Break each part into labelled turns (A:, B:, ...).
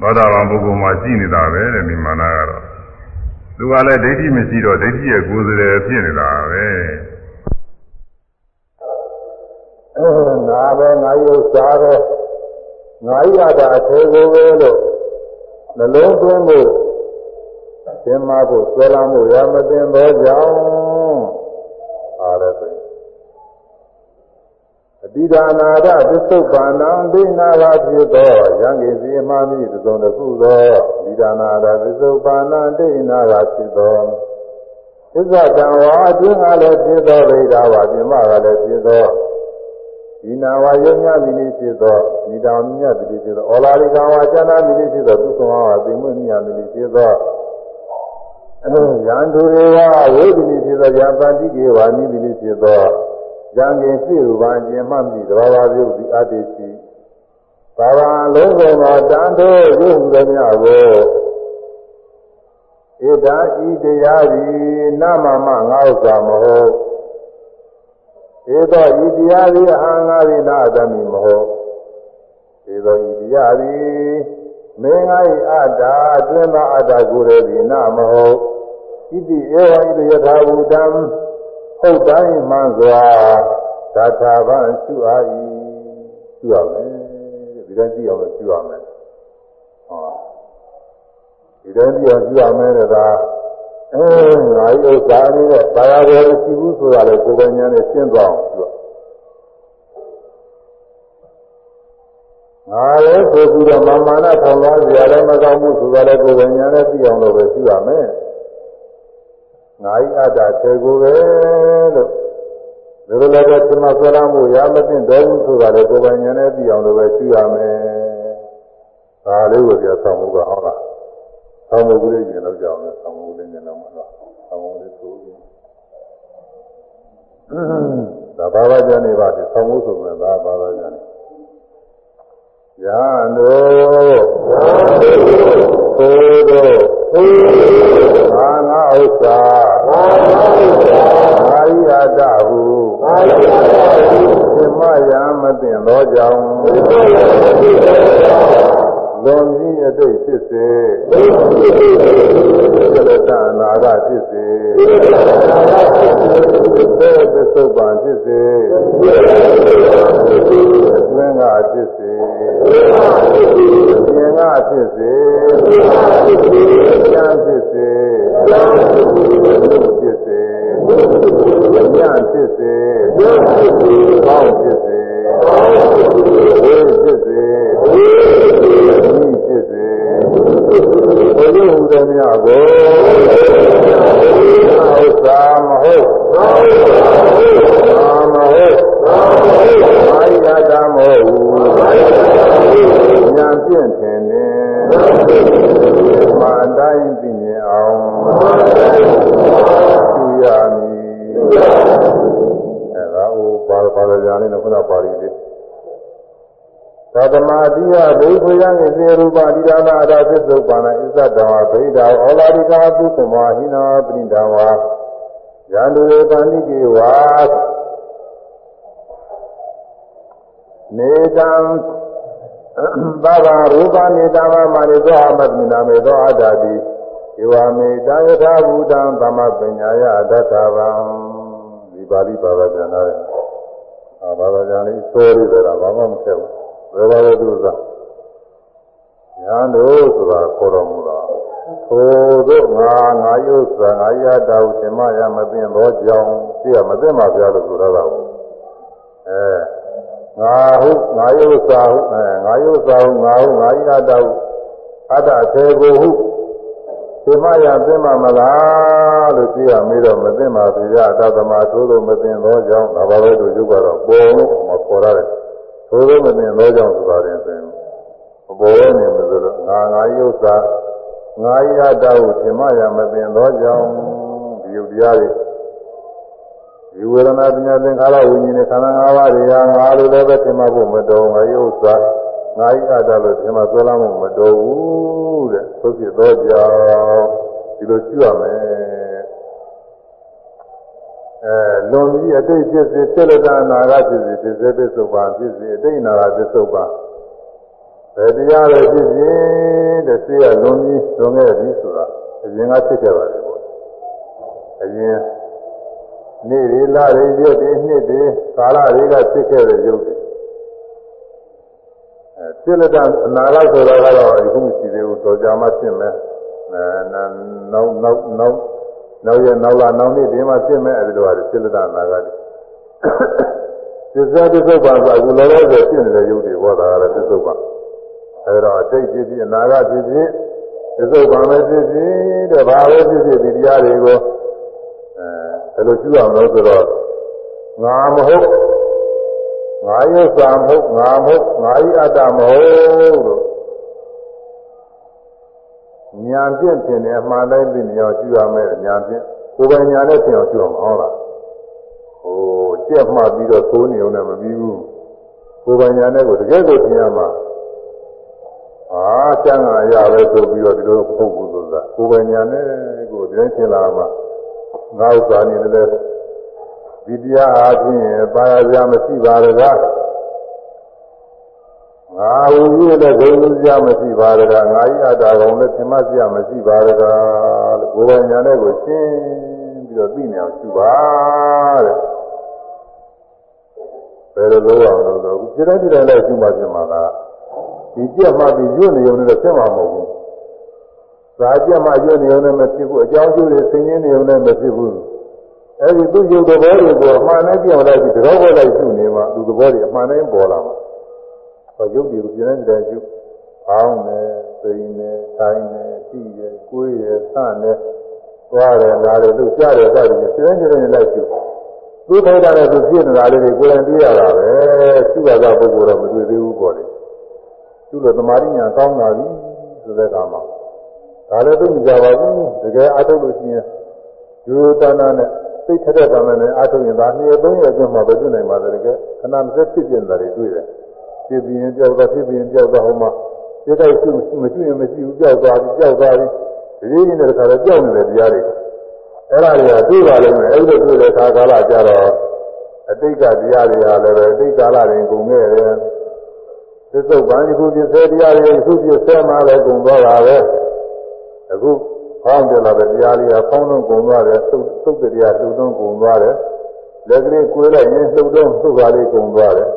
A: သောတာပန်ပုဂ္ဂိုလ်မှာရှိနေတာပဲတဲ့ဒီမာနကတော့သူကလည်းဒိဋ္ဌိမရှိတော့ဒိဋ္ဌိရဲ့ကိုယ်စရယ်ဖြစ်နေတာပဲ
B: အဲငါပဲငါရုပ်စားပဲငါရတာအသေးကိုပဲလို့နှလုံးသွင်းဖို့သင်မဖို့ဆွဲလာမှုရမသိသောကြောင့် တိဒါနာရသစ္ဆုတ်ပါဏံဒိနာဝဖြစ်သောယံကိစီမမိသုံးတစ်ခုသောဒီဒါနာရသစ္ဆုတ်ပါဏံဒိနာဝဖြစ်သောသစ္စာတံဝါအတွင်းကလည်းဖြစ်သောဗိဓာဝပြင်မကလည်းဖြစ်သောဒီနာဝယုံညမိနိဖြစ်သောဒီတောင်မြတ်တိဖြစ်သောဩလာရိကဝါကျမ်းသာမိနိဖြစ်သောသုဆောင်ဝါသိမွေ့မြတ်မိနိဖြစ်သောရန်သူတွေကဝိဒိနိဖြစ်သောယံပန္တိကေဝါနိမိနိဖြစ်သော ဉာဏ်ကင်ရှိရူပါခြင်းမှမသိသဘာဝပြုဒီအတ္တိရှိဘာဝလုံးစုံသောတန်ထိုးရုပ်သည်များကိုဣဒာဤတရားသည်နမမငါဥစ္စာမဟုတ်ဧသောဤတရားသည်အာငါသည်နာသမိမဟုတ်ဧသောဤတရားသည်မင်းငါ၏အတ္တအတွင်းသောအတ္တကိုယ်ရည်သည်နာမဟုတ်ဣတိဧဝဣတိယထာဘူတံ ဟုတ်တိုင်းမှန်စွာသာသာဗံရှုအား၏ရှုရမယ်ဒီတိုင်းကြည့်အောင်ရှုရမယ်ဟောဒီတိုင်းကြည့်အောင်ရှုရမယ်တဲ့ဒါအဲငါဥစ္စာလေးနဲ့ဘာသာပေါ်မရှိဘူးဆိုတာလေကိုယ်ပိုင်ဉာဏ်နဲ့ရှင်းသွားအောင်ရှုရငါလည်းဆိုပြီးတော့မာမာနထောင်သွားကြရလည်းမကောင်းဘူးဆိုတာလေကိုယ်ပိုင်ဉာဏ်နဲ့သိအောင်လို့ပဲရှုရမယ် ငါဤအတ္တသေကိုပဲလို့ဒါလိုလည်းသမဆွဲလာမှုရမသိတော့ဘူးဆိုတာလေကိုယ်ပိုင်ဉာဏ်နဲ့သိအောင်လို့ပဲရှင်းရမယ်။ဒါလေးကိုပြဆောင်မှုကဟုတ်လား။ဆောင်မှုကလေးကျင်တော့ကြောင်းလဲဆောင်မှုလေးကျင်တော့မလား။ဆောင်မှုလေးဆိုရင်ဒါဘာသာကြနေပါဒီဆောင်မှုဆိုရင်ဒါဘာသာကြနေ။ယာနော သို့သောသာငါဥစ္စာသာငါဥစ္စာအာရိယတဟုအာရိယတဟုသင်မယံမသိသောကြောင့်သင်မယံမသိသောကြောင့် လွန်ပြီးအတိတ်ဖြစ်စေသလတနာဂဖြစ်စေသေသသုပ္ပံဖြစ်စေသင်္ဃဖြစ်စေပြင်ကဖြစ်စေဉာဏ်ဖြစ်စေဖြစ်စေဉာဏ်ဖြစ်စေကောင်းဖြစ်စေဝိဖြစ်စေ ဤဖြစ်စေဘုရားဟူသည်များကိုဥစ္စာမဟုတ်သာမဟုတ်အာရိယတမဟုတ်ဉာဏ်ဖြင့်ထင်နေမာတိုင်းသိမြင်အောင်သူရမည်အဲဒါဟိုပါပါရကြလေးနဲ့ခုနပါဠိလေး သတ္တမတိယဘိက္ခယံဣသေရူပတိဒါနာအရာသစ္စုပ္ပန္နဣဇတဝါဗိဒာဩလာရိကာသုကမဟိနာပရိဒဝါယန္တုရေပန္တိကေဝါနေတံသဗ္ဗရူပနေတမမာရိသောအမတ်မိနာမေသောအတ္တတိေဝမေတယထာဘူတံသမပညာယအတ္တဗံဒီပါဠိဘာသာပြန်လာတယ်။အာဘာသာပြန်လေးစိုးရတယ်ဘာမှမဆက်ဘူး။ ဘယ်ပါလဲသူကညာတို့ဆိုတာခေါ်တော်မူတာ။ထိုတို့ငါငါယုစွာငါရတာဟုသင်မရမသိသောကြောင့်သိရမသိမှပြလို့ဆိုတော့။အဲငါဟုငါယုစွာဟုအဲငါယုစွာဟုငါဟုငါရတာဟုအတ္တသေကိုဟုဒီမရသိမမလားလို့ကြည့်ရမေးတော့မသိပါဘူးရအတ္တမသို့လို့မသိသောကြောင့်ဒါပါပဲတို့ကျုပ်ကတော့ပေါ်လို့မပေါ်ရတယ် သို့လို့မသိသောကြောင့်ဆိုတာရင်ဆိုရင်မပေါ်ရနေလို့ဆိုတော့ငါငါယုတ်စာငါရတာကိုဒီမရမသိသောကြောင့်ဒီယုတ်တရားတွေဒီဝေဒနာပညာသင်္ခါရဝိညာဉ်နဲ့ခန္ဓာ၅ပါးတွေဟာငါလိုလည်းပဲသင်မဖို့မတော်ငါယုတ်စာငါဤအတ္တလို့သင်မဆွဲလာမှုမတော်ဘူးတဲ့သို့ဖြစ်သောကြောင့်ဒီလိုကြည့်ရမယ် အဲလွန်ပြီးအတိတ်ဖြစ်စေစိလကနာဂဖြစ်စေဖြစ်စေပစ္စုပန်ဖြစ်စေအတိတ်နာဂပစ္စုပန် ဘယ်တရားပဲဖြစ်ဖြစ်တဲ့စိတ်ကလွန်ပြီးလွန်ခဲ့ပြီဆိုတာအရင်ကဖြစ်ခဲ့ပါတယ်ပေါ့အရင်နေ့တွေလတွေရက်တွေနှစ်တွေကာလတွေကဖြစ်ခဲ့တဲ့ရုပ်တွေအဲဖြစ်လက်တဲ့အနာဂတ်ဆိုတာကတော့အခုမရှိသေးဘူးတော်ကြာမှဖြစ်မယ်အဲနောက်နောက်နောက် နောက်ရနောက်လာနောက်နေ့ဒီမှာဖြစ်မယ်အဲဒီလိုဟာဖြစ်လက်တဲ့အနာဂတ်သစ္စာတစ္ဆုတ်ပါဆိုအခုလောလောဆယ်ဖြစ်နေတဲ့ရုပ်တွေဟောတာကတော့သစ္ဆုတ်ပါအဲဒါအတိတ်ဖြစ်ဖြစ်အနာဂတ်ဖြစ်ဖြစ်သစ္ဆုတ်ပါမယ်ဖြစ်ဖြစ်တဲ့ဘာပဲဖြစ်ဖြစ်ဒီတရားတွေကိုအဲဘယ်လိုကျူအောင်လို့ဆိုတော့ငါမဟုတ်ငါရုပ်စာမဟုတ်ငါမဟုတ်ငါဤအတ္တမဟုတ်လို့ ညာပြင့်တင်တယ်အမှန်တိုင်းသိနေအောင်ကျူရမယ်ညာပြင့်ကိုယ်ပိုင်ညာနဲ့ပြင်အောင်ကျူအောင်ဟုတ်လားဟိုကြက်မှပြီးတော့သိုးနေုံနဲ့မပြီးဘူးကိုယ်ပိုင်ညာနဲ့ကိုတကယ်ကိုပြင်ရမှာအာကျန်တာရပဲဆိုပြီးတော့ဒီလိုပုတ်ဘူးဆိုတာကိုယ်ပိုင်ညာနဲ့ကိုဒီတိုင်းရှင်းလာမှာငါဥစ္စာနေတယ်ဒီတရားအားဖြင့်ပါရစရာမရှိပါရက ငါဝူရတဲ့ဂုဏ်စရာမရှိပါရကငါဤအတ္တကောင်လည်းသင်မစရာမရှိပါရကလို့ကိုယ်ပိုင်ညာနဲ့ကိုရှင်းပြီးတော့သိနေအောင်ရှိပါတဲ့ဘယ်လိုလုပ်အောင်လို့ဆိုအခုစိတ်တိုင်းစိတ်တိုင်းလည်းရှိမှပြင်မှာလားဒီကြက်မှပြီးညွတ်နေုံနဲ့ဖြစ်မှာမဟုတ်ဘူး။သာကြက်မှညွတ်နေုံနဲ့မဖြစ်ဘူးအကြောင်းကျိုးတွေဆင်းရဲနေုံနဲ့မဖြစ်ဘူး။အဲဒီသူ့ယုတ်သဘောတွေကိုအမှန်နဲ့ပြောင်းလိုက်ပြီးတကောက်ပေါ်လိုက်ရှုနေမှသူသဘောတွေအမှန်နဲ့ပေါ်လာမှာ။ ဟောယုတ်တွေကိုပြင်းနေတဲ့ရှုအောင်းနေပိန်နေတိုင်းနေကြည့်ရကိုယ်ရဆန့်နေသွားတယ်လာတယ်လို့ကြားတယ်ကြားတယ်စိတ်တိုင်းစိတ်တိုင်းလိုက်ရှုသူ့ထိုက်တာနဲ့သူဖြစ်နေတာလေးတွေကိုယ်တိုင်တွေ့ရတာပဲရှုရတာပုဂ္ဂိုလ်တော့မတွေ့သေးဘူးပေါ့လေသူ့လိုသမာဓိညာကောင်းလာပြီဆိုတဲ့အခါမှာဒါလည်းသိကြပါဘူးတကယ်အထုတ်လို့ရှိရင်ယူတနာနဲ့စိတ်ထက်တဲ့ကံနဲ့အထုတ်ရင်ဒါနှစ်ရက်သုံးရက်အတွင်းမှာပဲတွေ့နိုင်ပါတယ်တကယ်ခဏမစက်ဖြစ်ပြနေတာတွေတွေ့တယ် ဖြစ်ပြီးရင်ကြောက်တော့ဖြစ်ပြီးရင်ကြောက်တော့ဟိုမှာစိတ်တိုက်ရှိမရှိရင်မရှိဘူးကြောက်သွားပြီကြောက်သွားပြီဒီရင်းနေတဲ့ခါတော့ကြောက်နေတဲ့တရားတွေအဲ့ဒါတွေကတွေ့ပါလိမ့်မယ်အဲ့လိုတွေ့တဲ့အခါကာလကြတော့အတိတ်ကတရားတွေဟာလည်းပဲအတိတ်ကာလတွေကုန်ခဲ့တယ်သစ္စုတ်ပန်ဒီခုပြစ္ဆေတရားတွေအခုပြစ္ဆေမှာလည်းကုန်သွားတာပဲအခုဖောင်းပြလာတဲ့တရားလေးကဖောင်းလုံးကုန်သွားတယ်သုတ်သုတ်တရားလှုပ်သွင်းကုန်သွားတယ်လက်ကလေးကိုယ်လိုက်ရင်လှုပ်သွင်းသုတ်ပါလေးကုန်သွားတယ်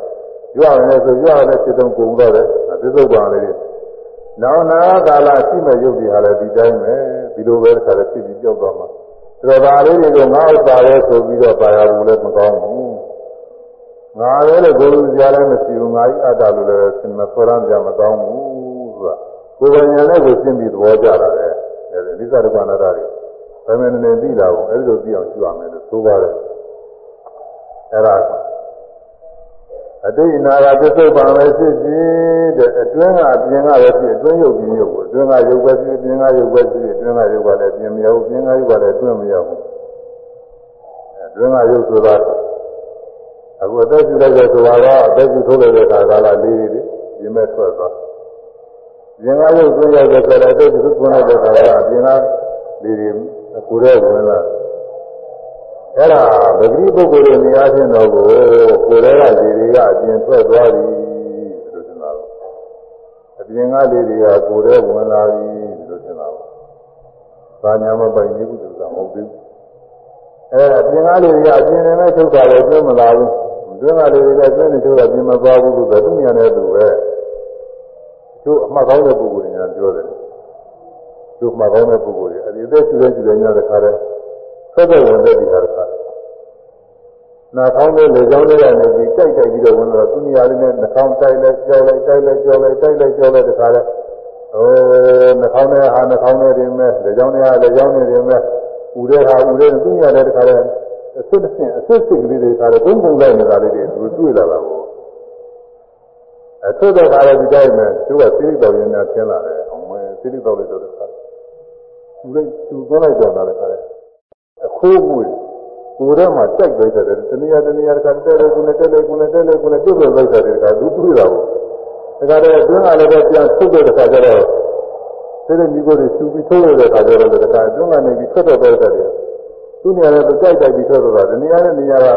B: ကြွရတယ်ဆိုကြွရတဲ့စိတ်တုံးကုန်သွားတယ်သစ္စုတ်ပန်လေးနောင်နာကာလရှိမဲ့ရုပ်တွေဟာလည်းဒီတိုင်းပဲဒီလိုပဲခါလည်းဖြစ်ပြီးကြောက်သွားမှာဒါတော့ဒါလေးတွေကိုငါဥစ္စာပဲဆိုပြီးတော့ပါရဘူးလည်းမကောင်းဘူးငါလည်းလေကိုယ်လူကြားလည်းမရှိဘူးငါဤအတ္တလို့လည်းဆင်မဆွရမ်းကြမကောင်းဘူးဆိုတာကိုယ်ပညာနဲ့ကိုရှင်းပြီးသဘောကျတာလေအဲဒီလိစ္ဆာဒုက္ခနာတာတွေဘယ်မှနေသိတာကိုအဲဒီလိုသိအောင်ရှင်းရမယ်လို့ဆိုပါတယ်အဲဒါ အတိတ်နာကသစ္စုပ္ပန်ပဲဖြစ်ဖြစ်တဲ့အတွင်းကအပြင်ကပဲဖြစ်အတွင်းရုပ်ပြင်ရုပ်ကိုအတွင်းကရုပ်ပဲဖြစ်ပြင်ကရုပ်ပဲဖြစ်အတွင်းကရုပ်ကလည်းပြင်မရဘူးပြင်ကရုပ်ကလည်းအတွင်းမရဘူးအတွင်းကရုပ်ဆိုတာအခုအသက်ရှူလိုက်တဲ့ဆိုတာကအသက်ရှူထုတ်လိုက်တဲ့ခါကလာလေးတွေပြင်မဲ့ထွက်သွားပြင်ကရုပ်သွင်းရတဲ့ဆိုလည်းအသက်ရှူသွင်းလိုက်တဲ့ခါကအပြင်ကလေးတွေကိုယ်ရဲ့ဝင်လာ အဲ့ဒါပဂရိပုဂ္ဂိုလ်တွေနေရာချင်းတော့ကိုကိုယ်ထဲကဒီတွေကအပြင်ထွက်သွားပြီလို့ထင်တာပေါ့အပြင်ကလေးတွေကကိုယ်ထဲဝင်လာပြီလို့ထင်တာပေါ့ဘာညာမပိုင်ဘူးသူကမဟုတ်ဘူးအဲအပြင်ကလေးတွေကအပြင်နဲ့ပဲထုတ်တာလည်းသိမလာဘူးတွင်းကလေးတွေကတွင်းနေထုတ်တာပြင်မသွားဘူးလို့ဆိုသူညာနဲ့သူပဲသူအမှတ်ကောင်းတဲ့ပုဂ္ဂိုလ်တွေကပြောတယ်သူအမှတ်ကောင်းတဲ့ပုဂ္ဂိုလ်တွေအဲဒီအသက်ရှူတဲ့ရှူတဲ့ညတဲ့ခါတဲ့ ဆက်သက်ဝင်တဲ့ဒီဟာကနာခေါင်းလေးလေကြောင်းလေးကနေပြီးကြိုက်ကြိုက်ပြီးတော့ဝင်တော့သူနေရာလေးနဲ့နှာခေါင်းတိုက်လိုက်ကြောက်လိုက်တိုက်လိုက်ကြောက်လိုက်တိုက်လိုက်ကြောက်လိုက်တခါလဲဟိုနှာခေါင်းနဲ့ဟာနှာခေါင်းနဲ့တင်မဲ့လေကြောင်းနဲ့ဟာလေကြောင်းနဲ့တင်မဲ့ဥရဲဟာဥရဲသူနေရာလေးတခါလဲအစစ်အစစ်အစစ်စစ်ကလေးတွေတခါလဲဘုံဘုံလိုက်နေတာလေးတွေသူတွေ့လာတာပေါ့အဆွတဲ့ခါလဲဒီတိုင်းမဲ့သူကစိရိတော်ရင်းနဲ့ဆင်းလာတယ်အောင်မဲစိရိတော်လေးတော့တခါသူလိုက်သူသွားလိုက်တော့တာတခါလဲအ ခိုးမွေကိုယ်ထဲမှာကြိုက်လိုက်တယ်တနည်းတနည်းတခါတဲလေကုနဲ့တဲလေကုနဲ့တဲလေကုနဲ့ပြုတ်ပြုတ်လိုက်တယ်တခါသူတွေ့တာပေါ့တခါတည်းအတွင်းကလည်းပဲပြန်ထုတ်တဲ့တခါကျတော့စိတ်မိကိုယ်တွေရှူပြီးထုတ်ရတဲ့ခါကျတော့တခါအတွင်းကနေပြီးထွက်တော့တဲ့တယ်သူနေရာလည်းကြိုက်တိုက်ပြီးထွက်တော့တာတနည်းနဲ့နေရာက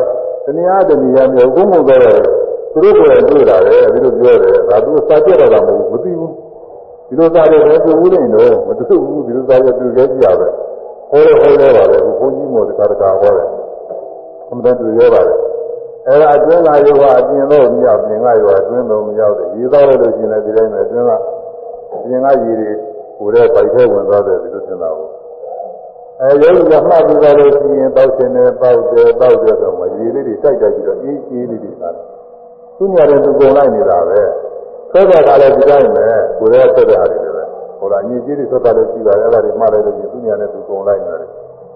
B: တနည်းတနည်းမျိုးဘုံဘုံတော့သူသူတို့ကတွေ့တာလေဒီလိုပြောတယ်ဒါသူစာကြတော့တာမဟုတ်ဘူးမသိဘူးဒီလိုစာရတယ်သူဦးနေတော့မတူဘူးဒီလိုစာရသူကြည့်ရပဲ ဟောရဟောရပါလေဘုန်းကြီးမို့တခါတခါဟောတယ်အမှန်တည်းသူပြောပါတယ်အဲ့ဒါအတွင်းကယောကအပြင်တော့မရောက်ပြင်ကယောအတွင်းတော့မရောက်တယ်ရေတော့လို့ရှင်လည်းဒီတိုင်းပဲအတွင်းကပြင်ကရေတွေကိုယ်တဲ့ပိုက်ထဲဝင်သွားတယ်ဒီလိုထင်တာဘူးအဲယောဂီကမှတ်ပြီးတော့လို့ရှိရင်တောက်ရှင်နေတောက်တယ်တောက်တယ်ဆိုမှရေလေးတွေတိုက်တိုက်ပြီးတော့အေးအေးလေးတွေလာတယ်သူညာတဲ့သူကုန်လိုက်နေတာပဲဆွဲတဲ့ကလည်းဒီတိုင်းပဲကိုယ်ရဲ့ဆွဲတဲ့ဟာတွေပဲ ဟိုလားညစ်ကြေးတွေဆွဲတာလည်းရှိပါတယ်အဲ့ဒါတွေမှတ်လိုက်လို့ရှိရင်သူညာနဲ့သူကုန်လိုက်နေတယ်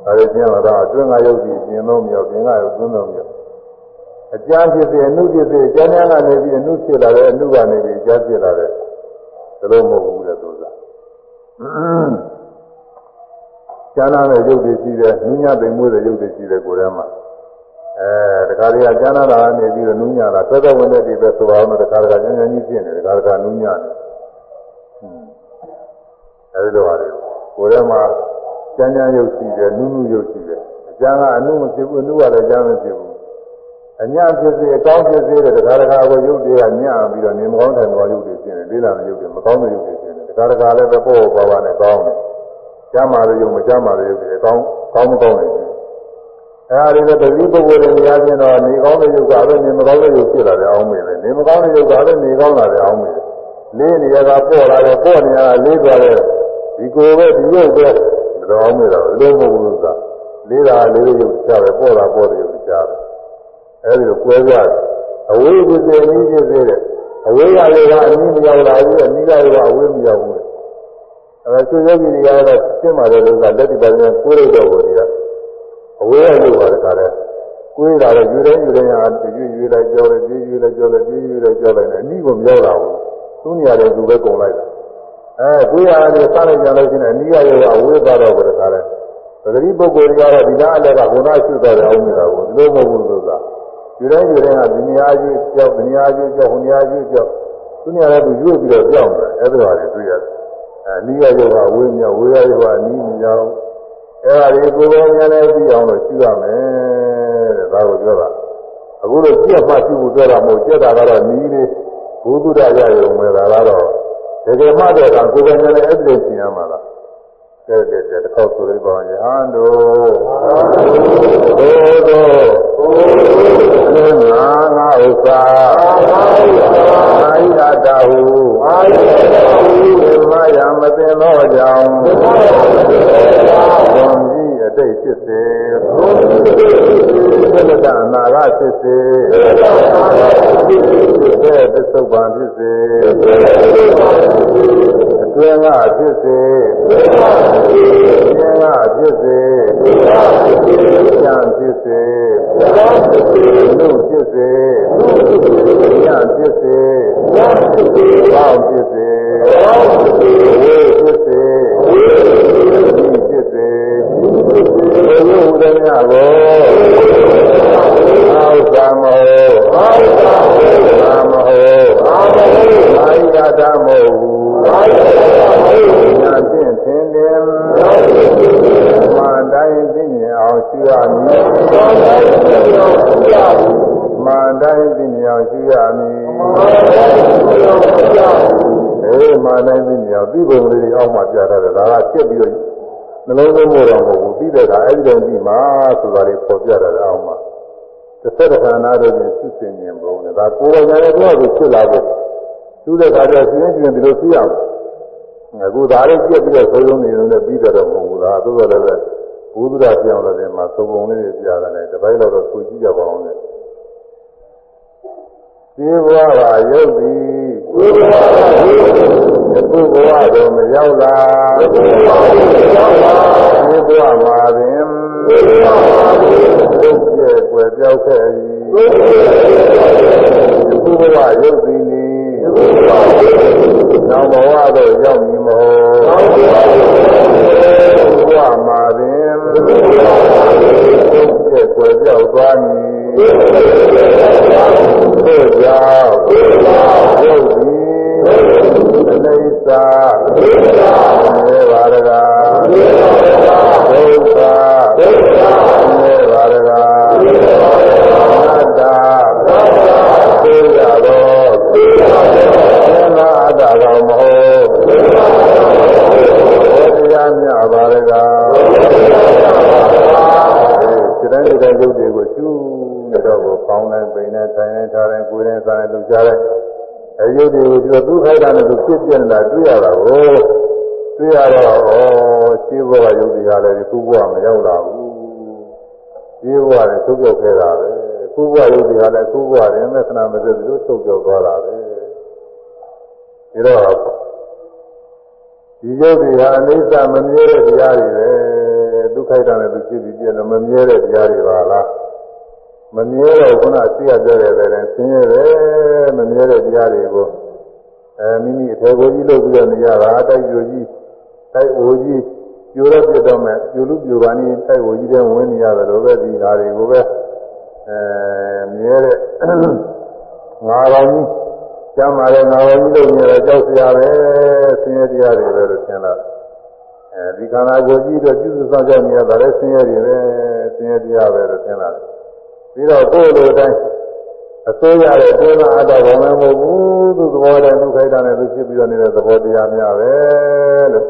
B: ဒါတွေကျင်းလာတော့အတွင်းကယောဂီပြင်တော့မြောက်ပြင်ကယောသွင်းတော့မြောက်အကျမ်းဖြစ်စေအနုဖြစ်စေကျမ်းကျမ်းကနေပြီးအနုဖြစ်လာတယ်အနုကနေပြီးအကျမ်းဖြစ်လာတယ်ဒါလို့မဟုတ်ဘူးလေသူကကျမ်းနာတဲ့ရုပ်တွေရှိတယ်နူးညံ့သိမ်မွေးတဲ့ရုပ်တွေရှိတယ်ကိုယ်ထဲမှာအဲတခါတည်းကကျမ်းနာတာနေပြီးတော့နူးညံ့တာသက်သက်ဝင်တဲ့ဒီပဲဆိုပါအောင်တခါတခါညံ့ညံ့ကြီးဖြစ်နေတယ်တခါတခါနူးညံ့တယ် အဲဒီလိုပါလေကိုယ်ထဲမှာကျမ်းကျမ်းရုပ်ရှိတယ်နူးနူးရုပ်ရှိတယ်အကျမ်းကအနုမဖြစ်ဘူးအနုကလည်းအကျမ်းမဖြစ်ဘူးအညံ့ဖြစ်စေအကောင်းဖြစ်စေတဲ့တခါတခါကိုရုပ်တွေကညံ့ပြီးတော့နေမကောင်းတဲ့ဘောရုပ်တွေဖြစ်နေလေးလာတဲ့ရုပ်တွေမကောင်းတဲ့ရုပ်တွေဖြစ်နေတခါတခါလည်းပဲပေါ့ပေါ့ပါပါနဲ့ကောင်းတယ်ကျမ်းမာတဲ့ရုပ်မကျမ်းမာတဲ့ရုပ်တွေကောင်းကောင်းမကောင်းနေတယ်အဲဒီလိုတတိပုဂ္ဂိုလ်တွေနေရာချင်းတော့နေကောင်းတဲ့ရုပ်ကလည်းနေမကောင်းတဲ့ရုပ်ဖြစ်လာတယ်အောင်မေးတယ်နေမကောင်းတဲ့ရုပ်ကလည်းနေကောင်းလာတယ်အောင်မေးတယ်လေးနေရာကပေါ့လာတယ်ပေါ့နေရာကလေးသွားတယ် ဒီကိုယ်ပဲဒီရုပ်ပဲတော်အောင်မေးတော့လုံးမဟုတ်ဘူးကလေးတာလေးရုပ်ချပဲပေါ့တာပေါ့တဲ့ရုပ်ချပဲအဲဒီလိုကွဲပြားတယ်အဝေးဖြစ်စေအနည်းဖြစ်စေတဲ့အဝေးရလေးကအနည်းမရောက်လာဘူးအနည်းကလေးကအဝေးမရောက်ဘူးအဲဆွေယောဂီတွေကတော့ရှင်းပါတယ်လို့ကလက်တိပိုင်းနဲ့ကိုယ်ရတော့ကိုယ်တွေကအဝေးရလို့ပါတခါလဲကိုယ်ရတာယူတယ်ယူတယ်ဟာယူယူလိုက်ကြောလိုက်ပြေးယူလိုက်ကြောလိုက်ပြေးယူလိုက်ကြောလိုက်နဲ့အနည်းကိုမရောက်လာဘူးသူ့နေရာတွေသူပဲကုန်လိုက်တာ အဲကိုယ်ရတယ်စားလိုက်ကြလို့ရှိရင်အနည်းရရောအဝေးသွားတော့ကိုယ်တခါလဲပဂတိပုဂ္ဂိုလ်တွေကတော့ဒီလားအလက်ကဘုရားရှိတော်တယ်အောင်နေတာကိုဒီလိုမဟုတ်ဘူးဆိုတာယူတိုင်းယူတိုင်းကဒီနေရာကြီးကြောက်ဒီနေရာကြီးကြောက်ဟိုနေရာကြီးကြောက်သူနေရာကသူရွေ့ပြီးတော့ကြောက်တယ်အဲ့ဒါတွေတွေ့ရတယ်အဲနီးရရောကဝေးမြောက်ဝေးရရောကနီးမြောက်အဲ့ဒါတွေကိုယ်ပေါ်ညာနဲ့ပြီးအောင်လို့ရှိရမယ်တဲ့ဒါကိုပြောတာအခုလိုကြက်မှရှိဖို့ပြောတာမဟုတ်ကြက်တာကတော့နီးလေးဘုသူဒ္ဓရရုံပဲဒါကတော့ တကယ်မှတဲ့ကကိုယ်ပေါ်ညာနဲ့အဲ့ဒီရှင်းရမှာလားတဲ့တဲ့တဲ့တစ်ခေါက်ဆိုလိုက်ပါရဟန်းတို့ဘုသောအင်းငါငါဥစ္စာအာဟိတတဟုအာဟိတဟုမယမသိသောကြောင့်ဘုံကြီးအတိတ်ဖြစ်စေသက္ ကအနာဂဖြစ်စေသက္ကသစ္ဆုတ်ပံဖြစ်စေအတွင်းကဖြစ်စေဉာဏ်ကဖြစ်စေဉာဏ်ဖြစ်စေလူဖြစ်စေဉာဏ်ဖြစ်စေဘောင်းဖြစ်စေဝေဖြစ်စေဒီ ဖြစ်စေဘုရားဟူသည်များကိုအောက်သာမောအောက်သာမောမဟုတ်အာမဟုတ်အာယတမောဟုအာယတမောဟုညာဖြင့်သင်တယ်မာတိုင်းသိမြင်အောင်ရှိရမည်မာတိုင်းသိမြင်အောင်ရှိရမည်အေးမာတိုင်းသိမြင်အောင်ဒီပုံလေးတွေအောက်မှာပြထားတယ်ဒါကချက်ပြီးတော့ နှလုံးသွင်းဖို့တော့မဟုတ်ဘူးပြီးတဲ့အခါအဲ့ဒီတော့ပြီးမှဆိုတာလေးပေါ်ပြတယ်အောက်မှာတစ်သက်တစ်ခါနာတော့ပြင်စစ်စင်မြင်ပုံနဲ့ဒါကိုယ်တော်လည်းတော့ဖြစ်လာဖို့သူ့တဲ့ခါကျဆင်းရင်ဒီလိုသိရအောင်အခုဒါလေးပြက်ပြီးတော့ဆုံးလုံးနေလို့ပြီးတော့မဟုတ်ဘူးလားသို့တော်လည်းပဲဘုဒ္ဓရာပြောင်းလာတယ်မှာသုံးပုံလေးတွေပြရတယ်တပိုင်းတော့ကိုကြည့်ကြပါအောင်လေ ဒီဘဝကရုပ်သည်ဒီဘဝကရုပ်သည်အခုဘဝတော့မရောက်လာဒီဘဝရောက်လာဒီဘဝမှာပင်ဒီဘဝမှာပင်ဒုက္ခကွယ်ပြောက်ခဲ့သည်အခုဘဝရုပ်သည်နီအခုဘဝရုပ်သည်နောက်ဘဝတော့ရောက်မည်မဟုတ်နောက်ဘဝဘဝမှာပင်ဒုက္ခကွယ်ပြောက်သွားမည် သို့ကြောင့်ရုပ်သည်အနိစ္စနေပါရကာဒုက္ခ စားနေလှုပ်ရှားတဲ့အဲရုပ်တွေကိုကျတော့သူ့ခိုက်တာနဲ့သူဖြစ်ပြနေတာတွေ့ရတာကိုတွေ့ရတော့ဩရှင်းဘဝရုပ်တွေကလည်းဒီခုဘဝမရောက်လာဘူးရှင်းဘဝနဲ့သုတ်ပြောက်ခဲ့တာပဲခုဘဝရုပ်တွေကလည်းခုဘဝရင်မဲ့ခဏမစက်သူသုတ်ပြောက်သွားတာပဲဒီတော့ဒီရုပ်တွေဟာအနိစ္စမမြဲတဲ့တရားတွေပဲဒုက္ခိတနဲ့သူဖြစ်ပြီးပြည့်လို့မမြဲတဲ့တရားတွေပါလား မမြဲတော့ခုနသိရကြတဲ့တဲ့ဆင်းရဲတယ်မမြဲတဲ့တရားတွေကိုအဲမိမိအထေကိုကြီးလုပ်ပြီးတော့နေရတာတိုက်ပြိုကြီးတိုက်အိုကြီးပြိုတော့ပြတော့မဲ့ပြိုလူပြိုပါနေတိုက်အိုကြီးတဲ့ဝင်နေရတယ်လို့ပဲဒီဓာတွေကိုပဲအဲမြဲတဲ့ငါတော်ကြီးကျမ်းမာတဲ့ငါတော်ကြီးလုပ်နေတော့ကြောက်စရာပဲဆင်းရဲတရားတွေပဲလို့ထင်လာအဲဒီခန္ဓာကိုယ်ကြီးတော့ပြုစုစောင့်ကြောက်နေရတာလည်းဆင်းရဲတွေပဲဆင်းရဲတရားပဲလို့ထင်လာ ပြီးတော့ကိုယ်လိုတိုင်းအစိုးရတဲ့တွင်းမအတ္တဘောမမဟုတ်ဘူးသူသဘောတည်းဒုက္ခိတနဲ့သူဖြစ်ပြီးတော့နေတဲ့သဘောတရားများပဲလို့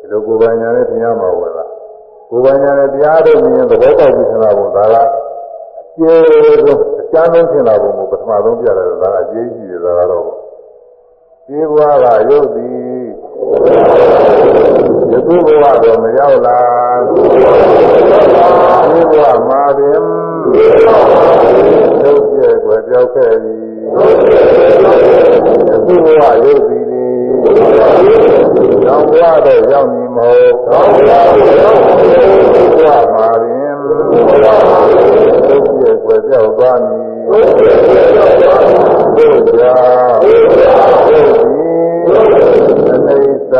B: ဒီလိုကိုယ်ပိုင်ညာနဲ့ထင်ရမှာဝင်လာကိုယ်ပိုင်ညာနဲ့တရားတို့မြင်သဘောပေါက်ပြီးထင်လာဖို့ဒါကကျေဆုံးအကျမ်းဆုံးထင်လာဖို့ပထမဆုံးပြရတယ်ဒါကအကျေးကြီးတယ်ဒါကတော့ဒီဘဝကရုပ်သည်ယခုဘဝတော့မရောက်လာဒီဘဝမှာပင် ရုပ်ပြည့်ွယ်ပြောက်ခဲ့သည်ယခုဘဝရုပ်သည်နောက်ဘဝတော့ရောက်မည်မဟုတ်ဘဝမှာပင်ရုပ်ပြည့်ွယ်ပြောက်သွားမည်ဘုရားဘုရားအနိစ္စ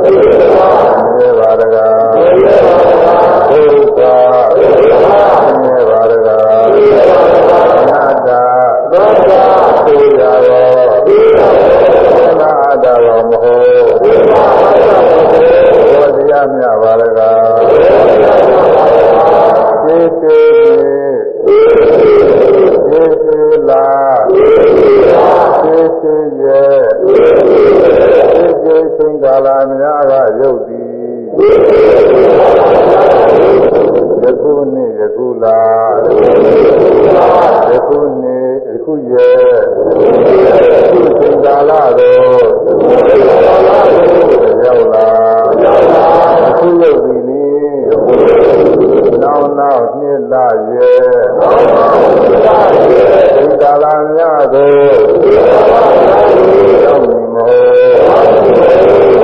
B: သေဘာရကဒုက္ခသေဘာ မြပါရကသေတေသေသေလာသေသေရဲ့သေသေသင်္ကာလများကရုပ်သည်ယခုနေ့ယခုလာယခုနေ့ယခုရဲ့ယခုသင်္ကာလတော့ရောက်လာ ယခုရုပ်သည်နိနောက်နောက်နှစ်လရဲ့သင်္ကာလများကိုရောက်မည်မဟုတ်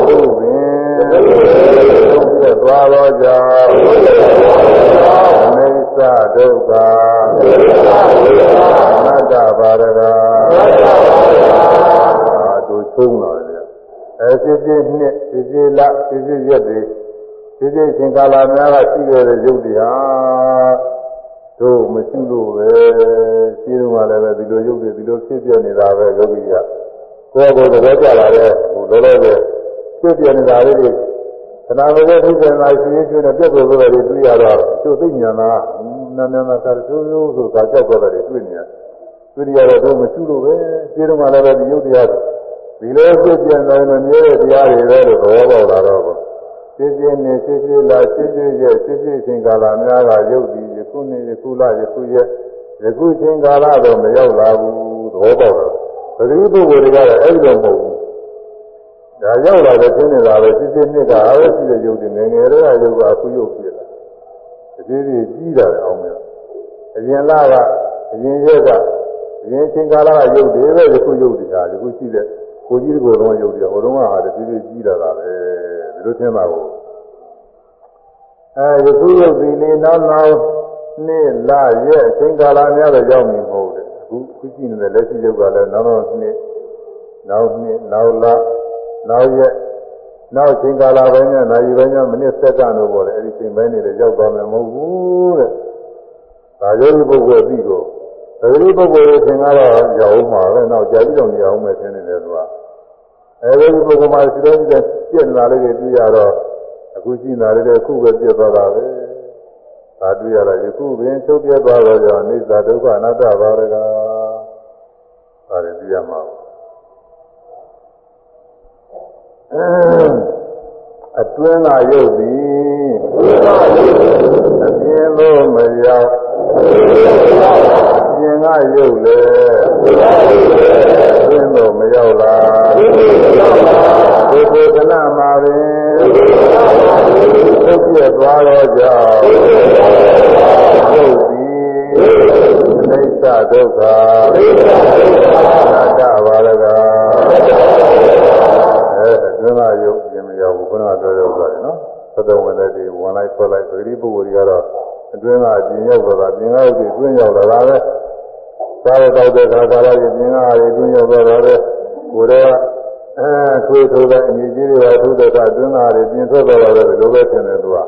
B: သူပင်ပြည့်သွားသောကြောင့်အိသဒုက္ခအနတ္တပါရကအာတို့ချုံးလာတယ် အဲစစ်စစ်နှစ်စစ်စစ်လစစ်စစ်ရက်တွေစစ်စစ်ရှင်ကာလများကရှိခဲ့တဲ့ရုပ်တရားတို့မရှိလို့ပဲရှိတော့မှလည်းပဲဒီလိုရုပ်တွေဒီလိုဖြစ်ပြနေတာပဲယောဂီကကိုယ်ကိုယ်သဘောကျလာတဲ့ဟိုလောလောဆယ်ဖြစ်ပြနေတာလေးတွေခဏမလေးသိစင်လာရှိရင်ကျွန်းနဲ့ပြတ်သွားလို့တွေတွေ့ရတော့သူသိညာနာနာနာနာကကျိုးကျိုးဆိုတာကြောက်တော့တယ်တွေ့နေတယ်တွေ့ရတော့တို့မရှိလို့ပဲရှိတော့မှလည်းပဲဒီရုပ်တရား ဒီလိုဖြစ်ပြနေတယ်မြဲတဲ့တရားတွေပဲလို့သဘောပေါက်လာတော့စစ်စစ်နေစစ်စစ်လာစစ်စစ်ရဲ့စစ်စစ်ချင်းကာလများကရုပ်ဒီယခုနေ့ယခုလယခုရက်ယခုချင်းကာလတော့မရောက်လာဘူးသဘောပေါက်လာပရိပုဂ္ဂိုလ်တွေကတော့အဲ့လိုမဟုတ်ဘူးဒါရောက်လာတဲ့ချင်းနေတာပဲစစ်စစ်နှစ်ကအားရှိတဲ့ရုပ်တွေငယ်ငယ်တွေကရုပ်ကအခုရုပ်ဖြစ်လာအသေးသေးကြီးတာလည်းအောင်မယ်အရင်လကအရင်ရက်ကအရင်ချင်းကာလကရုပ်တွေပဲယခုရုပ်တွေဟာယခုရှိတဲ့ ကိုကြီးကိုယ်တော်ရုပ်တွေဟိုတုန်းကဟာတည်းတည်းကြီးတာပါပဲဒီလိုသင်ပါဘူးအဲယခုရုပ်ဒီလေးနောက်နောက်နေ့လရက်အချိန်ကာလများတော့ရောက်နေမဟုတ်တယ်အခုခုရှိနေတဲ့လက်ရှိရုပ်ကလည်းနောက်နောက်နေ့နောက်နေ့နောက်လနောက်ရက်နောက်အချိန်ကာလပိုင်းနဲ့နာရီပိုင်းနဲ့မိနစ်စက္ကန့်တို့ပေါ်တယ်အဲဒီချိန်ပိုင်းတွေရောက်သွားမယ်မဟုတ်ဘူးတဲ့ဒါယောဂီပုဂ္ဂိုလ်အပြီးကိုအဲဒီပုဂ္ဂိုလ်ရဲ့သင်္ကားတော့ရောက်မှာပဲနောက်ကြာပြီးတော့နေအောင်မယ်သင်နေတယ်သူက အဲဒီပုဂ္ဂိုလ်မှာရှိတော့ပြည့်နေတာလေးတွေတွေ့ရတော့အခုရှိနေတာလေးတွေအခုပဲပြည့်သွားတာပဲဒါတွေ့ရတာယခုပင်ချုပ်ပြတ်သွားတော့ကြောင့်အိစ္ဆဒုက္ခအနတ္တဘာရကဒါတွေသိရမှာအတွင်းသာရုပ်သည်အပြင်းလို့မရောက် ပြင်ကရုပ်လေသိလို့မရောက်လားဒီကိုယ်ကနမှာပင်သုတ်ပြသွားတော့ကြောင့်ရုပ်သည်အိဋ္ဌဒုက္ခနာတဘာရကအဲအတွင်းကရုပ်ပြင်မရောက်ဘူးခုနကပြောရောက်သွားတယ်နော်သတ္တဝင်တဲ့ဒီဝင်လိုက်ထွက်လိုက်ဒီပုဂ္ဂိုလ်ကြီးကတော့ အတွင်းကအပြင်ရောက်တော့တာပြင်ကရုပ်ကြီးအတွင်းရောက်လာတာပဲစားရတော့တဲ့ခါကာလကြီးပြင်ကရုပ်အတွင်းရောက်တော့တာပဲကိုယ်တော့အဲထွေးထိုးတဲ့အညီကြီးတွေကထိုးတဲ့ကအတွင်းကတွေပြင်ထွက်တော့တာပဲလိုပဲထင်တယ်သူက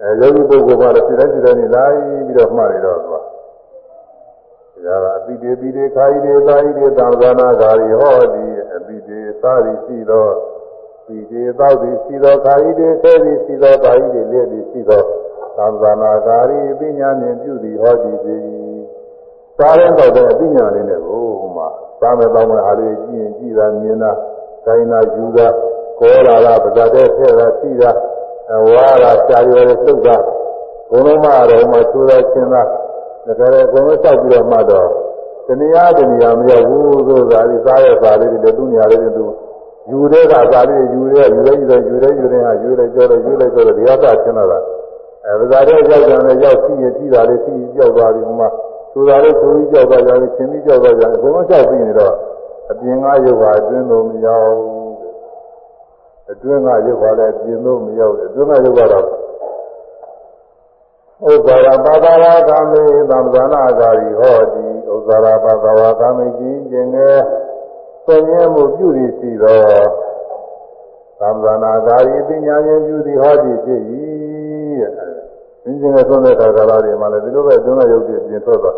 B: အဲယောဂီပုဂ္ဂိုလ်ကတော့စိတ်တိုင်းစိတ်တိုင်းနဲ့လိုက်ပြီးတော့မှတ်နေတော့သူကဒါကအပိတေပိတေခာယိတေသာယိတေသံဃာနာဂါရီဟောတိအပိတေသာရိရှိသောပိတေသောတိရှိသောခာယိတေဆဲတိရှိသောသာယိတေလက်တိရှိသော သံဃာနာဂါရီပညာဉာဏ်ပြုသည်ဟောတိပေ၏စားရင်တော့တဲ့အပညာလေးနဲ့ကိုဟိုမှာစားမယ်တောင်းမယ်အားလေးကြည့်ရင်ကြည့်တာမြင်တာတိုင်းတာယူတာကောလာတာပဇာတဲ့ထဲတာရှိတာဝါတာရှားရွယ်လှုပ်တာဘုံလုံးမတော်မှာသိုးတာရှင်းတာဒါကြတဲ့အကုန်လုံးစောက်ပြီးတော့မှတော့တဏှာတဏှာမရောက်ဘူးဆိုတာဒီစားရစားလေးတွေသူညာလေးတွေသူယူတဲ့ကစားလေးယူတဲ့ယူတဲ့ယူတဲ့ယူတဲ့ယူတဲ့ဟာယူလိုက်ကြောတယ်ယူလိုက်ကြောတယ်ဒီအသာရှင်းတော့တာ အဲပဇာတဲ့ရောက်ကြတယ်ရောက်ရှိရထိတာလေးထိကြောက်သွားပြီဟိုမှာဆိုတာလေးဆိုပြီးကြောက်သွားကြတယ်ရှင်းပြီးကြောက်သွားကြတယ်အကုန်လုံးကြောက်ပြီးနေတော့အပြင်ကရုပ်ဟာအတွင်းလို့မရောက်အတွင်းကရုပ်ဟာလည်းပြင်လို့မရောက်ဘူးအတွင်းကရုပ်ကတော့ဥစ္စာရပါဒဝါကာမေသံဃာနာဂါရီဟောတိဥစ္စာရပါဒဝါကာမေခြင်းခြင်းငယ်သုံးရမှုပြုသည်ရှိသောသံဃာနာဂါရီပညာဉာဏ်ပြုသည်ဟောတိဖြစ်၏ တဲ့ခြင်းငယ်ဆုံးတဲ့ခါကာလတွေမှာလည်းဒီလိုပဲအတွင်းကရုပ်တွေပြင်ထွက်သွား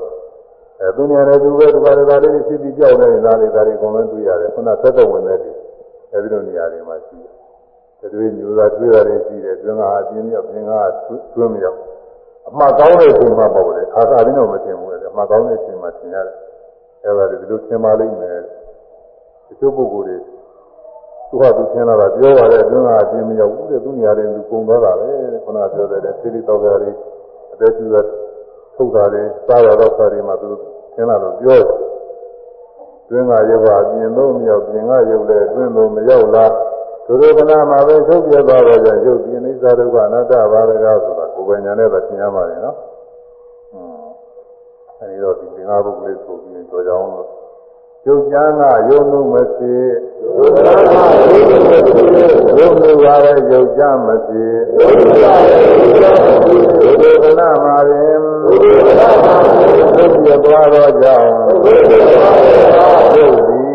B: အဲသူညာလည်းသူပဲဒီပါရတာလေးဖြစ်ပြီးကြောက်နေတာလေးဒါတွေအကုန်လုံးတွေ့ရတယ်ခုနသက်သက်ဝင်တဲ့တွေအဲဒီလိုနေရာတွေမှာရှိတယ်တွေမျိုးသားတွေ့ရတယ်ရှိတယ်တွင်းကအပြင်းမြောက်ပြင်းကတွင်းမြောက်အမှတ်ကောင်းတဲ့အချိန်မှပေါ့လေခါခါလေးတော့မတင်ဘူးလေအမှတ်ကောင်းတဲ့အချိန်မှသင်ရတယ်အဲဒါဒီလိုသင်ပါလိမ့်မယ်ဒီလိုပုဂ္ဂိုလ်တွေ သူကသူသင်လာတာပြောပါတဲ့တွင်းကအပြင်းမြောက်ဘူးတဲ့သူနေရာတွေသူကုံသွားတာပဲခုနပြောတဲ့သေလိတောက်ကြတွေအသက်ကြီးတဲ့ထုတ်တာတွေစားရတော့စားတွေမှာသူသင်လာတော့ပြောတယ်တွင်းကရုပ်ကအပြင်လို့မရောက်ပြင်ကရုပ်လည်းတွင်းလို့မရောက်လားသူတို့ကနာမှာပဲထုတ်ပြသွားတော့ကြရုပ်ပြင်းအိသဒုက္ခအနတ္တဘာရကဆိုတာကိုယ်ပိုင်ညာနဲ့ပဲသင်ရမှာလေနော်။အင်းအဲဒီတော့ဒီသင်္ဃာပုဂ္ဂိုလ်ဆိုပြီးတော့ကြောင်းလို့ရုပ် ကြမ်းကယုံမှုမရှိရုပ်ကြမ်းကယုံမှုမရှိယုံမှုပါရဲ့ရုပ်ကြမ်းမရှိယုံမှုပါရဲ့ရုပ်ကြမ်းမရှိဘုဒ္ဓကနာမှာရင်ဘုဒ္ဓကနာမှာရင်သုတ်ပြသွားတော့ကြောင်းသုတ်ပြသွားတော့ကြောင်းရုပ်သည်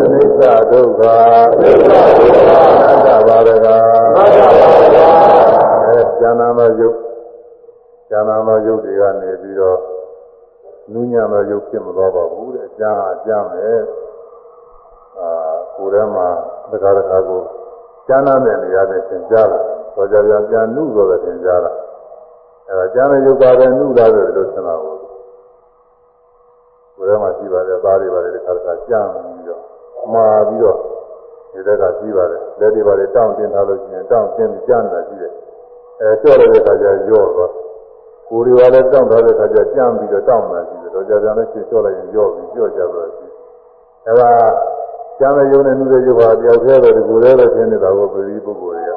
B: အနိစ္စဒုက္ခအနိစ္စဒုက္ခအနတ္တဘာရကအနတ္တဘာရကအဲဉာဏ်နာမယုတ်ဉာဏ်နာမယုတ်တွေကနေပြီးတော့ နုညံသောယုတ်ဖြစ်မသွားပါဘူးတဲ့အကျမ်းအကျမ်းပဲအာကိုယ်ထဲမှာတခါတခါကိုကျမ်းနာတဲ့နေရာနဲ့သင်ကြားလာတော့ကြပြန်ပြန်နုဆိုတဲ့သင်ကြားလာအဲဒါကျမ်းတဲ့ယုတ်ပါတယ်နုလာတယ်လို့သင်တာကိုကိုယ်ထဲမှာရှိပါတယ်သားတွေပါတယ်တခါတခါကြမ်းပြီးတော့မှာပြီးတော့ဒီတက်ကရှိပါတယ်လက်တွေပါတယ်တောင့်တင်ထားလို့ရှိရင်တောင့်တင်ပြီးကြမ်းတာရှိတယ်အဲကြော့တဲ့ခါကျရော့သွား ကိုယ်တွေကလည်းတောင့်ထားတဲ့ခါကျကြမ်းပြီးတော့တောင့်တာရှိတယ်တော့ကြာကြာနဲ့ရှင်းကြော့လိုက်ရင်ရော့ပြီးကြော့ကြတော့ရှိအဲဒါကျမ်းတဲ့ယုံနဲ့နှူးတဲ့ယုံဟာတယောက်တည်းတော့ဒီကိုယ်တည်းပဲသင်နေတာကိုပြည်ပုဂ္ဂိုလ်တွေက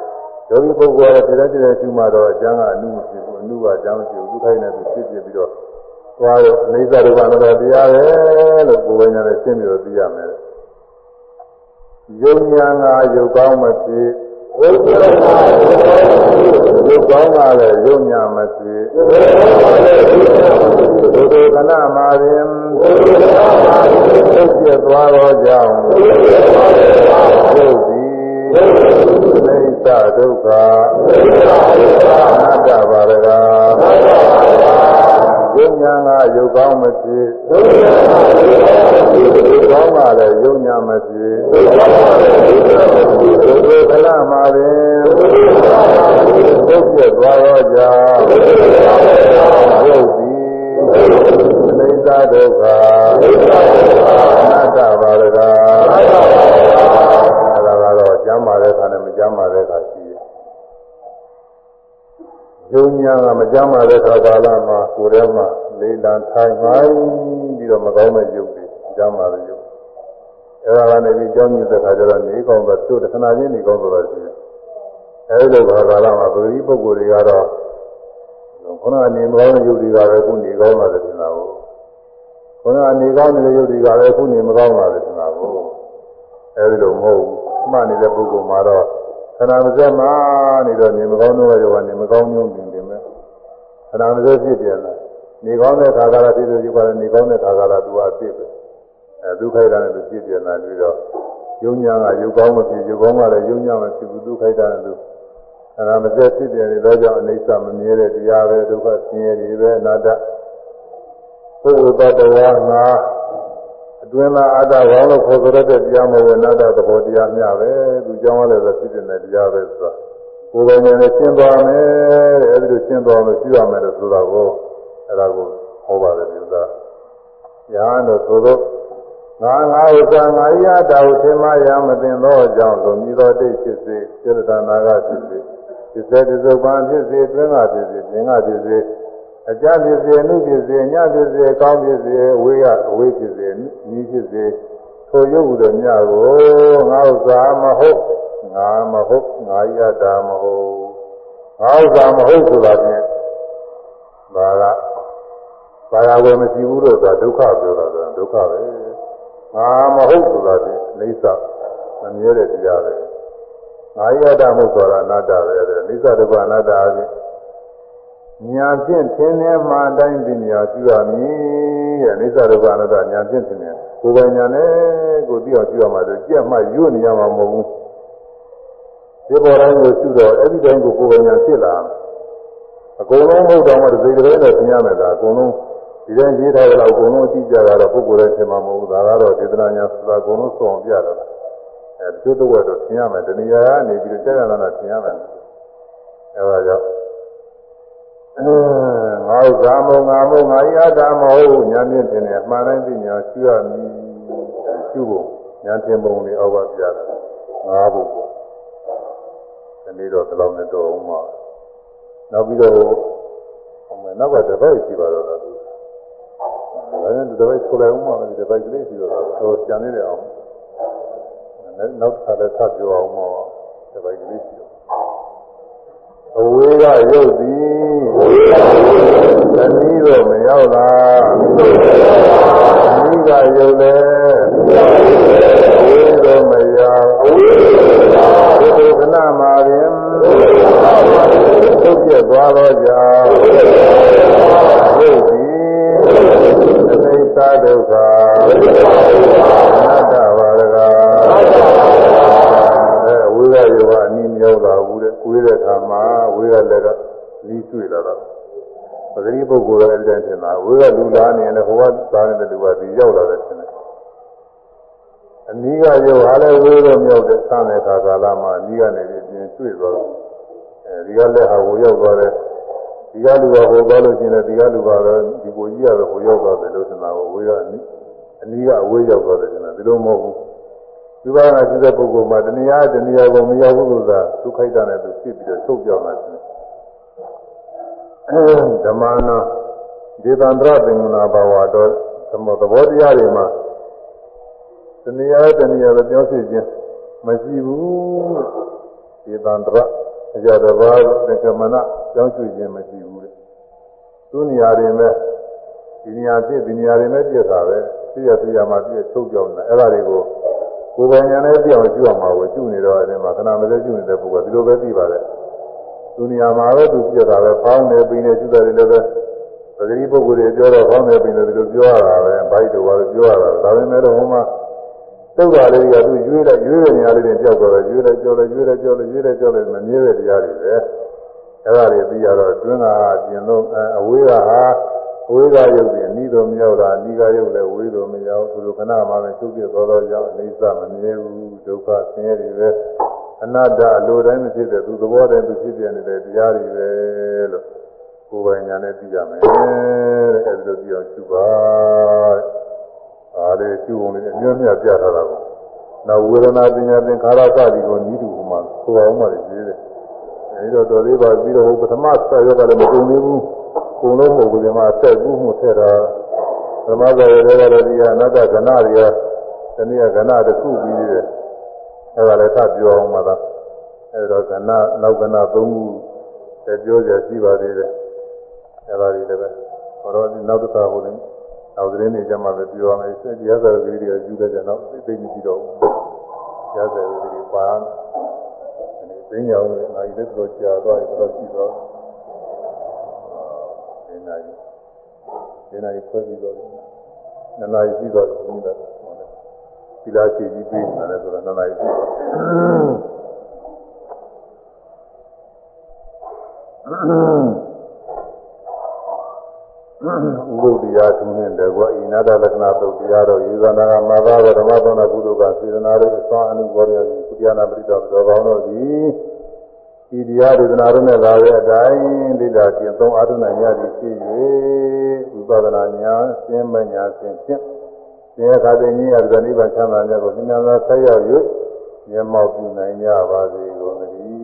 B: ယောဂီပုဂ္ဂိုလ်ကလည်းဒီတိုင်းဒီတိုင်းရှုမှတော့အကျမ်းကအနုမဖြစ်ဘူးအနုကအကျမ်းမရှိဘူးသူခိုင်းနေသူဖြစ်ဖြစ်ပြီးတော့သွားရောအိသရူပနာတရားပဲလို့ကိုယ်ဝိညာဉ်နဲ့ရှင်းပြီးတော့သိရမယ်ယုံညာငါယုတ်ကောင်းမဖြစ် ဝိသုဒ္ဓါယုတ်ကောင်းကလည်းယုံညာမဖြစ်ဘုဒ္ဓကနာမှာရင်သုတ်ပြသွားတော့ကြောင်းယုတ်သည်အိသဒုက္ခအနတ္တဘာရက ယုံညာငါယုတ်ကောင်းမဖြစ်ယုံညာငါယုတ်ကောင်းမဖြစ်ယုတ်ကောင်းကလည်းယုံညာမဖြစ်ယုတ်ကောင်းကလည်းယုံညာမဖြစ်ဒုက္ခလမှာပင်သုတ်ပြသွားတော့ကြောင့်ယုတ်သည်အိသဒုက္ခအနတ္တဘာရကအဲ့ဒါကတော့ကျမ်းမာတဲ့ခါနဲ့မကျမ်းမာတဲ့ခါ ရှိတယ်ယုံညာကမကြမ်းပါတဲ့ခါကာလမှာကိုယ်ထဲမှာလေးလံထိုင်မှိုင်းပြီးတော့မကောင်းတဲ့ယုတ်တွေကြမ်းပါတဲ့ယုတ်အဲဒါကနေပြီးကြောင်းမြစ်တဲ့ခါကျတော့နေကောင်းတော့သူ့တခဏချင်းနေကောင်းတော့ရှိတယ်အဲဒီလိုခါကာလမှာပဂတိပုဂ္ဂိုလ်တွေကတော့ခုနကနေမကောင်းတဲ့ယုတ်တွေကပဲခုနေကောင်းပါတယ်ထင်တာကိုခုနကနေကောင်းတဲ့ယုတ်တွေကလည်းခုနေမကောင်းပါဘူးထင်တာကိုအဲဒီလိုမဟုတ်ဘူးမှတ်နေတဲ့ပုဂ္ဂိုလ်မှာတော့ ခဏမစက်မှနေတော့နေမကောင်းတော့ရောကနေမကောင်းမျိုးပြင်ပြင်မဲ့ခဏမစက်ဖြစ်ပြန်လာနေကောင်းတဲ့ခါကလာဖြစ်လို့ဒီပါနေကောင်းတဲ့ခါကလာသူကအဖြစ်ပဲအဲဒုက္ခိုက်တာနဲ့သူဖြစ်ပြန်လာပြီးတော့ယုံညာကယုတ်ကောင်းမဖြစ်ယုတ်ကောင်းကလည်းယုံညာမဖြစ်ဘူးဒုက္ခိုက်တာနဲ့သူခဏမစက်ဖြစ်ပြန်နေတော့ကြောင့်အိဋ္ဌမမြဲတဲ့တရားပဲဒုက္ခဆင်းရဲတွေပဲအနာတ္တပုဂ္ဂိုလ်တ attva ငါ အတွင်းသားအတ္တဘောလို့ခေါ်ကြတဲ့တရားမဟုတ်ဘူးအနတ္တသဘောတရားမျှပဲသူကြောင်းလည်းဆိုဖြစ်တဲ့တရားပဲဆိုတာကိုယ်ပိုင်နဲ့ရှင်းသွားမယ်တဲ့အဲဒီလိုရှင်းသွားလို့ရှိရမယ်လို့ဆိုတာကိုအဲဒါကိုဟောပါတယ်ဒီဥစ္စာညာတို့သို့သောငါငါဥစ္စာငါရတာကိုသင်မရမသိသောကြောင့်လူမြည်သောတိတ်ဖြစ်စေစေတနာကဖြစ်စေဖြစ်စေတစုံပန်ဖြစ်စေတွင်းကဖြစ်စေမြင်ကဖြစ်စေ အကြဖြစ်စေအနုဖြစ်စေညဖြစ်စေအကောင်းဖြစ်စေအဝေးကအဝေးဖြစ်စေဤဖြစ်စေထိုရုပ်ဟုသောမြတ်ကိုငါဥစ္စာမဟုတ်ငါမဟုတ်ငါရတာမဟုတ်ငါဥစ္စာမဟုတ်ဆိုတာဖြင့်ဒါကဘာသာဝင်မရှိဘူးလို့ဆိုတာဒုက္ခပြောတာကဒုက္ခပဲငါမဟုတ်ဆိုတာဖြင့်အိဋ္ဌမမြဲတဲ့တရားပဲငါရတာမဟုတ်ဆိုတာအနတ္တပဲတဲ့အိဋ္ဌဒုက္ခအနတ္တအချင်း ညာဖြင့်သင်နေမှအတိုင်းပညာရှိရမည်တဲ့အိဋ္ဌဒုက္ခအနတ္တညာဖြင့်သင်နေကိုယ်ပိုင်ညာနဲ့ကိုသိအောင်ရှိရမှာဆိုကြက်မှရွတ်နေရမှာမဟုတ်ဘူးဒီပေါ်တိုင်းကိုရှိတော့အဲ့ဒီတိုင်းကိုကိုယ်ပိုင်ညာဖြစ်လာအကုန်လုံးမဟုတ်တော့မှဒီစိတ်ကလေးနဲ့သင်ရမယ်ဒါအကုန်လုံးဒီတိုင်းရေးထားကြတော့အကုန်လုံးအတိအကျကတော့ပုဂ္ဂိုလ်တိုင်းသင်မှာမဟုတ်ဘူးဒါကတော့ဒေသနာညာဆိုတာအကုန်လုံးစုံပြတာလားအဲဒီတို့တော့သင်ရမယ်တဏှာကနေပြီးတော့ကြာကြာနာသင်ရမယ်အဲဒါကြောင့် ငါဥစ္စာမုံငါမုံငါရတာမဟုတ်ညာမြင့်တင်တယ်အမှန်တိုင်းသိညာရှိရမည်ရှိဖို့ညာတင်ပုံလေးအောက်ကပြတာငါဖို့ပေါ့ဒီနေ့တော့ဒီလောက်နဲ့တော့အောင်မှာနောက်ပြီးတော့ဟိုမယ်နောက်ကတပိုက်ရှိပါတော့လားသူဒါနဲ့တပိုက်ဆိုလိုက်အောင်မှာဒီတပိုက်ကလေးရှိတော့တော့ကျန်နေတယ်အောင်နောက်တစ်ခါလည်းထပ်ပြောအောင်မှာတပိုက်ကလေးရှိတော့ အဝေးကရုပ်သည်သတိတော့မရောက်လားသတိကရုပ်လေအဝေးတော့မရောက်ဒီလိုခဏမှာပင်သုတ်ပြသွားတော့ကြောင့်ရုပ်သည်အသိသာဒုက္ခအနတ္တပါဒကာအဲဝိရယောကအနည်းမ ရောက်လာဘူးတဲ့ကိုယ်တဲ့အခါမှာဝိရလည်းတော့လီးတွေ့လာတော့ပဂရိပုဂ္ဂိုလ်ရဲ့အတိုင်းထင်တာဝိရလူလားနေတယ်ဘဝသားနေတဲ့လူကဒီရောက်လာတယ်ထင်တယ်အနည်းကယောဟာလည်းဝိရမြောက်တဲ့ဆန်းတဲ့ခါကာလမှာအနည်းကနေပြီးပြင်တွေ့သွားတော့အဲဒီကလည်းဟာဝိရောက်သွားတယ်ဒီကလူကဟိုသွားလို့ရှိရင်ဒီကလူကတော့ဒီကိုကြီးကတော့ဟိုရောက်သွားတယ်လို့ထင်တာကိုဝိရအနည်းအနည်းကအဝေးရောက်သွားတယ်ထင်တာဒီလိုမဟုတ်ဘူး ဒီဘာနာရှိတဲ့ပုဂ္ဂိုလ်မှာတဏှာတဏှာကိုမရောက်ဘူးလို့သာဒုက္ခိတနဲ့သူဖြစ်ပြီးတော့ထုတ်ပြောင်းလာတယ်ဓမ္မနာဒေသန္တရသင်္ကနာဘာဝတော်သမသဘောတရားတွေမှာတဏှာတဏှာကိုပြောဖြစ်ခြင်းမရှိဘူးဒေသန္တရအကြတဘာသင်္ကမနာကြောင်းရွှေ့ခြင်းမရှိဘူးတဲ့သူနေရာတွေမဲ့ဒီနေရာဖြစ်ဒီနေရာတွေမဲ့ပြည့်တာပဲသိရသိရမှပြည့်ထုတ်ပြောင်းလာအဲ့ဒါတွေကို ကိုယ်ပိုင်ဉာဏ်နဲ့ပြောင်းကျွအောင်မှာကိုကျွနေတော့အဲဒီမှာခဏမစဲကျွနေတဲ့ပုဂ္ဂိုလ်ကဒီလိုပဲသိပါတယ်သူနေရာမှာပဲသူပြတာပဲဖောင်းနေပြီးနေကျွတယ်လည်းပဲပဂတိပုဂ္ဂိုလ်တွေပြောတော့ဖောင်းနေပြီးနေဒီလိုပြောရတာပဲဘိုက်တော်ကပြောရတာဒါပေမဲ့တော့ဟိုမှာတုတ်တာလေးကသူရွေးလိုက်ရွေးတဲ့နေရာလေးတွေကြောက်တော့ရွေးလိုက်ကြောက်လိုက်ရွေးလိုက်ကြောက်လိုက်ရွေးလိုက်ကြောက်လိုက်မမြဲတဲ့တရားတွေပဲအဲဒါတွေပြီးရတော့တွင်းကပြင်လို့အဝေးကဟာ ဝေးကရုပ်ပြီးအနိတော်မရောက်တာအနိကရုပ်လည်းဝေးတော်မရောက်သူတို့ခဏမှပဲချုပ်ပြသောသောကြောင့်အိသမမြဲဘူးဒုက္ခဆင်းရဲတွေပဲအနတ္တအလိုတိုင်းမဖြစ်တဲ့သူသဘောတည်းသူဖြစ်ပြနေတဲ့တရားတွေပဲလို့ကိုယ်ပိုင်ညာနဲ့သိရမယ်တဲ့အဲဒီလိုပြောရှုပါအားလေရှုပုံလေးအမျိုးမျိုးပြထားတာကိုနောက်ဝေဒနာပညာသင်္ခါရစသည်ကိုဤသူဟိုမှာဆိုအောင်မှလေရေးတယ်အဲ အဲဒီတော့တော်သေးပါပြီးတော့ပထမဆက်ရောကလည်းမကုန်သေးဘူး ကုန်လို့မဟုတ်ဘူးဒီမှာဆက်ကူးမှုထည့်တာပထမဆက်ရောလည်းဒီကအနတ္တကဏတွေကတနည်းကဏတစ်ခုပြီးသေးတယ်အဲဒါလည်းသပြောအောင်မှာသာအဲတော့ကဏနောက်ကဏသုံးခုတပြောကြရှိပါသေးတယ်အဲဒါတွေလည်းပဲဘောတော့ဒီနောက်တစ်ခါဟိုလည်းနောက်သတင်းတွေကြမှာပဲပြောရမယ်ဆက်ကြရတဲ့ကလေးတွေကယူတဲ့ကြတော့သိသိမရှိတော့ဘူးရတဲ့ကလေးတွေပါသိညာဦးလည်းနိုင်တဲ့တော့ကြာသွားပြီတော့ရှိတော့ ဒီနိုင်ဒီနိုင်ဖွဲ့ပြီးတော့နနာရီရှိတော့ဘုန်းကြီးကဒီလားရှိပြီးပြီးနေတယ်ဆိုတော့နနာရီရှိတော့ဥပုဒ္ဒရာသူနဲ့တကွာဣနာတလက္ခဏာသုတ်တရားတော်ယေဇနာကမာသာဓမ္မသောနာကုသိုလ်ကစေတနာတို့အစွမ်းအမှုဘောရည်ကုသနာပရိသောတော်ကောင်းတို့သည် ဒီတရားဒေသနာတို့နဲ့လာတဲ့အတိုင်းလိလာကျင့်သုံးအားထုတ်နိုင်ရသည်ဖြစ်၍ဝိပဿနာဉာဏ်ရှင်းမညာရှင်းဖြင့်သင်္ခါသိဉ္ဇာဇနိဗ္ဗာန်ချမ်းသာမြတ်ကိုသင်္ညာသာဆက်ရောက်၍မျက်မှောက်ပြုနိုင်ကြပါစေကုန်သတည်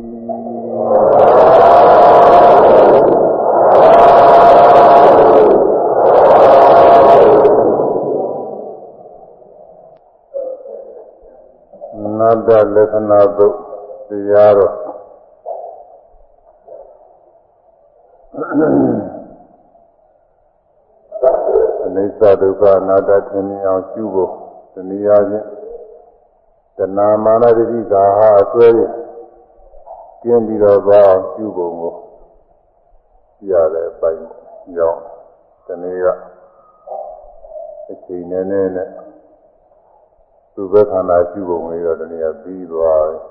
B: းနတ္တလက္ခဏာသုတ်တရားတော် ဒုက္ခအနတ္တသင်မြင်အောင်ရှုဖို့တနည်းအားဖြင့်တဏမာနတိကာဟာအစွဲရကျင်းပြီးတော့သွားအောင်ရှုဖို့ကိုရတဲ့အပိုင်းကြောင့်တနည်းကအချိန်နည်းနည်းနဲ့သူဘက်ခန္ဓာရှုဖို့ဝင်တော့တနည်းကပြီးသွားတယ်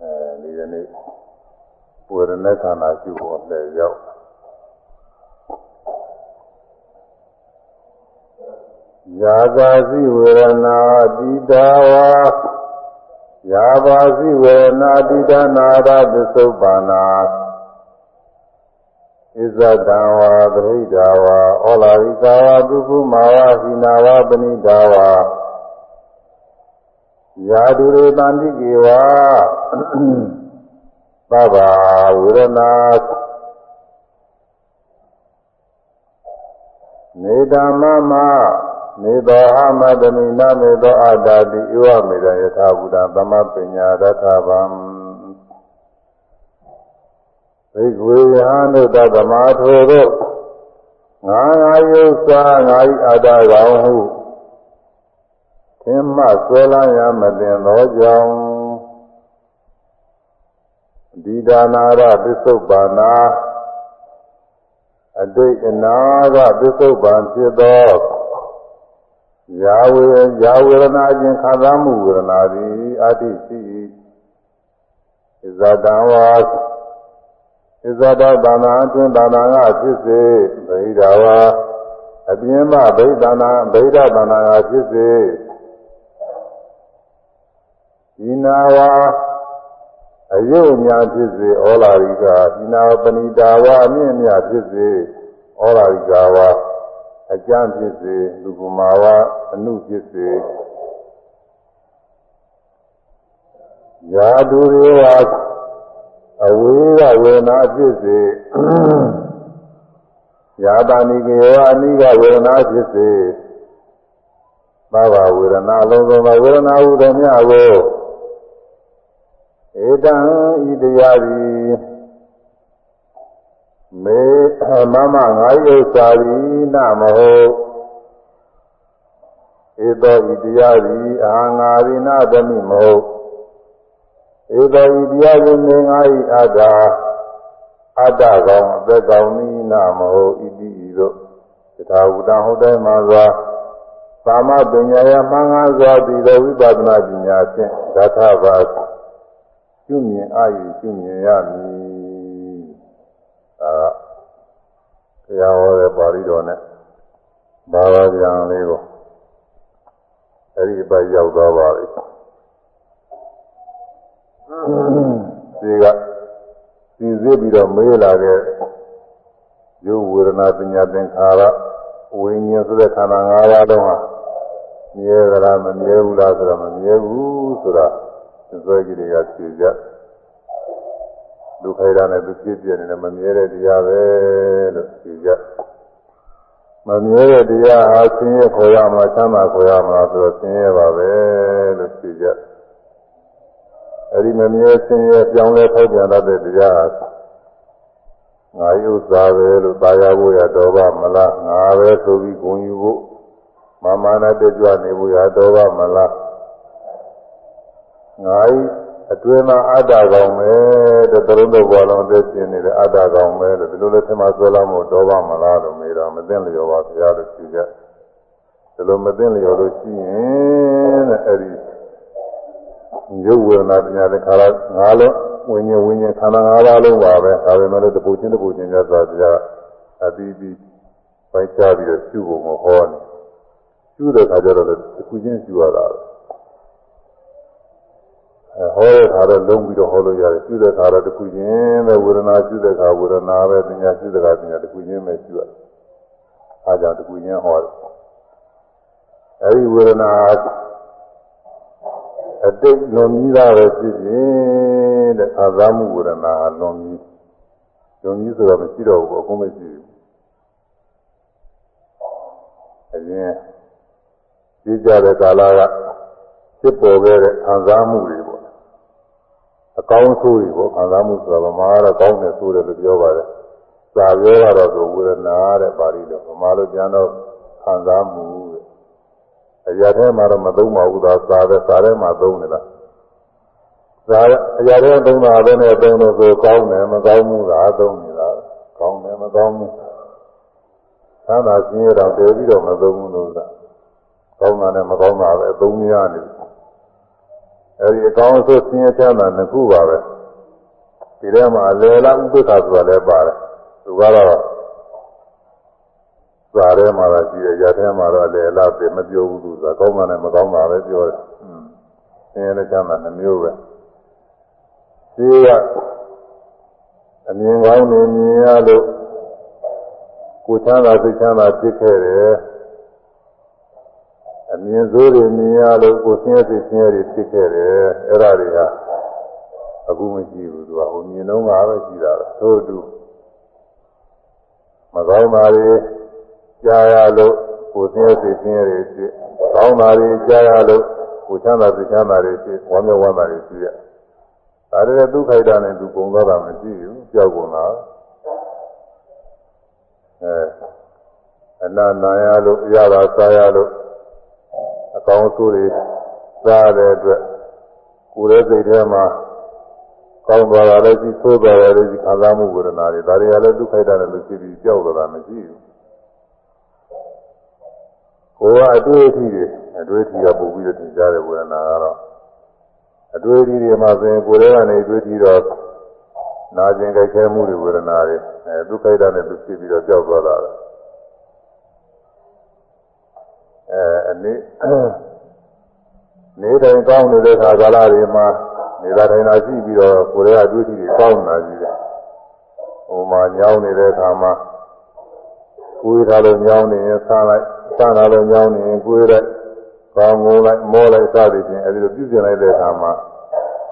B: အဲဒီကနေ့ပွေရณะခန္ဓာရှုဖို့လည်းရောက် ယာပါစီဝေဒနာတိတာဝါယာပါစီဝေဒနာတိတနာရသစ္ဆုပ္ပန္နာဣဇတံဝါပရိဒါဝါဩလာရိကာဝါဒုက္ခမာဝဟိနာဝပဏိဒါဝါယာဒုရေတန္တိကေဝါသဗ္ဗဝေဒနာနေတမမ နေသောအမတမိနမေသောအတ္တတိဧဝမေတယထာဘုဒ္ဓသမပညာရထဗံဘိက္ဝေယဟနုတသမာထိုတို့ငါငါယုတ်စွာငါဤအတ္တကောင်ဟုသင်မှဆွဲလန်းရမတင်သောကြောင့်ဒီဒါနာရပစ္စုပ္ပန္နာအတိတ်အနာကပစ္စုပ္ပန်ဖြစ်သော ယာဝေယာဝေရဏအခြင်းခံစားမှုဝေဒနာသည်အတ္တိရှိ၏ဇာတံဝါဣဇာတဘာနာအတွင်းဘာနာကဖြစ်စေဗိဓာဝါအပြင်းမဗိဓာနာဗိဓာဘာနာကဖြစ်စေဒီနာဝါအယုတ်များဖြစ်စေဩလာရိကဒီနာပဏိတာဝါအမြင့်မြတ်ဖြစ်စေဩလာရိကဝါ အကျမ်းဖြစ်စေလူကမာဝအနုဖြစ်စေယာဒူရေဝအဝေးကဝေနာဖြစ်စေယာတာနိကေဝအနိကဝေနာဖြစ်စေသဗ္ဗဝေဒနာလုံးစုံသောဝေဒနာဟုသည်များကိုဧတံဤတရားသည် မေမမငါယုတ်စာသည်နမဟုတ်ဧသောဤတရားသည်အာငါရိနသမိမဟုတ်ဧသောဤတရားသည်နေငါဤအတ္တအတ္တကောင်အသက်ကောင်နိနမဟုတ်ဣတိဤသို့တထာဝတံဟုတ်တိုင်းမှာစွာသာမပညာယမှန်ကားစွာတည်သောဝိပဿနာပညာဖြင့်ဓာထပါကျွမြင်အာယူကျွမြင်ရမည် ဘုရားဟောတဲ့ပါဠိတော်နဲ့ဘာသာပြန်လေးကိုအဲ့ဒီပိုက်ရောက်သွားပါပြီဒီကစီစစ်ပြီးတော့မေးလာတဲ့ရုပ်ဝေဒနာပညာသင်္ခါရဝိညာဉ်ဆိုတဲ့ခန္ဓာ၅ပါးလုံးဟာမြဲသလားမမြဲဘူးလားဆိုတော့မမြဲဘူးဆိုတာစွဲကြီးတွေကဖြေကြ ဒုက္ခိတာနဲ့သူဖြစ်ပြနေတယ်မမြဲတဲ့တရားပဲလို့သိကြမမြဲတဲ့တရားဟာဆင်းရဲခေါ်ရမှာချမ်းသာခေါ်ရမှာဆိုတော့ဆင်းရဲပါပဲလို့သိကြအဲဒီမမြဲဆင်းရဲပြောင်းလဲဖောက်ပြန်တတ်တဲ့တရားဟာငါယုဇာပဲလို့သာယာဖို့ရတော်ပါမလားငါပဲဆိုပြီးဂုဏ်ယူဖို့မမာနတကြွနေဖို့ရတော်ပါမလားငါဤ အတွင်းမှာအတ္တကောင်ပဲတဲ့သရုံးတော့ဘောလုံးအသက်ရှင်နေတဲ့အတ္တကောင်ပဲလို့ဒီလိုလဲထင်မှဆွဲလာမို့တော်ပါမလားလို့မေးတော့မသိလျော်ပါဘုရားလို့ဖြေကြဒီလိုမသိလျော်လို့ရှိရင်တဲ့အဲ့ဒီရုပ်ဝေဒနာပညာတဲ့ခါလာငါလုံးဝိညာဉ်ဝိညာဉ်ခန္ဓာ၅ပါးလုံးပါပဲဒါပေမဲ့လည်းတပူချင်းတပူချင်းကြသွားကြအပြီးပြီးပိုက်ချပြီးတော့ရှုဖို့မဟောနေရှုတဲ့ခါကျတော့လည်းတခုချင်းရှုရတာအဲ ဟောတဲ့ခါတော့လုံးပြီးတော့ဟောလို့ရတယ်ရှုတဲ့ခါတော့တခုချင်းပဲဝေဒနာရှုတဲ့ခါဝေဒနာပဲပညာရှုတဲ့ခါပညာတခုချင်းပဲရှုရအားကြောင့်တခုချင်းဟောတယ်အဲဒီဝေဒနာအတိတ်လွန်ပြီးသားပဲဖြစ်ဖြစ်တဲ့အာသာမှုဝေဒနာလွန်ပြီးလွန်ပြီးဆိုတော့မရှိတော့ဘူးအကုန်မရှိဘူးအရင်ကြည့်ကြတဲ့ကာလကဖြစ်ပေါ်ခဲ့တဲ့အာသာမှုတွေပေါ့ ါ့ အကောင်းဆိုးတွေပေါ့အာသာမှုဆိုတာဗမာကတော့ကောင်းတယ်ဆိုတယ်လို့ပြောပါတယ်စာပြောကတော့ဆိုဝေဒနာတဲ့ပါဠိလိုဗမာလိုကျမ်းတော့ခံစားမှုတဲ့အရာထဲမှာတော့မသုံးပါဘူးသာသာပဲသာထဲမှာသုံးနေတာသာအရာထဲသုံးတာပဲနဲ့သုံးလို့ဆိုကောင်းတယ်မကောင်းဘူးလားသုံးနေတာကောင်းတယ်မကောင်းဘူးသံသာရှင်းရတော့တည်ပြီးတော့မသုံးဘူးလို့ကကောင်းတာနဲ့မကောင်းတာပဲသုံးရနေတယ် အဲဒီအကောင်းဆုံးရှင်းရချမ်းသာနှစ်ခုပါပဲဒီထဲမှာလေလာဥပ္ပခါဆိုတာလည်းပါတယ်သူကတော့စာထဲမှာတော့ရှိတယ်ရထဲမှာတော့လည်းလားသိမပြောဘူးသူကကောင်းတာနဲ့မကောင်းတာပဲပြောတယ်။အင်းဆင်းရဲတဲ့ချမ်းသာနှမျိုးပဲ။ဒီကအမြင်ကောင်းနေမြင်ရလို့ကိုချမ်းသာသိချမ်းသာဖြစ်ခဲ့တယ်။အမြ င်ဆိုးတွေမြင်ရလို့ကိုဆင်းရဲသိဆင်းရဲတွေဖြစ်ခဲ့တယ်။အဲ့ဒါတွေကအခုမရှိဘူးသူကဟိုမြင်တော့ကပဲရှိတာသို့တူမကောင်းတာတွေကြားရလို့ကိုယ်ဆင်းရဲစိတ်ဆင်းရဲတွေဖြစ်ကောင်းတာတွေကြားရလို့ကိုယ်ချမ်းသာစိတ်ချမ်းသာတွေဖြစ်ဝမ်းမြောက်ဝမ်းသာတွေဖြစ်ရဒါတွေဒုက္ခိတာနဲ့သူပုံသွားတာမရှိဘူးကြောက်ကုန်တာအဲအနာနာရလို့ရတာစားရလို့အ ကောင်းဆိုးတွေစားတဲ့အတွက်ကိုယ်ရဲ့စိတ်ထဲမှာကောင်းသွားတာလည်းရှိဆိုးသွားတာလည်းရှိခံစားမှုဝေဒနာတွေဒါတွေကလည်းဒုက္ခိတာနဲ့လို့ရှိပြီးကြောက်သွားတာမရှိဘူးကိုယ်ကအတွေ့အထိတွေအတွေ့အထိကပုံပြီးတော့သင်ကြားတဲ့ဝေဒနာကတော့အတွေ့အထိတွေမှာဆိုရင်ကိုယ်ထဲကနေအတွေ့အထိတော့နာကျင်ကြိုက်ခဲမှုတွေဝေဒနာတွေအဲဒုက္ခိတနဲ့သူဖြစ်ပြီးတော့ကြောက်သွားတာ အဲအနေနေတိုင်းကောင်းနေတဲ့ခါကာလတွေမှာနေတာတိုင်းသာရှိပြီးတော့ကိုယ်ထဲကအတွေ့အထိတွေကောင်းလာကြည့်တယ်ဟိုမှာညောင်းနေတဲ့အခါမှာကိုယ်ထားလို့ညောင်းနေရင်ဆန်းလိုက်ဆန်းလာလို့ညောင်းနေရင်ကိုယ်လိုက်ကောင်းငုံလိုက်မောလိုက်စသည်ဖြင့်အဲဒီလိုပြုပြင်လိုက်တဲ့အခါမှာ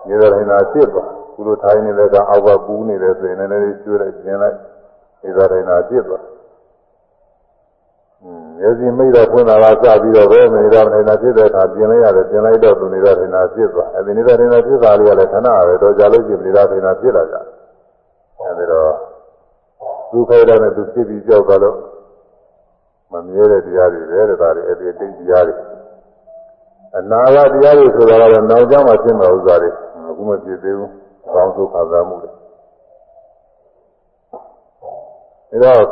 B: နေတာတိုင်းသာဖြစ်သွားကုလိုထိုင်နေတဲ့ကအောက်ကပူးနေတယ်ဆိုရင်လည်းလေးကျွေးလိုက်ပြင်လိုက်နေတာတိုင်းသာဖြစ်သွား မျက်စိမိတ်တော့ဖွင့်လာတာစပြီးတော့ပဲနေတာတိုင်းသာဖြစ်တဲ့အခါပြင်လိုက်ရတယ်ပြင်လိုက်တော့သူနေတာတိုင်းသာဖြစ်သွားအဲဒီနေတာတိုင်းသာဖြစ်တာလေးကလည်းခဏပဲတော့ကြာလို့ရှိရင်နေတာတိုင်းသာဖြစ်လာကြအဲဒီတော့ဒုက္ခရတဲ့သူဖြစ်ပြီးကြောက်ကြလို့မမြဲတဲ့တရားတွေပဲတဲ့ဒါတွေအဲ့ဒီအတိတ်တရားတွေအနာဂတ်တရားတွေဆိုတာကတော့နောက်ကြောင်းမှဖြစ်မှာဥစ္စာတွေအခုမဖြစ်သေးဘူး။ကောင်းဆုံးခံစားမှုတွေ။ဒါတော့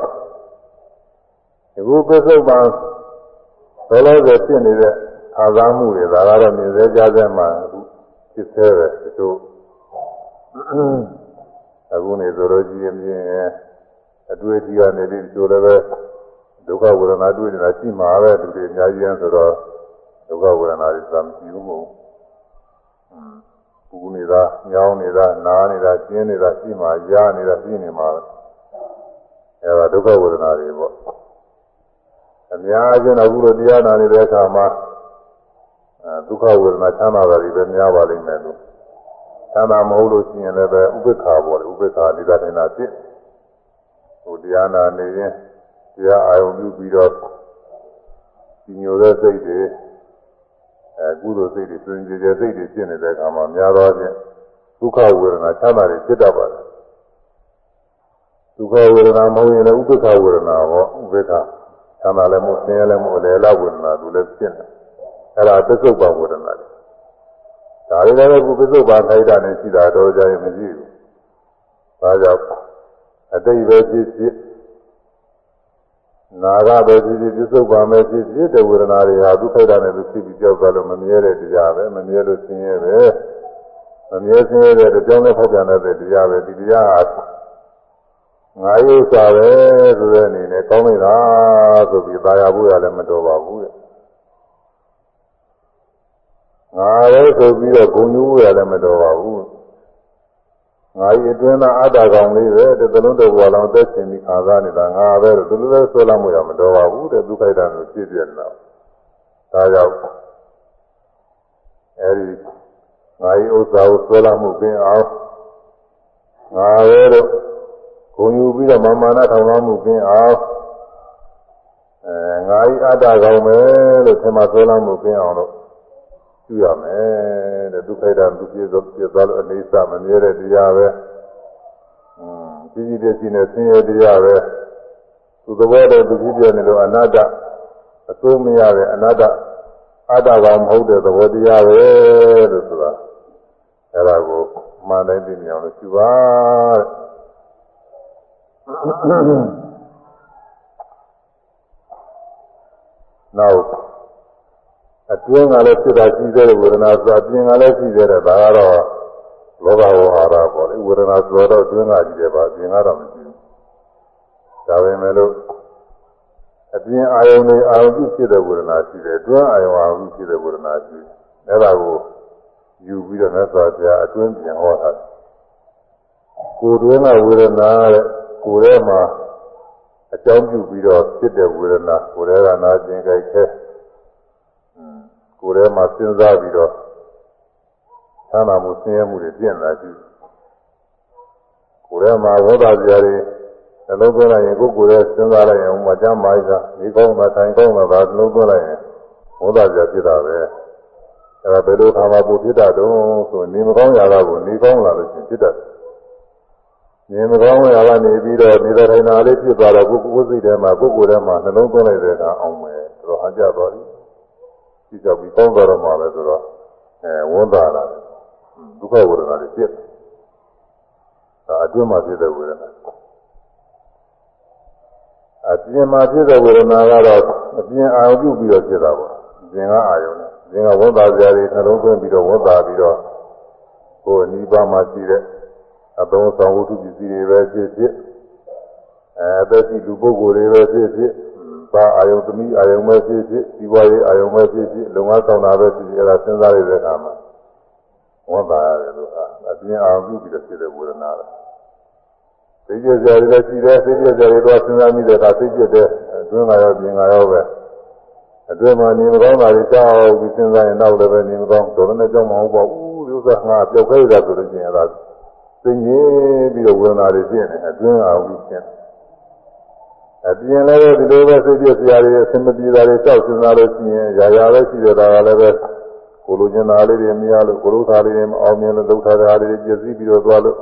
B: ဒီဘုပစ္စုပန်ဘယ်လိုပဲဖြစ်နေတဲ့ခံစားမှုတွေဒါကတော့မြင်စေကြတဲ့မှာအခုဖြစ်သေးတယ်ဒီလိုအခုနေဆိုတော့ကြည့်ရင်အတွေ့အထိကနေပြီးဒီလိုလည်းပဲဒုက္ခဝေဒနာတွေ့နေတာရှိမှာပဲသူတွေအများကြီးဆိုတော့ဒုက္ခဝေဒနာတွေသာမရှိဘူးမဟုတ်ဘူးပူနေတာညောင်းနေတာနားနေတာကျင်းနေတာရှိမှာရားနေတာပြင်းနေမှာအဲဒါဒုက္ခဝေဒနာတွေပေါ့ အများကြီးတော့အခုလိုတရားနာနေတဲ့အခါမှာအဲဒုက္ခဝေဒနာချမ်းသာတာတွေပဲများပါလိမ့်မယ်လို့ ချမ်းသာမဟုတ်လို့ရှိရင်လည်းပဲဥပိ္ပခါပေါ်တယ်ဥပိ္ပခါနေတာတင်တာဖြစ်ဟိုတရားနာနေရင်တရားအာရုံပြုပြီးတော့ဒီညိုတဲ့စိတ်တွေအဲကုသိုလ်စိတ်တွေစွန့်ကြဲကြဲစိတ်တွေဖြစ်နေတဲ့အခါမှာများသောအားဖြင့်ဒုက္ခဝေဒနာချမ်းသာတွေဖြစ်တတ်ပါတယ်ဒုက္ခဝေဒနာမဟုတ်ရင်လည်းဥပိ္ပခဝေဒနာဟောဥပိ္ပခ ချမ်းသာလည်းမဟုတ်ဆင်းရဲလည်းမဟုတ်လေလဝေဒနာသူလည်းဖြစ်နေအဲ့ဒါသစ္စုပ္ပဝေဒနာတွေဒါတွေလည်းခုပစ္စုပ္ပန်ခိုက်တာနဲ့ရှိတာတော့ကြရင်မရှိဘူး။ဒါကြောင့်အတိတ်ပဲဖြစ်ဖြစ်နာဂပဲဖြစ်ဖြစ်ပစ္စုပ္ပန်ပဲဖြစ်ဖြစ်တဲ့ဝေဒနာတွေဟာဒုက္ခတာနဲ့သူဖြစ်ပြီးကြောက်သွားလို့မမြဲတဲ့တရားပဲမမြဲလို့ဆင်းရဲပဲမမြဲဆင်းရဲတဲ့ကြောင်းနဲ့ဖောက်ပြန်တဲ့တရားပဲဒီတရားဟာ ငါရုပ်စာပဲဆိုတဲ့အနေနဲ့ကောင်းနေတာဆိုပြီးသာယာဖို့ရလည်းမတော်ပါဘူးတဲ့ငါလည်းဆိုပြီးတော့ဂုံယူရလည်းမတော်ပါဘူးငါဤအတွင်းသားအတ္တကောင်လေးပဲတသလုံးတစ်ဘဝလုံးသက်ရှင်ပြီးခံစားနေတာငါပဲလို့သူလည်းဆွဲလာမှုရမတော်ပါဘူးတဲ့ဒုက္ခိတကိုဖြစ်ပြနေတာဒါကြောင့်အဲဒီငါဤဥစ္စာကိုဆွဲလာမှုပင်အောင်ငါပဲလို့ ဂုံယူပြီးတော့မာမာနထောင်ထားမှုပင်အောင်အဲငါဤအတ္တကောင်ပဲလို့ထင်မှဆွဲလာမှုပင်အောင်လို့ပြုရမယ်တဲ့ဒုက္ခိတဒုပြည့်သောပြည့်သွားလို့အနေစမမြဲတဲ့တရားပဲอืมကြီးကြီးတဲ့ကြီးနဲ့ဆင်းရဲတရားပဲသူသဘောတည်းသူဖြစ်ပြနေလို့အနတ္တအစိုးမရတဲ့အနတ္တအတ္တကောင်မဟုတ်တဲ့သဘောတရားပဲလို့ဆိုတာအဲ့ဒါကိုမှန်တိုင်းသိမြင်အောင်လို့ရှိပါတဲ့ နောက်အတွင်းကလည်းဖြစ်တာရှိသေးတယ်ဝေဒနာဆိုအပြင်ကလည်းရှိသေးတယ်ဒါကတော့လောဘဝဟာရပေါ့လေဝေဒနာဆိုတော့အတွင်းကကြီးတယ်ပါအပြင်ကတော့မရှိဘူးဒါပေမဲ့လို့အပြင်အာယုန်တွေအာယုန်ပြုဖြစ်တဲ့ဝေဒနာရှိတယ်အတွင်းအာယုန်အာယုန်ဖြစ်တဲ့ဝေဒနာရှိတယ်အဲဒါကိုယူပြီးတော့မြတ်စွာဘုရားအတွင်းပြန်ဟောတာကိုယ်တွင်းကဝေဒနာတဲ့ ကိုယ်ထဲမှာအကြောင်းပြုပြီးတော့ဖြစ်တဲ့ဝေဒနာကိုယ်ထဲကနာကျင်ကြိုက်ခဲကိုယ်ထဲမှာစဉ်းစားပြီးတော့သမ်းသာမှုဆင်းရဲမှုတွေပြင့်လာကြည့်ကိုယ်ထဲမှာဝေဒကြတွေနှလုံးသွင်းလိုက်ရင်ကိုယ်ကိုယ်ရဲ့စဉ်းစားလိုက်ရင်ဟိုမှာကျမ်းမာisa ဒီကောင်းတာထိုင်ကောင်းတာဒါနှလုံးသွင်းလိုက်ရင်ဝေဒကြဖြစ်တာပဲအဲဒါဘယ်လိုခါမှပိုဖြစ်တာတုံးဆိုနေမကောင်းရာကိုနေကောင်းလာလို့ရှိရင်ဖြစ်တတ်နေ မကောင်းရာကနေပြီးတော့နေတဲ့ထိုင်တာလေးဖြစ်သွားတော့ကိုယ်ကိုယ်စိတ်ထဲမှာကိုယ်ကိုယ်ထဲမှာနှလုံးသွင်းလိုက်တဲ့အခါအောင်မယ်ဆိုတော့အကြသွားပြီကြည့်ကြပြီးကောင်းသွားတော့မှပဲဆိုတော့အဲဝန်တာလာတယ်ဒုက္ခဝေဒနာတွေဖြစ်တယ်ဒါအတွင်းမှာဖြစ်တဲ့ဝေဒနာအပြင်မှာဖြစ်တဲ့ဝေဒနာကတော့အပြင်အာရုံပြုပြီးတော့ဖြစ်တာပေါ့အပြင်ကအာရုံနဲ့အပြင်ကဝန်တာကြတွေနှလုံးသွင်းပြီးတော့ဝန်တာပြီးတော့ကိုယ်အနိဗ္ဗာန်မှာရှိတဲ့ အသုံးဆောင်ဝတ္ထုပစ္စည်းတွေပဲဖြစ်ဖြစ်အဲအသက်ရှိလူပုဂ္ဂိုလ်တွေပဲဖြစ်ဖြစ်ပါအာယုံသမီးအာယုံပဲဖြစ်ဖြစ်ဒီဘဝရေးအာယုံပဲဖြစ်ဖြစ်လုံငါဆောင်တာပဲဖြစ်ဖြစ်အဲဒါစဉ်းစားရတဲ့အခါမှာဝန်တာရတယ်လို့ဟာအပြင်အာရုံပြုပြီးတော့ဖြစ်တဲ့ဝေဒနာပဲသိကျကြရည်လည်းရှိတယ်သိကျကြရည်တော့စဉ်းစားမိတဲ့အခါသိကျတဲ့အတွင်းကရောပြင်ကရောပဲအတွင်းမှာနေမကောင်းတာတွေကြောက်ပြီးစဉ်းစားရင်နောက်လည်းပဲနေမကောင်းတော်လည်းကြောက်မဟုတ်ပါဘူးဒီဥစ္စာငါပျောက်ခဲရတာဆိုလို့ရှိရင်အဲဒါ သိငြင်းပြီးတော့ဝေဒနာတွေဖြစ်နေအတွင်းအာရုံပြုဖြစ်နေအပြင်လည်းဒီလိုပဲစိတ်ပြစရာတွေအဆင်မပြေတာတွေကြောက်စင်စားလို့ရှိရင်ຢာຢာပဲရှိတဲ့ဒါကလည်းပဲကိုလိုချင်တာလေးတွေမရလို့ကိုလိုသားလေးတွေမအောင်မြင်လို့ဒုက္ခတာလေးတွေပြည့်စည်ပြီးတော့သွားလို့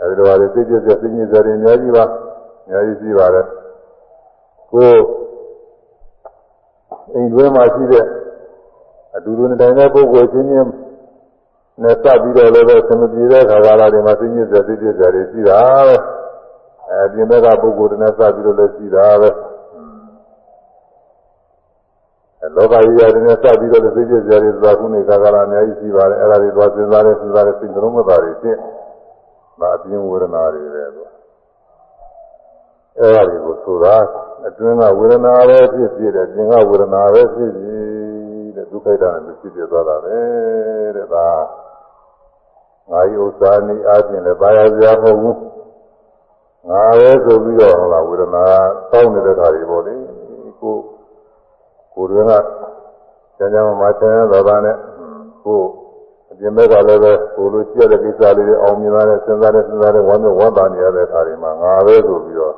B: အဲဒီလိုပါလေစိတ်ပြစရာစိတ်ညစ်စရာတွေအများကြီးပါအများကြီးရှိပါတယ်ကိုအိမ်တွင်းမှာရှိတဲ့အတူတူနဲ့တိုင်တဲ့ပုဂ္ဂိုလ်ချင်းချင်း နဲ့စပ်ပြီးတော့လည်းပဲဆင်မပြေတဲ့ခါကာလတွေမှာစိတ်ညစ်စရာစိတ်ပြစရာတွေရှိတာပဲအဲပြင်ဘက်ကပုဂ္ဂိုလ်တွေနဲ့စပြီးတော့လည်းရှိတာပဲအဲလောကကြီးရတယ်နဲ့စပြီးတော့လည်းသိကျကြရည်သွားခုနေကာကလာအများကြီးရှိပါတယ်အဲ့ဒါတွေသွားစဉ်းစားတယ်စဉ်းစားတယ်စိတ်လုံးမသားတွေဖြစ်ဒါအပြင်းဝေဒနာတွေပဲသူအဲ့ဒါတွေကိုဆိုတာအတွင်းကဝေဒနာပဲဖြစ်ဖြစ်တယ်ပြင်ကဝေဒနာပဲဖြစ်ဖြစ်တဲ့ဒုက္ခိတနဲ့ဖြစ်ဖြစ်သွားတာပဲတဲ့ဒါ ငါဤဥစ္စာနေအချင်းလည်းပါရစရာမဟုတ်ဘူးငါပဲဆိုပြီးတော့ဟုတ်လားဝေဒနာတောင်းနေတဲ့ခါတွေပေါ့လေကိုကိုယ်တွင်ကကျန်ကျန်မှဆင်းရဲတော်တာနဲ့ကိုအအပြင်ဘက်ကလည်းပဲဟိုလိုကြည့်ရတဲ့ကိစ္စလေးတွေအောင်မြင်လာတဲ့စဉ်းစားတဲ့စဉ်းစားတဲ့ဝမ်းမြောက်ဝမ်းသာနေရတဲ့အခါတွေမှာငါပဲဆိုပြီးတော့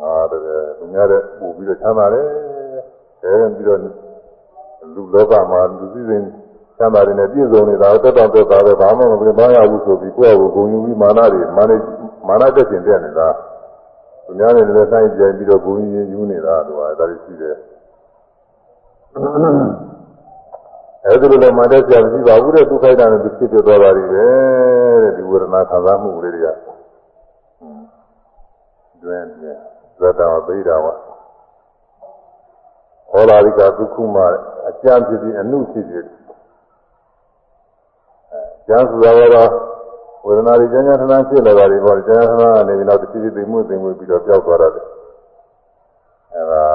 B: ငါတကယ်သူများတဲ့ပို့ပြီးတော့ချမ်းသာတယ်အဲပြီးတော့လူလောကမှာလူစည်းစိမ် ချမ်းသာတယ်နဲ့ပြည့်စုံနေတာတက်တော့တက်တာပဲဘာမှမပြင်ပန်းရဘူးဆိုပြီးကိုယ့်အကိုဂုဏ်ယူပြီးမာနတွေမာနမာနတက်ကျင်တက်နေတာသူများနဲ့လည်းဆိုင်ကြိုင်ပြီးတော့ဂုဏ်ယူယူနေတာသူကဒါတွေရှိတယ်အဲဒီလိုလည်းမတတ်ကြမရှိပါဘူးတဲ့ဒုက္ခိတနဲ့သူဖြစ်ဖြစ်သွားတာတွေပဲတဲ့ဒီဝေဒနာခံစားမှုလေးတွေကတွင်ဇတဝပိဒါဝဟောလာရိကဒုက္ခမအကျမ်းဖြစ်ပြီးအနုဖြစ်ဖြစ် ကျမ်းဆိုတာကတော့ဝေဒနာတွေကျမ်းကျမ်းထမ်းဖြစ်လာတာတွေပေါ့ကျမ်းကျမ်းထမ်းကနေပြီးတော့တစ်စီသိမှုသိမှုပြီးတော့ပျောက်သွားတယ်အဲဒါ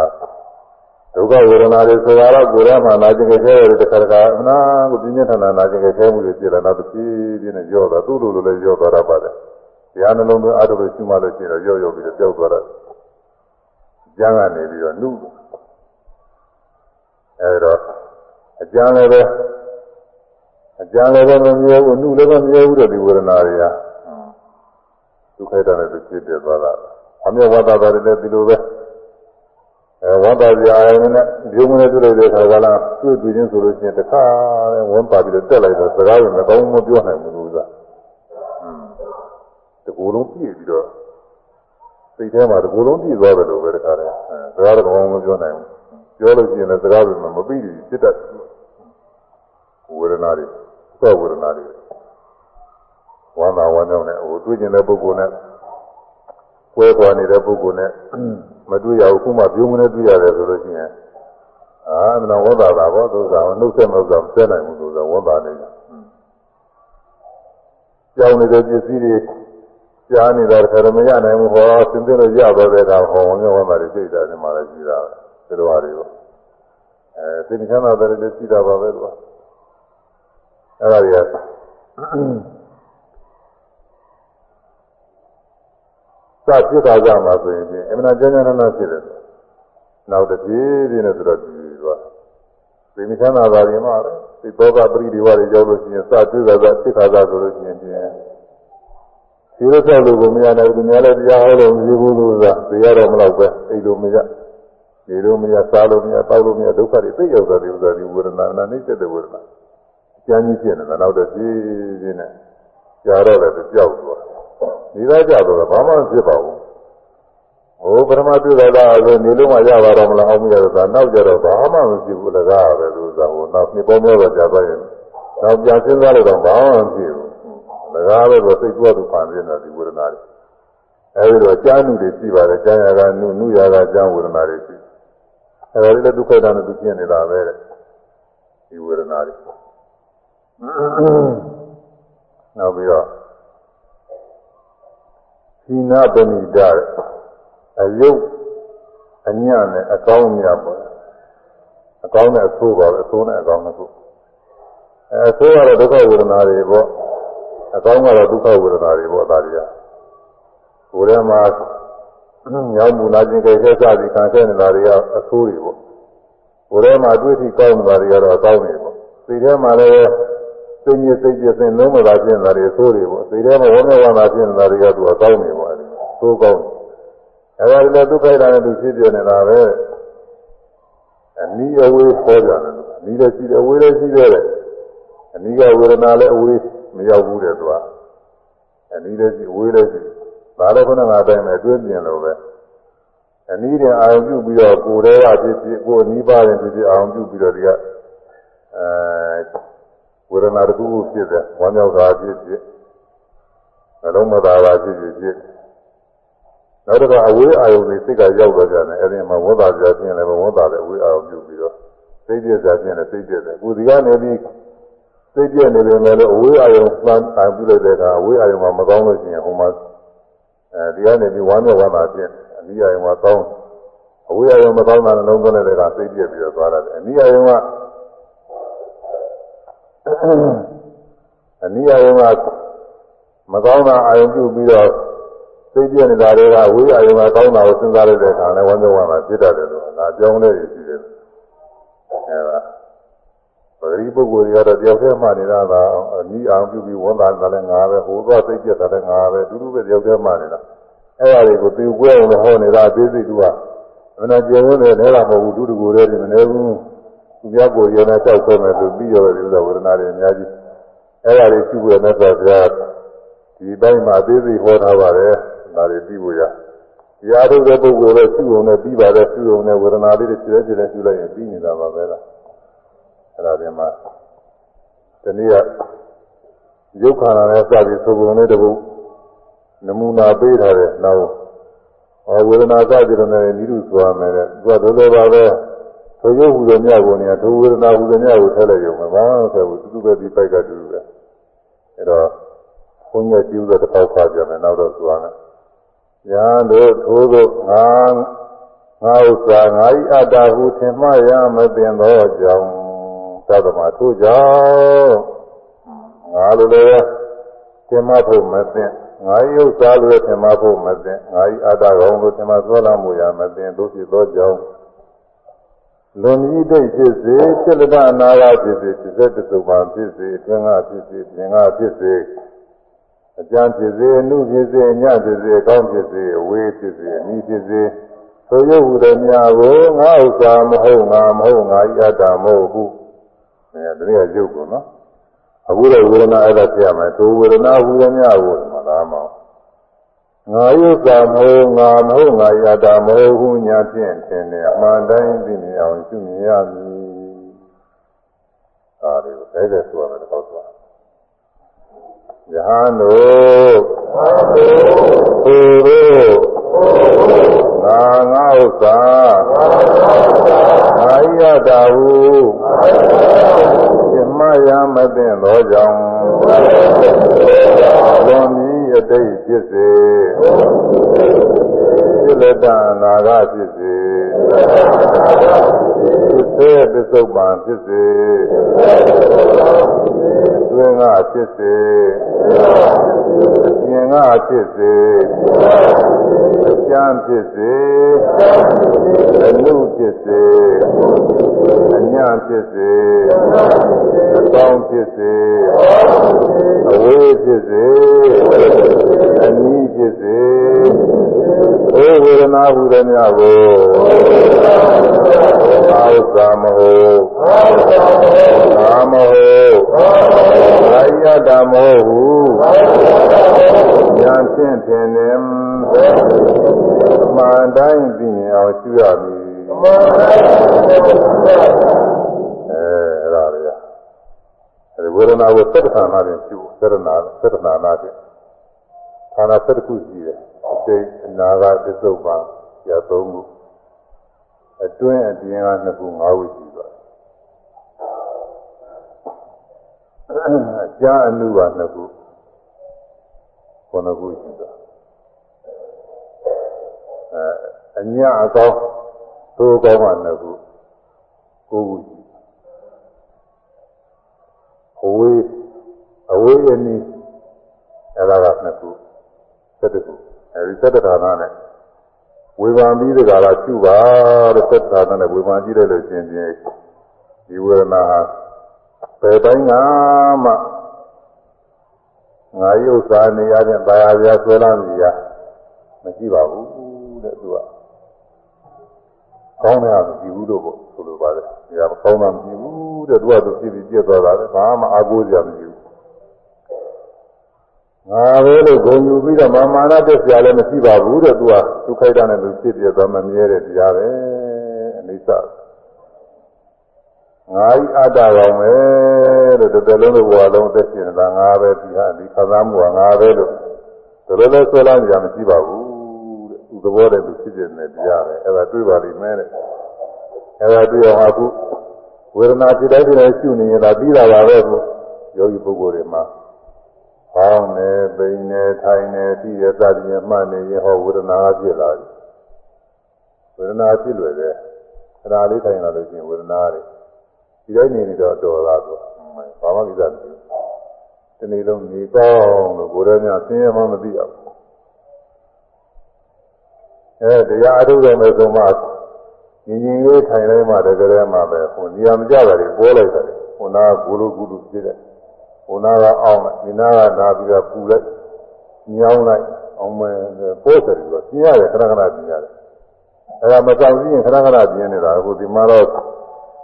B: ဒုက္ခဝေဒနာတွေဆိုတာတော့ကိုယ်ထဲမှာနာကျင်ကြဲတဲ့တစ်ခါတစ်ခါအနာကိုပြင်းပြထန်ထန်နာကျင်ကြဲမှုတွေဖြစ်လာတော့တစ်ပြေးပြေးနဲ့ကြော့သွားသူ့လိုလိုလည်းကြော့သွားတတ်ပါတယ်တရားနှလုံးသွင်းအားထုတ်လို့ရှိမှလို့ရှိရင်တော့ကြော့ကြော့ပြီးတော့ပျောက်သွားတယ်ကျမ်းကနေပြီးတော့နှုတ်အဲဒါအကျမ်းလည်းပဲ အကျမ်းလည်းပဲမမြဲဘူးနှုတ်လည်းပဲမမြဲဘူးတဲ့ဒီဝေဒနာတွေကဒုက္ခတနဲ့ဖြစ်ဖြစ်သွားတာအမြဲဝါဒတာတွေလည်းဒီလိုပဲအဲဝါဒပြအာရုံနဲ့ဒီုံနဲ့တွေ့လိုက်တဲ့အခါကလားတွေ့တွေ့ချင်းဆိုလို့ရှိရင်တခါနဲ့ဝန်းပါပြီးတော့တက်လိုက်တော့စကားကိုမကောင်းမပြောနိုင်ဘူးလို့ဆိုတာတကူလုံးပြည့်ပြီးတော့စိတ်ထဲမှာတကူလုံးပြည့်သွားတယ်လို့ပဲတခါတည်းစကားတော့ကောင်းမပြောနိုင်ဘူးပြောလို့ရှိရင်လည်းစကားတွေမပြီးဘူးစစ်တတ်ဝေဒနာတွေ သောဝေဒနာတွေဝမ်းသာဝမ်းမြောက်နဲ့ဟိုတွေ့ကျင်တဲ့ပုဂ္ဂိုလ်နဲ့ကွဲကွာနေတဲ့ပုဂ္ဂိုလ်နဲ့မတွေ့ရဘူးခုမှပြုံးမနဲ့တွေ့ရတယ်ဆိုလို့ရှိရင်အာမနာဝတ်တာပါဘောသူကနှုတ်ဆက်မလို့ဆက်နိုင်ဘူးသူကဝတ်တာနေတယ်ကြောင်းနေတဲ့ပစ္စည်းတွေကြားနေတာတခါတော့မရနိုင်ဘူးဟောသင်သိလို့ရတော့တဲ့ကဟောဝင်ဝတ်တာတွေသိတာဒီမှာလည်းရှိတာပဲဒီလိုဟာတွေပေါ့အဲသင်္ချမ်းသာတယ်လည်းရှိတာပါပဲသူက အဲ့ဒါတွေကစဖြစ်တာကြမှာဆိုရင်အမှန်တရားဉာဏ်နဲ့ဖြစ်တယ်နောက်တစ်ပြေးပြေးနဲ့ဆိုတော့ဒီသွားဒီမိသနာပါရင်မှာဒီဘောဂပရိဒီဝါတွေရောက်လို့ရှိရင်စတွေ့တာကဖြစ်ခါသာဆိုလို့ရှိရင်ဒီလိုဆောက်လို့ကိုမရနိုင်ဘူးများလည်းတရားဟောလို့မရှိဘူးလို့ဆိုတာသိရတော့မလို့ပဲအိတ်လို့မရနေလို့မရစားလို့မရတောက်လို့မရဒုက္ခတွေသိရောက်တာဒီဥစ္စာဒီဝေဒနာနာနှိမ့်တဲ့ဝေဒနာအ ကျဉ်းကြီးဖြစ်နေတာနောက်တော့ပြေးပြေးနဲ့ကြာတော့လည်းကြောက်သွားဒီသားကြတော့ဘာမှမဖြစ်ပါဘူးဟိုပရမပြုလိုက်တာဆိုနေလို့မှရပါတော့မလားအောင်မရတော့ဒါနောက်ကြတော့ဘာမှမဖြစ်ဘူးလကားပဲသူသာဟိုနောက်နှစ်ပေါင်းများစွာကြာသွားရင်နောက်ပြန်စဉ်းစားလို့တော့ဘာမှမဖြစ်ဘူးလကားပဲဆိုစိတ်ကွာသူဖန်နေတာဒီဝေဒနာတွေအဲဒီတော့ကြားနုတွေရှိပါတယ်ကြားရကနုနုရကကြားဝေဒနာတွေရှိအဲဒီလည်းဒုက္ခတာနဲ့သူပြနေတာပဲတဲ့ဒီဝေဒနာတွေ နောက်ပြီးတော့သီနာပဏိဒအယုတ်အညံ့နဲ့အကောင်းမြတ်ပေါ့အကောင်းနဲ့အဆိုးပါပဲအဆိုးနဲ့အကောင်းနှစ်ခုအဲအဆိုးကတော့ဒုက္ခဝေဒနာတွေပေါ့အကောင်းကတော့ဒုက္ခဝေဒနာတွေပေါ့ဒါတွေကကိုယ်ထဲမှာညောင်းမူနာခြင်းကြိုက်ခဲ့စသည်ခံခဲ့နေတာတွေကအဆိုးတွေပေါ့ကိုယ်ထဲမှာအတွေ့အထိကောင်းနေတာတွေကတော့အကောင်းတွေပေါ့စိတ်ထဲမှာလည်း စိတ်ညစ်စိတ်ပြည့်စင်လုံးမသာဖြစ်နေတာတွေအဆိုးတွေပေါ့စိတ်ထဲမှာဝမ်းမြောက်ဝမ်းသာဖြစ်နေတာတွေကသူအကောင်းတွေပေါ့အဲဒီသိုးကောင်းတယ်အဲဒါလည်းဒုက္ခိတာနဲ့သူဖြစ်ပြနေတာပဲအနီးအဝေးခေါ်ကြတယ်အနီးလည်းရှိတယ်အဝေးလည်းရှိတယ်အနီးကဝေဒနာလည်းအဝေးမရောက်ဘူးတဲ့သူကအနီးလည်းရှိအဝေးလည်းရှိဒါလည်းခုနကအတိုင်းပဲတွေးပြင်လို့ပဲအနီးတင်အာရုံပြုပြီးတော့ကိုယ်တည်းကဖြစ်ဖြစ်ကိုယ်နီးပါတယ်ဖြစ်ဖြစ်အာရုံပြုပြီးတော့ဒီကအဲ ဝေဒနာတစ်ခုခုဖြစ်တယ်ဝမ်းမြောက်တာဖြစ်ဖြစ်နှလုံးမသာတာဖြစ်ဖြစ်ဖြစ်နောက်တစ်ခါအဝေးအာယုန်တွေစိတ်ကရောက်တော့ကြတယ်အဲဒီမှာဝတ်တာကြခြင်းလည်းဝတ်တာလည်းအဝေးအာယုန်ပြုပြီးတော့စိတ်ပြည့်ကြခြင်းလည်းစိတ်ပြည့်တယ်ကိုယ်ဒီကနေပြီးစိတ်ပြည့်နေပေမဲ့လည်းအဝေးအာယုန်ပန်းပန်ပြုလိုက်တဲ့အခါအဝေးအာယုန်မှာမကောင်းလို့ရှိရင်ဟိုမှာအဲဒီကနေပြီးဝမ်းမြောက်ဝမ်းသာဖြစ်အနိအာယုန်မှာကောင်းအဝေးအာယုန်မကောင်းတာလည်းလုံးသွင်းလိုက်တဲ့အခါစိတ်ပြည့်ပြီးတော့သွားတယ်အနိအာယုန်က အနိအာယုန်ကမကောင်းတာအာယုန်ပြုပြီးတော့စိတ်ပြည့်နေတာတွေကဝိအာယုံကကောင်းတာကိုစဉ်းစားရတဲ့အခါလည်းဝမ်းမြောက်ဝမ်းသာဖြစ်တတ်တယ်လို့ဒါကြောင်းလေးရှိတယ်အဲဒါပ တိပုဂ္ဂိုလ်တွေကတော့တယောက်တည်းမှနေတာကအနီးအောင်ပြုပြီးဝန်တာတယ်လည်းငါပဲဟိုသွားစိတ်ပြတ်တာလည်းငါပဲတူတူပဲတယောက်တည်းမှနေတာအဲ့ဒါတွေကိုသိကွဲအောင်လည်းဟောနေတာအသေးစိတ်တူကအမှန်ကျေဝန်းတယ်လည်းမဟုတ်ဘူးတူတူကိုယ်တည်းမနေဘူး သူများကိုယ်ရနေကြောက်ခွဲမယ်သူပြီးရောတဲ့ဥစ္စာဝေဒနာတွေအများကြီးအဲ့ဒါတွေရှိဖို့နဲ့ဆိုဗျာဒီတိုင်းမှာအသေးစိတ်ဟောထားပါတယ်ဒါတွေပြီးဖို့ရဒီအားထုတ်တဲ့ပုဂ္ဂိုလ်လည်းရှိုံနဲ့ပြီးပါတယ်ရှိုံနဲ့ဝေဒနာလေးတွေခြေခြေနဲ့ရှိလိုက်ရင်ပြီးနေတာပါပဲလားအဲ့ဒါတွေမှာဒီနေ့ကရုပ်ခန္ဓာနဲ့စပြီးသုဘုံလေးတစ်ပုဒ်နမူနာပေးထားတယ်နောက်ဟောဝေဒနာစသည်တွေနဲ့ဤလူဆိုရမယ်တဲ့သူကဒုလိုပါပဲ ထိုရုပ်ဟူတဲ့မြတ်ကိုနေထိုဝေဒနာဟူတဲ့မြတ်ကိုထည့်လိုက်ရုံပဲဘာမှမဆက်ဘူးတူတူပဲဒီပိုက်ကတူတူပဲအဲ့တော့ဘုန်းကြီးကျူးတဲ့တစ်ပေါက်ခါကြမယ်နောက်တော့ဆိုရမယ်ညာတို့ထိုးတို့ငါငါဥစ္စာငါဤအတ္တဟုထင်မှရမသိသောကြောင့်သတ္တမထို့ကြောင့်ငါလိုလည်းသင်မဖို့မသိငါဤဥစ္စာလိုလည်းသင်မဖို့မသိငါဤအတ္တကောင်လိုသင်မသောလာမှုရမသိတို့ဖြစ်သောကြောင့် လွန်ဤဒိတ်ဖြစ်စေဖြစ်လဒအနာဂဖြစ်စေဖြစ်တဲ့တုပ္ပံဖြစ်စေအတွင်းကဖြစ်စေပြင်ကဖြစ်စေအကြံဖြစ်စေအမှုဖြစ်စေအညဖြစ်စေအကောင်းဖြစ်စေအဝေးဖြစ်စေအမိဖြစ်စေဆိုရုပ်ဟူသည်များကိုငါဥစ္စာမဟုတ်ငါမဟုတ်ငါဤအတ္တမဟုတ်ဘူးအဲဒါတွေကရုပ်ကိုနော်အခုတော့ဝေဒနာအဲ့ဒါပြရမယ်သူဝေဒနာဟူသည်များကိုမှလားမအောင် ငါယုက္ကမဟုတ်ငါမဟုတ်ငါယတာမဟုတ်ဟုညာဖြင့်ထင်တယ်အမှန်တိုင်းသိမြင်အောင်ရှုမြင်ရမည်။ဒါတွေကိုအဲ့ဒါဆိုရမယ်တော့ဆို။ယဟန်တို့သူတို့ငါငါဥစ္စာငါယတာဟုပြမရမသိသောကြောင့်လွန်ပြီး အတိတ်ဖြစ်စေဖြစ်လက်တနာဂဖြစ်စေဖြစ်စေပစ္စုပန်ဖြစ်စေ သွင်းကဖြစ်စေပြင်ကဖြစ်စေကျမ်းဖြစ်စေအမှုဖြစ်စေအညဖြစ်စေအကောင်းဖြစ်စေအဝေးဖြစ်စေ အနီးဖြစ်စေဩဝေဒနာဟူသည်များကိုအာဥစ္စာမဟုတ်အာမဟုတ်အာယတမဟုတ်ဟုဉာဏ်ဖြင့်ထင်တယ်မှန်တိုင်းသိမြင်အောင်ရှုရမည်အဲအဲ့ဒါလေအဲဝေဒနာကိုသတ္တဌာနနဲ့ရှုသတ္တနာသတ္တနာနာ ဖြင့်ဌာနသတ္တခုရှိတယ်အတိတ်အနာဂတ်သစ္စုပ္ပန်ရသုံးခုအတွင်းအပြင်ကနှစ်ခု၅ခုရှိပါတယ်အကြာအနုကနှစ်ခုခုနှစ်ခုရှိတာအဲအညအကောင်းသိုးကောင်းကနှစ်ခုကိုးခုရှိအဝေးအဝေးအနည်းအဲ့ဒါကနှစ်ခု ဆက်တခုအဲဒီသက်တဌာနနဲ့ဝေဘာပြီးတဲ့ကလာကျุပါတဲ့သက်တဌာနနဲ့ဝေဘာကြည့်လိုက်လို့ရှင်ချင်းဒီဝေဒနာဟာဘယ်တိုင်းကမှငါရုပ်စာနေရတဲ့ဘာယာပြဆွဲလာနေရမရှိပါဘူးတဲ့သူကကောင်းတယ်မရှိဘူးလို့ပေါ့ဆိုလိုပါတယ်။ဒါကကောင်းတာမရှိဘူးတဲ့သူကသူဖြစ်ပြီးပြည့်သွားတာလေဘာမှအားကိုးစရာမရှိဘူး ငါပဲလို့ဂုဏ်ယူပြီးတော့မာမာနတက်စရာလည်းမရှိပါဘူးတဲ့သူကသူခိုက်တာနဲ့သူဖြစ်ပြသွားမှမြဲတဲ့တရားပဲအနိစ္စငါဤအတ္တကောင်ပဲလို့တစ်သက်လုံးလို့ဘဝလုံးသက်ရှင်နေတာငါပဲဒီဟာဒီခံစားမှုကငါပဲလို့ဒါလည်းလည်းဆွဲလန်းကြမရှိပါဘူးတဲ့သူသဘောတည်းသူဖြစ်ပြနေတရားပဲအဲ့ဒါတွေးပါလိမ့်မယ်တဲ့အဲ့ဒါတွေ့အောင်အခုဝေဒနာဖြစ်တိုင်းဖြစ်တိုင်းရှုနေရင်ဒါပြီးတာပါပဲကိုယောဂီပုဂ္ဂိုလ်တွေမှာ ဟောင်းနေပိန်နေထိုင်နေပြီးရသတိနဲ့မှတ်နေရင်ဟောဝေဒနာဖြစ်လာတယ်ဝေဒနာဖြစ်လွယ်တယ်ခဏလေးထိုင်လာလို့ရှိရင်ဝေဒနာတွေဒီတိုင်းနေနေတော့တော်လာတော့ဘာမှကိစ္စမရှိဘူးဒီနေ့လုံးနေကောင်းလို့ကိုယ်တည်းများဆင်းရဲမှမသိရဘူးအဲတရားအထုတော်မယ်ဆိုမှညီညီလေးထိုင်လိုက်မှတကယ်တည်းမှပဲဟိုနေရာမကြတာတွေပေါ်လိုက်တယ်ဟို ဟိုနာကကိုလိုကူလိုဖြစ်တဲ့ ဟိုနာကအောင်းလိုက်ဒီနာကနာပြီးတော့ပူလိုက်ညောင်းလိုက်အောင်မယ်ပိုးတယ်ပြီးတော့ပြင်းရတယ်ခဏခဏပြင်းရတယ်အဲဒါမကြောက်ရင်ခဏခဏပြင်းနေတာအခုဒီမှာတော့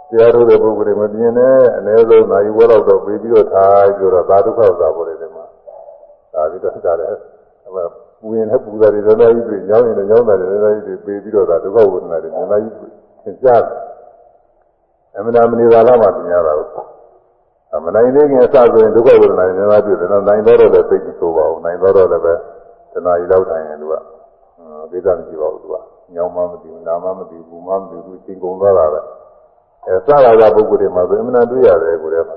B: တရားထုတ်တဲ့ပုဂ္ဂိုလ်တွေမပြင်းနဲ့အနည်းဆုံးနိုင်ဝဲတော့တော့ပြီးပြီးတော့ထားပြီးတော့သာဒုက္ခသာပေါ်တယ်ဒီမှာဒါပြီးတော့ဒါလည်းပူရင်လည်းပူတယ်တော်တော်ကြီးတွေညောင်းရင်လည်းညောင်းတယ်တော်တော်ကြီးတွေပြီးပြီးတော့ဒါဒုက္ခဝေဒနာတွေတော်တော်ကြီးသင်ကြားတယ်အမှန်တမနေသာလာမှသင်ရတာကိုအ မနိုင်သေးခင်အစဆိုရင်ဒုက္ခဝေဒနာတွေများများတွေ့တယ်နော်နိုင်တော့တော့လည်းသိကြည့်ဆိုပါဦးနိုင်တော့တော့လည်းပဲတဏှာကြီးလောက်ထိုင်ရင်သူကဒေသမရှိပါဘူးသူကညောင်းမှမသိဘူးနာမှမသိဘူးမှမသိဘူးချင်းကုန်သွားတာပဲအဲစလာကပုဂ္ဂိုလ်တွေမှာဆိုအမှန်တွေ့ရတယ်ကိုယ်ထဲမှာ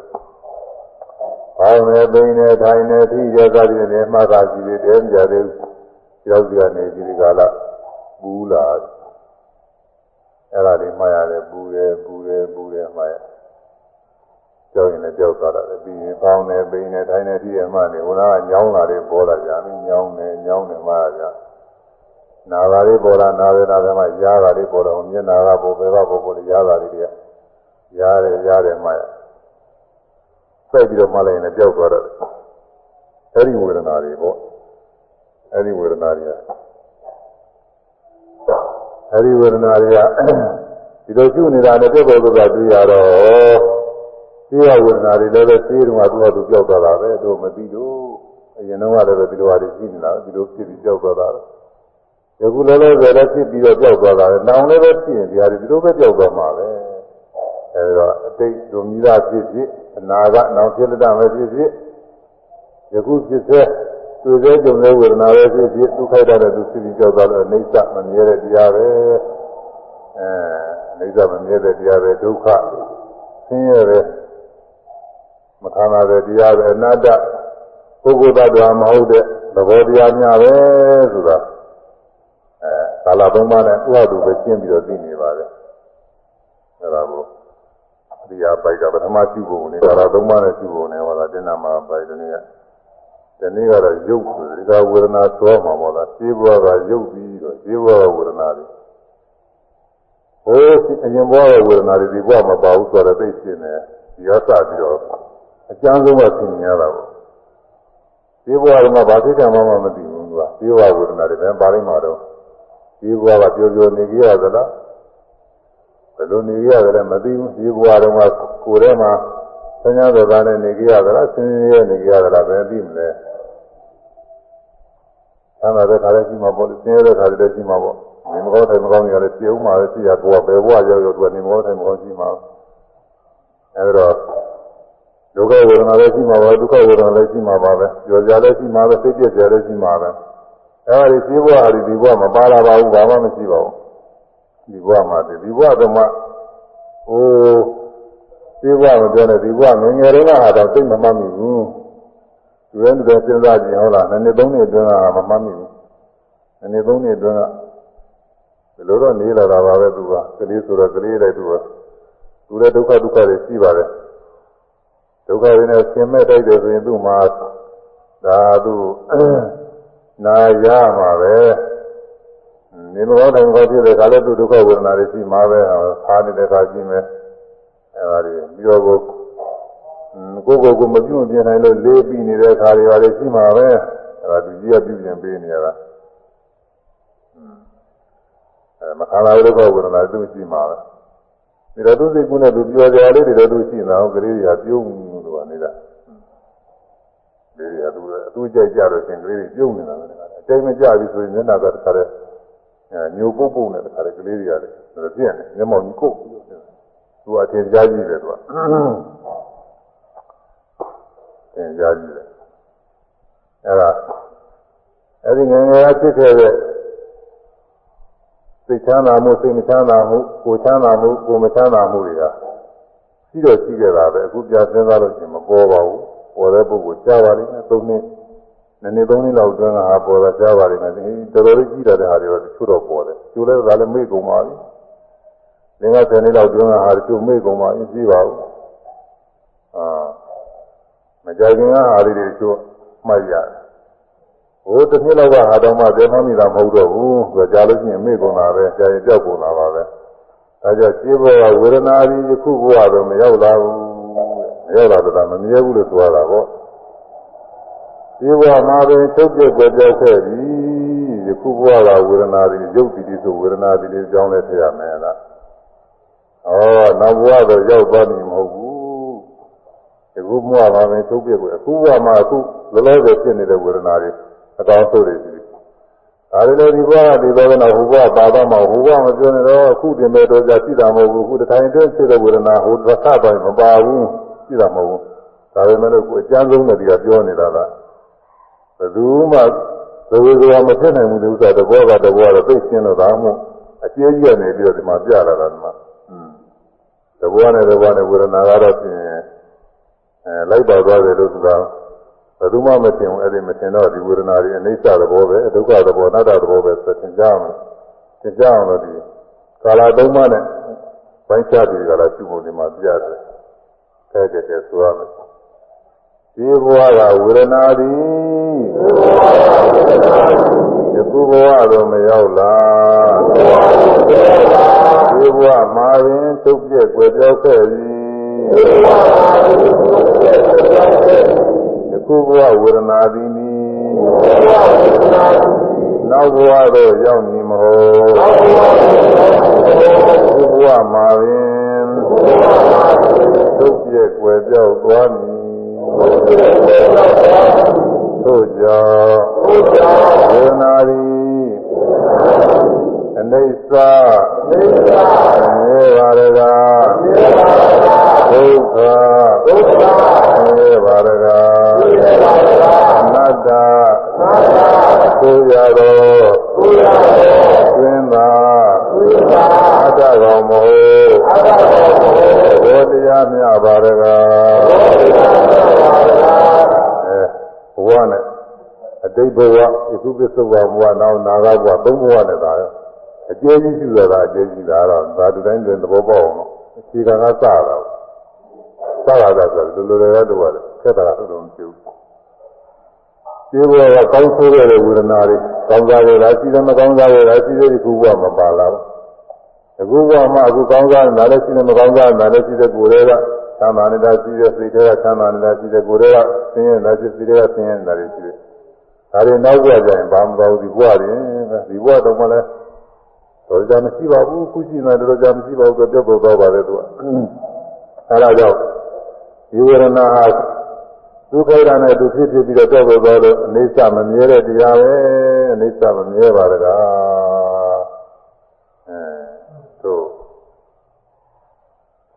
B: ဘောင်းနဲ့ပိန်နဲ့ထိုင်နဲ့ထိရသတိနဲ့မှတ်တာကြည့်တယ်တဲကြတယ်ရောက်ကြနေဒီကာလပူလာအဲ့ဒါတွေမှတ်ရတယ်ပူတယ်ပူတယ်ပူတယ်မှတ်ရ ကြောက်ရင်လည်းကြောက်သွားတယ်ပြီးရင်ပေါင်းတယ်ပိန်တယ်ထိုင်တယ်ထိရမှနေဟိုကညောင်းလာတယ်ပေါ်လာကြပြီညောင်းတယ်ညောင်းတယ်မှတ်ရနာပါလေးပေါ်လာနာဝေနာကမှရားတာလေးပေါ်တော့မျက်နာကပေါ်ပဲပေါ်ပေါ်လေးရားတာလေးတွေကရတယ်ရတယ်မှတ်ရစိုက်ပြီးတော့မှလိုက်ရင်လည်းကြောက်သွားတော့အဲ့ဒီဝေဒနာတွေပေါ့အဲ့ဒီဝေဒနာတွေကအဲဒီဝေဒနာတွေကဒီလိုကျุနေတာနဲ့ပြည့်ပေါ်သွားတာတွေ့ရတော့ သိရဝေဒနာတွေလည်းပဲသိတုန်းကသူ့ဟာသူပြောက်သွားတာပဲတို့မသိလို့အရင်တော့လည်းပဲဒီလိုဟာတွေရှိနေတာဒီလိုဖြစ်ပြီးပြောက်သွားတာယခုလည်းလည်းပဲလည်းဖြစ်ပြီးတော့ပြောက်သွားတာလေနောင်လည်းပဲဖြစ်ရင်ဒီဟာတွေဒီလိုပဲပြောက်သွားမှာပဲအဲဒီတော့အတိတ်ဒုမိသားဖြစ်ဖြစ်အနာကနောင်ဖြစ်လက်တမဲ့ဖြစ်ဖြစ်ယခုဖြစ်စေသူသေးကြုံတဲ့ဝေဒနာပဲဖြစ်ဖြစ်ဒုက္ခတတဲ့သူဖြစ်ပြီးကြောက်သွားလို့အိဋ္ဌမမြဲတဲ့တရားပဲအဲအိဋ္ဌမမြဲတဲ့တရားပဲဒုက္ခဆင်းရဲပဲ မခံရတဲ့တရားပဲအနတ္တပုဂ္ဂိုလ်တ attva မဟုတ်တဲ့သဘောတရားများပဲဆိုတာအဲကာလသုံးပါးနဲ့ဥပဒုပဲရှင်းပြီးတော့သိနေပါတယ်အဲဒါကိုတရားပိုက်ကပထမရှိဖို့နဲ့ကာလသုံးပါးနဲ့ရှိဖို့နဲ့ဟောတာတင်နာမှာပိုက်တနည်းဒီနေ့ကတော့ရုပ်ဒီကဝေဒနာသောမှာပေါ့လားရှင်းဘွားကရုပ်ပြီးတော့ရှင်းဘွားကဝေဒနာတွေဟိုအရင်ဘွားကဝေဒနာတွေဒီဘွားမပါဘူးဆိုတော့သိရှင်းတယ်ဒီရောစပြီးတော့ အကျမ်းဆုံးကသိနေရတာပေါ့ရှင်းဘွားကမှဘာဖြစ်တယ်မှမသိဘူးသူကရှင်းဘွားဝေဒနာတွေပဲပါလိမ့်မှာတော့ရှင်းဘွားကပြောပြောနေကြရသလားဘယ်လိုနေကြရတယ်မသိဘူးရှင်းဘွားတော့ကကိုယ်ထဲမှာဆင်းရဲသောသားနဲ့နေကြရသလားဆင်းရဲနေကြရသလားဘယ်သိမလဲဆန္ဒတဲ့ခါလည်းရှိမှာပေါ့ဆင်းရဲတဲ့ခါလည်းရှိမှာပေါ့နေမကောင်းထိုင်မကောင်းနေရလဲပြုံးမှာလည်းရှိရကိုယ်ကဘယ်ဘဝရောက်ရောက်သူကနေမကောင်းထိုင်မကောင်းရှိမှာအဲဒါ ဒုက္ခဝေဒနာလည်းရှိမှာပါဒုက္ခဝေဒနာလည်းရှိမှာပါပဲကြော်ကြလည်းရှိမှာပဲစိတ်ပြည့်ကြလည်းရှိမှာပဲအဲဒီဒီဘဝဟာဒီဘဝမပါလာပါဘူးဘာမှမရှိပါဘူးဒီဘဝမှာဒီဘဝတော့မှဟိုဒီဘဝမပြောနဲ့ဒီဘဝငငယ်တုန်းကဟာတော့သိမမှတ်မိဘူးဒီလိုနဲ့စဉ်းစားကြည့်ဟုတ်လားနှစ်နှစ်သုံးနှစ်အတွင်းကမမှတ်မိဘူးနှစ်နှစ်သုံးနှစ်အတွင်းကဘယ်လိုတော့နေလာတာပါပဲသူကကလေးဆိုတော့ကလေးလိုက်သူကသူလည်းဒုက္ခဒုက္ခတွေရှိပါတယ် ဒုက္ခတွေနဲ့ဆင်မဲ့တိုက်တယ်ဆိုရင်သူ့မှာဒါသူနာရမှာပဲနေမကောင်းတယ်မကောင်းဖြစ်တဲ့ခါလဲသူဒုက္ခဝေဒနာတွေရှိမှာပဲခါနေတဲ့ခါရှိမယ်အဲဒါတွေပြီးတော့ကိုကိုကိုကိုမပြုတ်ပြနိုင်လို့လေးပြီးနေတဲ့ခါတွေပါလေရှိမှာပဲအဲဒါသူကြီးကပြုပြင်ပေးနေရတာအဲမခါလာဒုက္ခဝေဒနာသူရှိမှာပဲဒါတော့သူစိတ်ကူးနဲ့သူပြောကြလေးတွေတော့သူရှိနေတာကလေးတွေကပြုံးလို့ကနေတာ လေးတွေကသူအတူကြိုက်ကြတော့ရှင်ကလေးတွေပြုံးနေတာပဲအတိုင်းမကြပြီဆိုရင်မျက်နှာကတခါတည်းညိုပုတ်ပုတ်နဲ့တခါတည်းကလေးတွေရတယ်ဒါပြည့်နေမျက်မှောက်ကြီးကုတ်သူအထင်ရှားကြီးတယ်သူကသင်ကြားကြည့်တယ်အဲ့ဒါအဲ့ဒီငယ်ငယ်ဖြစ်ခဲ့တဲ့စိတ်ချမ်းသာမှုစိတ်မချမ်းသာမှုကိုချမ်းသာမှုကိုမချမ်းသာမှုတွေကရှိတော့ရှိခဲ့တာပဲအခုပြစဉ်းစားလို့ရှိရင်မပေါ်ပါဘူး ပေါ်တဲ့ပုဂ္ဂိုလ်ကြားပါလိမ့်မယ်သုံးနှစ်နည်းနည်းသုံးနှစ်လောက်အတွင်းကဟာပေါ်တာကြားပါလိမ့်မယ်ဒီတော်တော်လေးကြီးတာတဲ့ဟာတွေတော့တချို့တော့ပေါ်တယ်ကျိုးလဲဒါလည်းမေ့ကုန်ပါပြီသင်္ကဆယ်နှစ်လောက်အတွင်းကဟာတချို့မေ့ကုန်ပါရင်ရှိပါဘူးအာမကြခင်ကဟာလေးတွေချို့မှတ်ရတယ်ဟိုတစ်နှစ်လောက်ကဟာတော့မှသေမမိတာမဟုတ်တော့ဘူးဆိုကြလို့ရှိရင်မေ့ကုန်တာပဲကြာရင်ကြောက်ကုန်တာပါပဲဒါကြောင့်ရှင်းဘောကဝေဒနာကြီးယခုဘဝတော့မရောက်လာဘူး ရောက်လာတာမမြဲဘူးလို့ဆိုရတာပေါ့ဒီဘဝမှာပင်ချုပ်ပြက်ကြပြောက်ခဲ့ပြီယခုဘဝကဝေဒနာတွေရုပ်တည်တည်ဆိုဝေဒနာတွေလေးကြောင်းလဲထရမယ်လားဩနောက်ဘဝတော့ရောက်သွားပြီမဟုတ်ဘူးဒီခုဘဝမှာပင်ချုပ်ပြက်ကိုအခုဘဝမှာအခုလောလောဆယ်ဖြစ်နေတဲ့ဝေဒနာတွေအကောင်းဆုံးတွေရှိဒါလည်းဒီဘဝဒီဘဝကဟိုဘဝပါတော့မှဟိုဘဝမပြောနေတော့အခုတင်မဲ့တော့ကြရှိတာမဟုတ်ဘူးအခုတစ်ထိုင်တွင်းဖြစ်တဲ့ဝေဒနာဟိုတစ်ခါပိုင်းမပါဘူး ရှိတာမဟုတ်ဘူးဒါပေမဲ့လို့ကိုအကျမ်းဆုံးတဲ့ဒီကပြောနေတာကဘယ်သူမှသဝေကမဖြစ်နိုင်ဘူးလို့ဆိုတာတဘောကတဘောတော့သိရှင်းလို့ဒါမှမဟုတ်အကျဉ်းကြီးနေပြီးတော့ဒီမှာပြလာတာဒီမှာอืมတဘောနဲ့တဘောနဲ့ဝေဒနာကတော့ပြင်အဲလိုက်ပါသွားတယ်လို့ဆိုတာဘယ်သူမှမသိဘူးအဲ့ဒီမသိတော့ဒီဝေဒနာတွေအိဋ္ဌသဘောပဲဒုက္ခသဘောအနတ္တသဘောပဲဆိုသင်ကြအောင်သင်ကြအောင်လို့ဒီကာလသုံးပါးနဲ့ပိုင်းခြားပြီးကြလားရှိဖို့ဒီမှာပြရတယ် အဲကြတဲ့ဆိုရမယ်ဒီဘဝကဝေဒနာသည်ဒီဘဝတော့မရောက်လားဒီဘဝမှာရင်ထုတ်ပြက်ွယ်ပြောက်ခဲ့ပြီခုဘဝဝေဒနာသည်နီနောက်ဘဝတော့ရောက်မည်မဟုတ်ခုဘဝမှာပင် သုတ်ပြည့်ွယ်ပြောက်သွားမည်သို့ကြောင့်ဝေဒနာသည်အနေစာမြဲပါရကဒုက္ခမြဲပါရကအနတ္တကိုရတော်တွ င်သာအတ္တကောင်မဟုတ်ဘောတရားမြပါရကအဲဘဝနဲ့အတိတ်ဘဝယခုပစ္စုပန်ဘဝနောက်နာဂဘဝသုံးဘဝနဲ့သာရောအကျဉ်းကြီးရှိရတာအကျဉ်းကြီးတာတော့ဒါတူတိုင်းတွင်သဘောပေါက်အောင်လို့အခြေခံကစတာစတာကဆိုလူလူတွေကတော့ခက်တာတော့တော့မဖြစ်ဘူး ဒီဘဝကကောင်းဆိုးတဲ့ဝေဒနာတွေကောင်းစားရတာရှိတယ်မကောင်းစားရတာရှိတယ်ဒီခုဘဝမပါလာဘူးအခုဘဝမှာအခုကောင်းစားတာလည်းရှိတယ်မကောင်းစားတာလည်းရှိတယ်ကိုယ်တွေကသံသာနေတာရှိတယ်စိတ်တွေကသံသာနေတာရှိတယ်ကိုယ်တွေကဆင်းရဲတာရှိစိတ်တွေကဆင်းရဲတာတွေရှိတယ်ဒါတွေနောက်ဘဝကျရင်ဘာမှမပေါ့ဒီဘဝတွေဒီဘဝတော့မှလည်းတော်ကြမရှိပါဘူးခုရှိနေတယ်တော်ကြမရှိပါဘူးဆိုပြတ်ပေါ်သွားပါတယ်သူကအဲဒါကြောင့်ဒီဝေဒနာဟာ ဒုက္ခရနဲ့သူဖြစ်ဖြစ်ပြီးတော့တော့ပေါ်လို့အနေစမမြဲတဲ့တရားပဲအနေစမမြဲပါတကားအဲတို့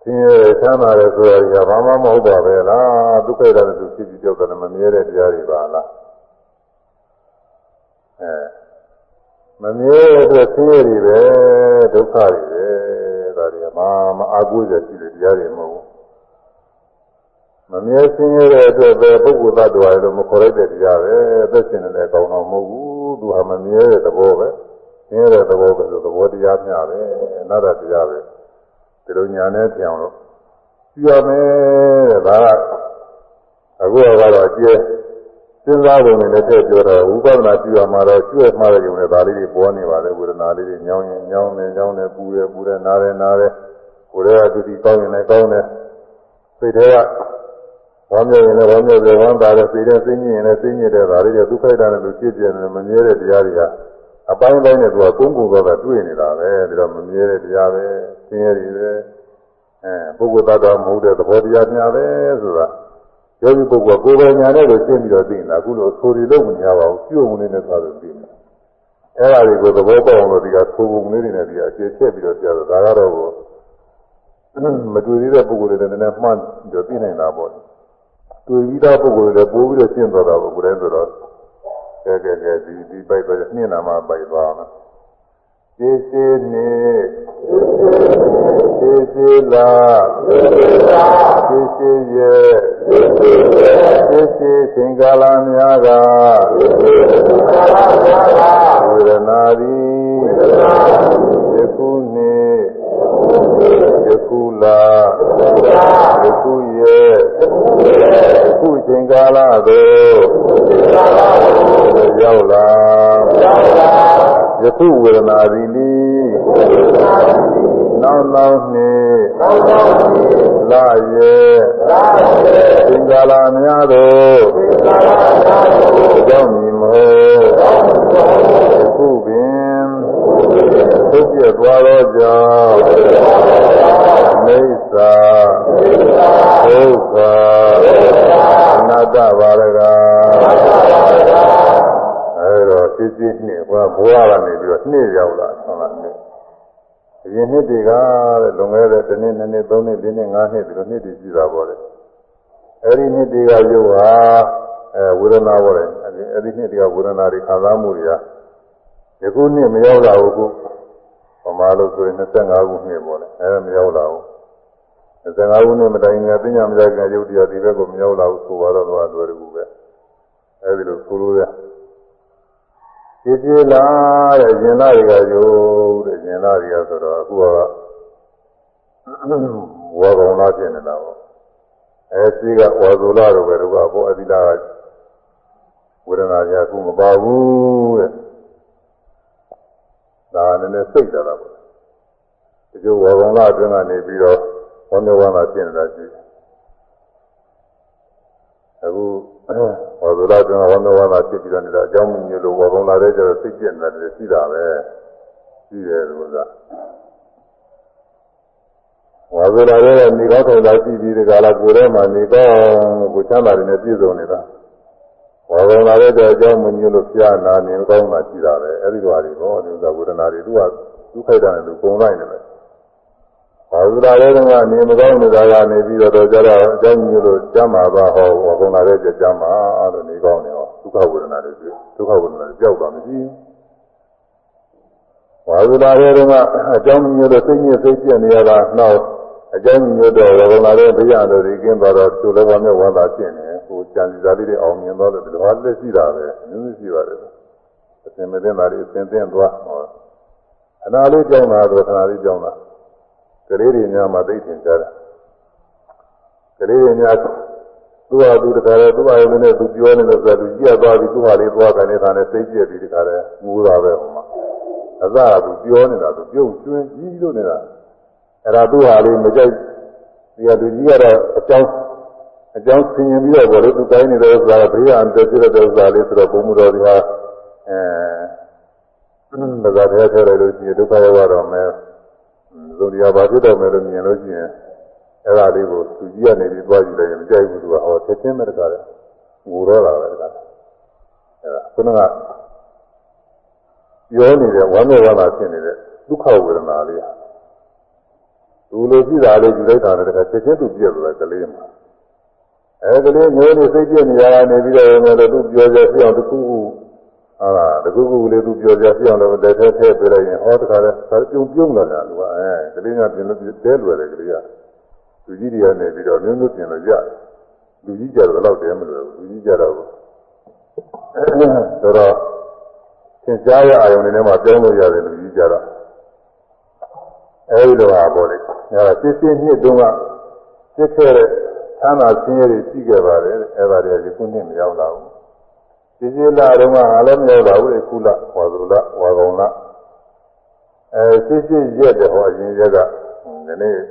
B: သင်ရချမ်းသာတယ်ဆိုရဘာမှမဟုတ်ပါပဲလားဒုက္ခရနဲ့သူဖြစ်ပြီးတော့တယ်မမြဲတဲ့တရားတွေပါလားအဲမမြဲတဲ့အတွက်ဆင်းရဲတွေပဲဒုက္ခတွေပဲဒါတွေကမမအားကိုးရရှိတဲ့တရားတွေမဟုတ်ဘူး မမြဲဆင်းရဲတဲ့အတွက်ပဲပုဂ္ဂိုလ်သတ္တဝါတွေလို့မခေါ်ရတဲ့တရားပဲအသက်ရှင်နေတဲ့အကောင်တော်မဟုတ်ဘူးသူဟာမမြဲတဲ့သဘောပဲဆင်းရဲတဲ့သဘောပဲဆိုသဘောတရားမျှပဲအနာတ္တတရားပဲဒီလိုညာနဲ့ပြောင်းလို့ပြရမယ်တဲ့ဒါကအခုကတော့အကျဲစဉ်းစားပုံနဲ့တည့်ပြောတော့ဝိပဿနာကြည့်ရမှာတော့ကျွဲ့မှားတဲ့ကြုံနဲ့ဒါလေးတွေပေါ်နေပါလေဝေဒနာလေးတွေညောင်းရင်ညောင်းနေညောင်းနေပူတယ်ပူတယ်နားတယ်နားတယ်ကိုယ်ရဲ့အတူတူကောင်းရင်လည်းကောင်းတယ်စိတ်ထဲက ဝမ်းမြောက်ရင်လည်းဝမ်းမြောက်တယ်ဝမ်းသာတယ်စိတ်ထဲစိတ်ညစ်ရင်လည်းစိတ်ညစ်တယ်ဒါလေးတွေဒုက္ခိတနဲ့လူကြည့်ပြနေမမြဲတဲ့တရားတွေကအပိုင်းပိုင်းနဲ့သူကကုန်းကုန်းတော့တွေ့နေတာပဲဒါတော့မမြဲတဲ့တရားပဲဆင်းရဲတွေပဲအဲပုဂ္ဂိုလ်သတ္တဝါမဟုတ်တဲ့သဘောတရားများပဲဆိုတာယောဂီပုဂ္ဂိုလ်ကိုယ်ပိုင်ညာနဲ့ကိုရှင်းပြီးတော့သိနေတာအခုလိုဆိုရီလို့မညာပါဘူးပြုံဝင်နေတဲ့သာလို့သိနေတာအဲ့ဒါတွေကိုသဘောပေါက်အောင်လို့ဒီကဆိုပုံလေးတွေနဲ့ဒီအခြေချက်ပြီးတော့ကြားတော့ဒါကတော့မတွေ့သေးတဲ့ပုဂ္ဂိုလ်တွေလည်းနည်းနည်းမှန်းပြီးတော့သိနိုင်တာပေါ့ တွေ့ပြီးသားပုဂ္ဂိုလ်တွေလည်းပိုးပြီးတော့ရှင်းသွားတာပေါ့ကိုယ်တည်းဆိုတော့ကဲကဲကဲဒီဒီပိုက်ပဲနှင်းနာမှပိုက်သွားမှာရှင်းရှင်းနေရှင်းရှင်းလာရှင်းရှင်းရဲ့ရှင်းရှင်းသင်္ကာလများကဝေဒနာသည်ယခုနှင့်ယ ခုလာယခုရဲ့ယခုချိန်ကာလသို့ရောက်လာယခုဝေဒနာသည်နိယနောက်နောက်နှစ်လာရဲ့သင်္ကာလများတို့ကြောင့်မြည်မဟုတ်ခုပင် သုပြည့်သွားသောကြောင့်မိစ္ဆာဒုက္ခအနတ္တပါရကအဲဒါစစ်စစ်နှစ်ဘုရားဘဝကနေပြီးတော့နှစ်ရောက်လာဟုတ်လားနှစ်ဒီနှစ်တွေကတဲ့လွန်ခဲ့တဲ့တစ်နှစ်နှစ်နှစ်သုံးနှစ်လေးနှစ်ငါးနှစ်ဒီလိုနှစ်တွေရှိတာပေါ့လေအဲဒီနှစ်တွေကရုပ်ဟာအဲဝေဒနာပေါ့လေအဲဒီနှစ်တွေကဝေဒနာတွေခံစားမှုတွေကဒီခုနှစ်မရောက်လာဘူးခု ပမာလို့ဆိုရင်25ခုနှစ်ပေါ့လေအဲမရောက်လာဘူး25ခုနှစ်မတိုင်ခင်ပညာမရခင်ရုပ်တရားဒီဘက်ကိုမရောက်လာဘူးဆိုတော့တော့တွေ့တယ်ကူပဲအဲဒီလိုဆိုလို့ရကြည်ကြည်လာတဲ့ရှင်သားတွေကယုတ်တဲ့ရှင်သားတွေကဆိုတော့အခုကဝါကောင်လာဖြစ်နေတာပေါ့အဲစီကဝါဇူလာတို့ပဲတို့ကဘောအသီလာကဝေဒနာကြီးအခုမပါဘူးတဲ့ ဒါနဲ့လည်းစိတ်ကြတာပေါ့ဒီလိုဝါကောင်လာအတွင်းကနေပြီးတော့ဝမ်းမြောက်ဝမ်းသာဖြစ်နေတာရှိတယ်အခုဝါဇူလာအတွင်းကဝမ်းမြောက်ဝမ်းသာဖြစ်ပြီးတော့နေတာအကြောင်းမျိုးလိုဝါကောင်လာတဲ့ကျတော့စိတ်ကျက်နေတယ်ရှိတာပဲရှိတယ်လို့ကဝါဇူလာရဲ့နေကောင်းထောင်တာရှိပြီးဒီကလာကိုယ်ထဲမှာနေကောင်းကိုချမ်းသာတယ်နဲ့ပြည့်စုံနေတာ ဝါကောင်လာတဲ့အကြောင်းမျိုးလို့ပြနာနေကောင်းတာရှိတာပဲအဲဒီလိုဟာတွေတော့ဒီဥစ္စာဝေဒနာတွေသူကဒုက္ခိတနဲ့သူပုံလိုက်နေတယ်ဘာဝလာတဲ့ကနေမကောင်းနေတာကနေပြီးတော့ကြတော့အကြောင်းမျိုးလို့ကျမ်းမာပါဟောဘုံလာတဲ့ကျမ်းမာလို့နေကောင်းနေဟောဒုက္ခဝေဒနာတွေဒုက္ခဝေဒနာတွေကြောက်တာမရှိဘူးဘာဝလာတဲ့ကအကြောင်းမျိုးလို့စိတ်ညစ်စိတ်ပြက်နေရတာနောက်အကြောင်းမျိုးတော့ဘုံလာတဲ့ဘုရားတော်ကြီးကင်းသွားတော့သူလည်းဘာမျိုးဝါသာဖြစ်နေ ဟိုကြံစီစားလေးတွေအောင်မြင်သွားတယ်ဒီလိုဟာလက်ရှိတာပဲအမျိုးမျိုးရှိပါတယ်အစင်မသိတာတွေအစင်သိသွားဟောအနာလေးကြောင်းတာတော့ခဏလေးကြောင်းတာကလေးတွေများမှသိထင်ကြတယ်ကလေးတွေများသူ့ဟာသူတခါလဲသူ့ဟာရုံနဲ့သူပြောနေလို့ဆိုတော့သူကြည့်ရသွားပြီးသူ့ဟာလေးသွားကနေထားနေသိကျက်ပြီးတခါလဲငိုတာပဲဟိုမှာအစကသူပြောနေတာသူပြုတ်ကျွင်းကြီးလို့နေတာအဲ့ဒါသူ့ဟာလေးမကြိုက်ဒီကသူကြီးကတော့အကြောင်း အကြောင်းဆင်ရင်ပြီးတော့ဘောလို့သူတိုင်းနေတဲ့ဥစ္စာကဘေးကအန်တပြည့်တဲ့ဥစ္စာလေးဆိုတော့ဘုံမတော်ဒီဟာအဲဒါကတည်းကထဲလိုက်လို့ရှိရင်ဒုက္ခရောက်တော့မယ်လူတရားဘာဖြစ်တော့မယ်လို့မြင်လို့ရှိရင်အဲ့ဒါလေးကိုသူကြီးကနေပြီးသွားကြည့်လိုက်ရင်မကြိုက်ဘူးသူကဟောချက်ချင်းပဲတကားတယ်ငိုတော့တာပဲတကားအဲ့ဒါခုနကပြောနေတဲ့ဝမ်းမြောက်ဝမ်းသာဖြစ်နေတဲ့ဒုက္ခဝေဒနာလေးသူလိုရှိတာလေးယူလိုက်တာလည်းတကားချက်ချင်းသူပြည့်သွားတယ်ကလေးမှာ အဲကလေးငိုနေစိတ်ပြည့်နေရတာနေပြီးတော့လည်းသူပြောကြပြအောင်တခုခုဟာတကူကူလေးသူပြောကြပြအောင်လည်းတဲထဲထဲပြလိုက်ရင်ဟောတခါလဲဒါပြုံပြုံလာတာလူကအဲကလေးကပြင်လို့တဲလွယ်တယ်ကလေးကလူကြီးတွေကနေပြီးတော့မျိုးမျိုးပြင်လို့ရတယ်လူကြီးကြတော့တော့တဲမလွယ်ဘူးလူကြီးကြတော့ဆိုတော့သင်ကြားရအာယုန်တွေထဲမှာပြောင်းလို့ရတယ်လူကြီးကြတော့အဲဒီလိုပါပေါ့လေအဲဒါစစ်စစ်နှစ်တုန်းကစစ်ခဲ့တဲ့ သမ်းသာဆင်းရဲတွေရှိခဲ့ပါတယ်အဲဒါတွေကဒီခုနှစ်မရောက်လာဘူးဒီစီလာတော့ငါလည်းမရောက်ပါဘူးလေကုလဝါသုလဝါကောင်လအဲစစ်စစ်ရက်တယ်ဟောအရင်ရက်ကနည်းနည်း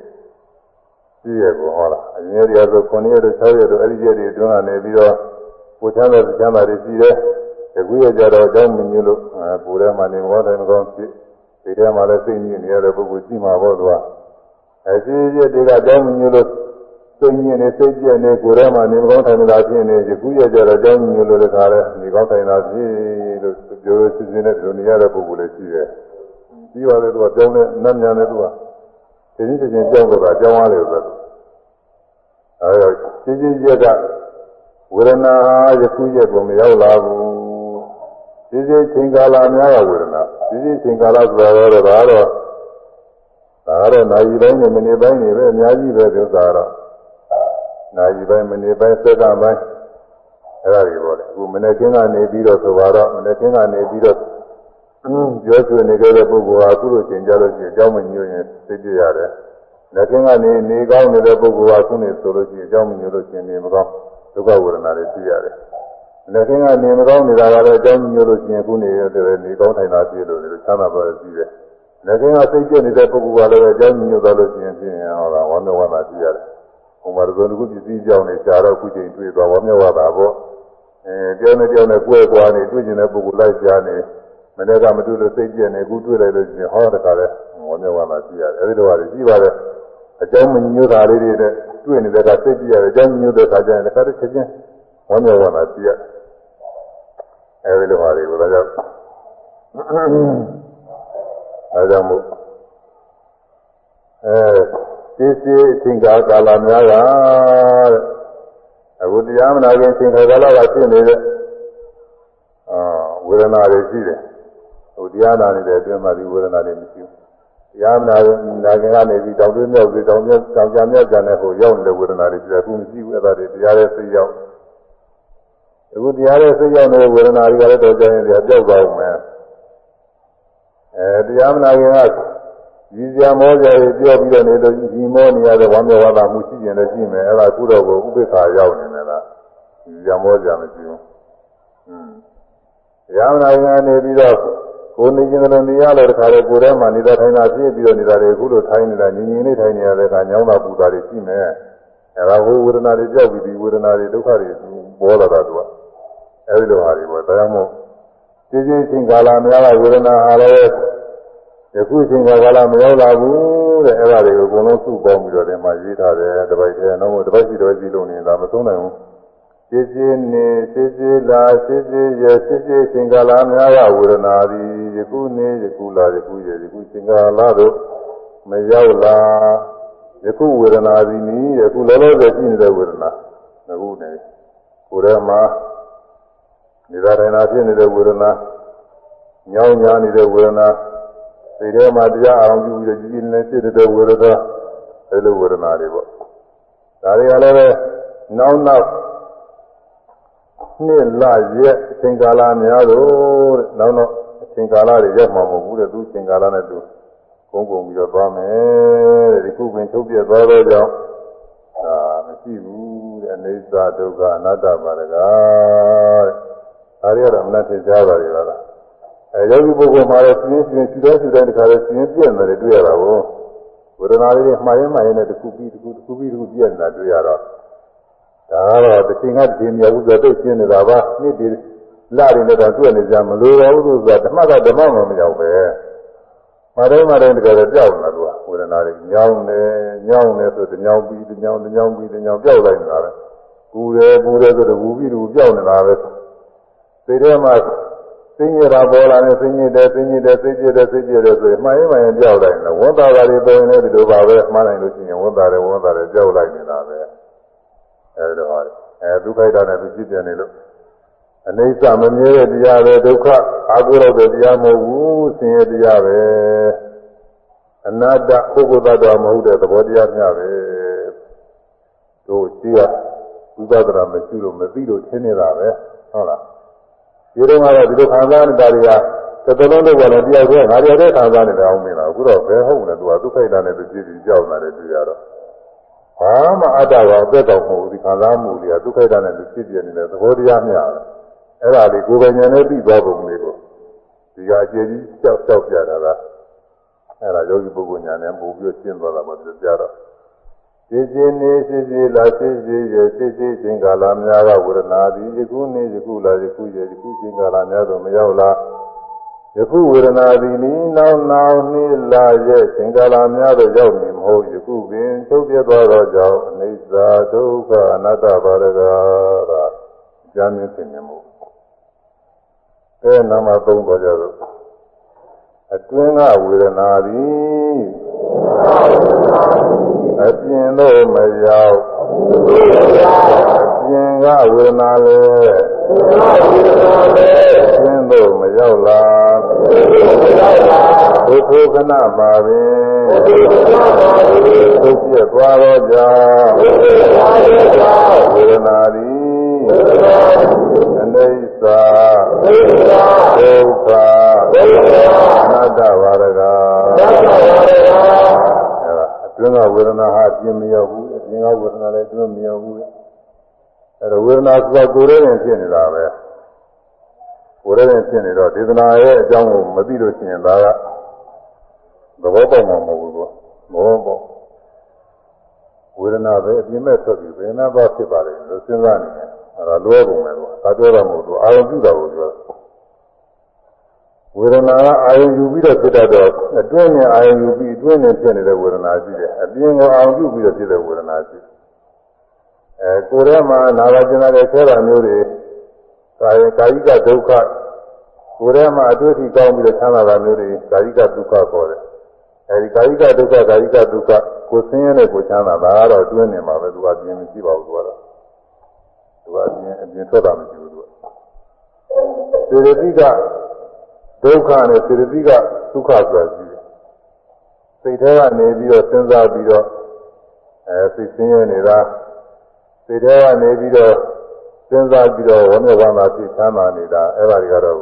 B: ရှိရကောဟောလားအရင်ရက်ဆို9ရက်တို့6ရက်တို့အဲ့ဒီရက်တွေတွန်းကနေပြီးတော့ကိုချမ်းသာချမ်းသာတွေရှိတယ်ဒီခုရကြတော့အကြောင်းမညွလို့ပူထဲမှာနေမကောင်းတယ်မကောင်းဖြစ်ဒီထဲမှာလည်းစိတ်ညစ်နေရတဲ့ပုဂ္ဂိုလ်ရှိမှာပေါ့သူကအဲစစ်ရက်တွေကအကြောင်းမညွလို့ စိတ်ညစ်နေစိတ်ပြည့်နေကိုယ်ထဲမှာနေမကောင်းထိုင်နေတာဖြစ်နေယခုရကြတော့အကြောင်းညိုလို့တခါလဲနေကောင်းထိုင်တာဖြစ်လို့ပြောစစ်စစ်နဲ့ဒီလိုနေရတဲ့ပုဂ္ဂိုလ်လည်းရှိတယ်။ပြီးသွားတယ်သူကပြောင်းနေနတ်မြန်နေသူကဒီနည်းတစ်ချိန်ပြောင်းတော့အကြောင်းအားလေဆိုတော့အဲဒါစစ်စစ်ရက်ကဝေဒနာယခုရက်ကိုမရောက်လာဘူး။စစ်စစ်ချိန်ကာလများရဝေဒနာစစ်စစ်ချိန်ကာလဆိုတော့ဒါတော့ဒါကတော့နိုင်တိုင်းနဲ့မိနစ်ပိုင်းနေပဲအများကြီးပဲဒီဥစ္စာတော့ နာရီပိုင်းမိနစ်ပိုင်းစက္ကန့်ပိုင်းအဲ့ဒါတွေပေါ့လေအခုမနေ့ကင်းကနေပြီးတော့ဆိုတော့မနေ့ကင်းကနေပြီးတော့ပြောဆိုနေကြတဲ့ပုဂ္ဂိုလ်ဟာအခုလိုသင်ကြလို့ရှိရင်အကြောင်းမညွှန်ရင်သိကြရတယ်။လက်ကင်းကနေနေကောင်းနေတဲ့ပုဂ္ဂိုလ်ဟာခုနေဆိုလို့ရှိရင်အကြောင်းမညွှန်လို့ရှိရင်နေမကောင်းဒုက္ခဝေဒနာတွေသိရတယ်။လက်ကင်းကနေမကောင်းနေတာကလည်းအကြောင်းညွှန်လို့ရှိရင်ခုနေရတယ်နေကောင်းထိုင်တာပြည့်လို့လည်းချမ်းသာပါသိတယ်။လည်းကင်းကစိတ်ပြည့်နေတဲ့ပုဂ္ဂိုလ်ကလည်းအကြောင်းညွှန်သွားလို့ရှိရင်ဖြင့်ဟောတာဝမ်းမြောက်ဝမ်းသာကြည့်ရတယ်။ ဟိုမှာသုံးခုပစ္စည်းကြောင်းနေကြာတော့ခုချိန်တွေ့သွားဝမ်းမြောက်ဝမ်းသာပေါ့။အဲတယောက်နဲ့တယောက်နဲ့ကွဲကွာနေတွေ့ကျင်တဲ့ပုဂ္ဂိုလ်လိုက်ကြားနေမနေ့ကမတွေ့လို့စိတ်ပြည့်နေခုတွေ့လိုက်လို့ရှိရင်ဟောတခါလဲဝမ်းမြောက်ဝမ်းသာကြည့်ရတယ်။အဲဒီတော့ဟာကြည့်ပါလေအကြောင်းမညွှန်တာလေးတွေနဲ့တွေ့နေတဲ့ကစိတ်ကြည့်ရတယ်အကြောင်းညွှန်တဲ့ခါကျရင်တစ်ခါတည်းချက်ချင်းဝမ်းမြောက်ဝမ်းသာကြည့်ရတယ်။အဲဒီလိုဟာတွေကိုဒါကြောင့်အဲကြောင့်မို့အဲ သိစေအချိန်ကာကာလများကတဲ့အခုတရားမနာခင်အချိန်ကာကာလကဖြစ်နေတဲ့အာဝေဒနာတွေရှိတယ်ဟိုတရားနာနေတဲ့အတွင်းမှာဒီဝေဒနာတွေမရှိဘူးတရားမနာနာခင်ကနေပြီးတောင်တွင်းမြောက်ပြီးတောင်မြောက်တောင်ကြမြောက်ကြတဲ့ဟိုရောက်နေတဲ့ဝေဒနာတွေရှိတယ်အခုမရှိဘူးအဲ့ဒါတွေတရားရဲ့စိတ်ရောက်အခုတရားရဲ့စိတ်ရောက်နေတဲ့ဝေဒနာတွေကလည်းတော့ကြရင်ကြောက်သွားအောင်မယ်အဲတရားမနာခင်က ရည်စရာမောစရာတွေပြောပြီးတော့နေတော့ဒီမောနေရတဲ့ဝမ်းမြောက်ဝမ်းသာမှုရှိကျင်လည်းရှိမယ်အဲ့ဒါကုတော့ကိုဥပိ္ပခာရောက်နေတယ်လားရည်စရာမောစရာမရှိဘူးอืมတရားမနာခင်ကနေပြီးတော့ကိုနေခြင်းလည်းနေရလို့တခါလေကိုယ်ထဲမှာနေတာထိုင်တာဖြစ်ပြီးတော့နေတာတွေအခုလိုထိုင်နေတာငြင်းငြင်းလေးထိုင်နေရတဲ့အခါညောင်းတာပူတာတွေရှိမယ်အဲ့ဒါဟိုဝေဒနာတွေကြောက်ပြီးဒီဝေဒနာတွေဒုက္ခတွေပေါ်လာတာသူကအဲဒီလိုဟာတွေပေါ့ဒါကြောင့်မို့ရှင်းရှင်းချင်းကာလများကဝေဒနာအားလည်း ယခုချင်းကာလမရောက်လာဘူးတဲ့အဲ့ဒါတွေကိုအကုန်လုံးစုပေါင်းပြီးတော့ဒီမှာရေးထားတယ်တပိုက်ထဲတော့တပိုက်စီတော့စီလို့နေတာမဆုံးနိုင်ဘူးရှင်းရှင်းနေရှင်းရှင်းလာရှင်းရှင်းရရှင်းရှင်းချင်းကာလများကဝေဒနာသည်ယခုနေယခုလာယခုရယခုချင်းကာလတို့မရောက်လာယခုဝေဒနာသည်နီးယခုလောလောဆယ်ရှိနေတဲ့ဝေဒနာအခုနေကိုယ်ထဲမှာနေတာတိုင်းနာဖြစ်နေတဲ့ဝေဒနာညောင်းညာနေတဲ့ဝေဒနာ စိတ်ထဲမှာတရားအောင်ပြုပြီးကြည်ကြည်နဲ့ဖြစ်တဲ့ဝေဒနာအဲလိုဝေဒနာတွေပေါ့ဒါတွေကလည်းပဲနောက်နောက်နှစ်လရက်အချိန်ကာလများတော့တဲ့နောက်နောက်အချိန်ကာလတွေရက်မှာမဟုတ်ဘူးတဲ့သူအချိန်ကာလနဲ့သူကုန်းကုန်ပြီးတော့သွားမယ်တဲ့ဒီခုပင်ထုတ်ပြသွားတော့ကြောင့်ဒါမရှိဘူးတဲ့အိစ္ဆဒုက္ခအနတ္တပါရကတဲ့ဒါတွေကတော့အမှန်တင်ကြပါလေလား အဲယောဂီပုဂ္ဂိုလ်မှာလည်းပြင်းပြင်းခြေတော်ခြေတိုင်းတခါလဲပြင်းပြင်းတယ်တွေ့ရတာကိုဝေဒနာလေးတွေမှားရင်မှားရင်နဲ့တစ်ခုပြီးတစ်ခုတစ်ခုပြီးတစ်ခုပြည့်နေတာတွေ့ရတော့ဒါကတော့တစ်ချိန်ကတစ်ချိန်မြောက်ဘူးဆိုတော့ရှင်းနေတာပါနှစ်ဒီလာရင်လည်းတွေ့နေကြမလို့တော့ဘူးဆိုတာဓမ္မကဓမ္မမှမရောက်ပဲမတိုင်းမတိုင်းတကယ်တော့ကြောက်နေတာသူကဝေဒနာတွေညောင်းနေညောင်းနေဆိုတညောင်းပြီးတညောင်းတညောင်းပြီးတညောင်းပြောက်လိုက်နေတာပဲကူတယ်ကူတယ်ဆိုတော့ဘူးပြီးဘူးပြောက်နေတာပဲစိတ်ထဲမှာ သိညတာပေါ်လာနေသိညတယ်သိညတယ်သိကြတယ်သိကြတယ်ဆိုရင်မှန်ရင်မှန်ရင်ကြောက်လိုက်တယ်ဝန်တာတာတွေပေါ်ရင်လည်းဒီလိုပါပဲမှားနိုင်လို့ရှိရင်ဝန်တာတယ်ဝန်တာတယ်ကြောက်လိုက်နေတာပဲအဲဒီတော့အဲဒုက္ခိတနဲ့သူကြည့်ပြန်နေလို့အနိစ္စမမြဲတဲ့တရားပဲဒုက္ခအာဟုရောက်တဲ့တရားမဟုတ်ဘူးဆင်းရဲတရားပဲအနတ္တပုဂ္ဂိုလ်တ attva မဟုတ်တဲ့သဘောတရားများပဲတို့ရှိကဝိပဿနာမရှိလို့မသိလို့ရှင်းနေတာပဲဟုတ်လား ဒီတော့ကတော့ဒီလိုခံစားနေတာတွေကတစ်သလုံးတော့လည်းတယောက်တည်းငါတယောက်တည်းခံစားနေတာအောင်မင်းလားအခုတော့ဘယ်ဟုတ်လဲသူကဒုက္ခိတနဲ့သူကြည့်ပြီးကြောက်နေတယ်တွေ့ရတော့ဘာမှအတ္တကအသက်တော်မဟုတ်ဘူးဒီခံစားမှုတွေကဒုက္ခိတနဲ့သူကြည့်ပြနေတဲ့သဘောတရားများတယ်အဲ့ဒါလေးကိုယ်ပိုင်ဉာဏ်နဲ့ပြီးသွားပုံလေးကိုဒီကအကျေကြီးကြောက်ကြောက်ပြတာကအဲ့ဒါယောဂီပုဂ္ဂိုလ်ဉာဏ်နဲ့ပို့ပြီးရှင်းသွားတာမှသူကြားတော့ ရှိရှိနေရှိရှိလာရှိရှိရရှိရှိခြင်းကာလများကဝေဒနာသည်ယခုနေယခုလာယခုရယခုခြင်းကာလများသို့မရောက်လာယခုဝေဒနာသည်နီနောက်နောက်နှိလာရဲ့ခြင်းကာလများသို့ရောက်နေမဟုတ်ယခုပင်ချုပ်ပြသွားသောကြောင့်အနိစ္စဒုက္ခအနတ္တပါရကသာကျမ်းမြင့်သိနေမှုအဲနာမသုံးတော်ကြတော့အတွင်းကဝေဒနာသည် အပြင်သို့မရောက်အပြင်ကဝေဒနာလည်းအပြင်သို့မရောက်လာဒုက္ခခဏပါပင်ဒုက္ခပြသွားသောကြော ဝေဒနာဟာအပြင်မရောက်ဘူးအပြင်ကဝေဒနာလည်းအတွင်းမရောက်ဘူးအဲဒါဝေဒနာဆိုတာကိုယ်ရဲ့ဖြစ်နေတာပဲကိုယ်ရဲ့ဖြစ်နေတော့ဒေသနာရဲ့အကြောင်းကိုမသိလို့ရှိရင်ဒါက သဘောပေါက်မှာမဟုတ်ဘူးကွာသဘောပေါက်ဝေဒနာပဲအပြင်းမဲ့ထွက်ပြီးဘယ်နာပါဖြစ်ပါလဲလို့စဉ်းစားနေတယ်အဲဒါလွဲကုန်မယ်ကွာဒါပြောတာမဟုတ်ဘူးအာရုံပြုတာကိုပြော ဝေဒနာကအာရုံယူပြီးတော့ဖြစ်တတ်တော့အတွင်းနဲ့အာရုံယူပြီးအတွင်းနဲ့ဖြစ်နေတဲ့ဝေဒနာရှိတယ်အပြင်ကိုအာရုံပြုပြီးတော့ဖြစ်တဲ့ဝေဒနာရှိအဲကိုယ်ထဲမှာနာဂကျင်တဲ့ဆဲတာမျိုးတွေကာယကာယိကဒုက္ခကိုယ်ထဲမှာအတွေ့အထိကောင်းပြီးတော့ချမ်းသာတာမျိုးတွေကာယိကဒုက္ခခေါ်တယ်အဲဒီကာယိကဒုက္ခကာယိကဒုက္ခကိုဆင်းရဲတဲ့ကိုချမ်းသာဒါကတော့အတွင်းနေမှာပဲသူကပြင်မရှိပါဘူးသူကတော့သူကအပြင်အပြင်ထွက်တာမရှိဘူးသူကစေရတိက ဒုက္ခနဲ့စေရတိကဒုက္ခဆိုတာရှိတယ်စိတ်ထဲကနေပြီးတော့စဉ်းစားပြီးတော့အဲစိတ်ဆင်းရဲနေတာစိတ်ထဲကနေပြီးတော့စဉ်းစားပြီးတော့ဝမ်းမြောက်ဝမ်းသာဖြစ်ချမ်းသာနေတာအဲ့ဒါတွေကတော့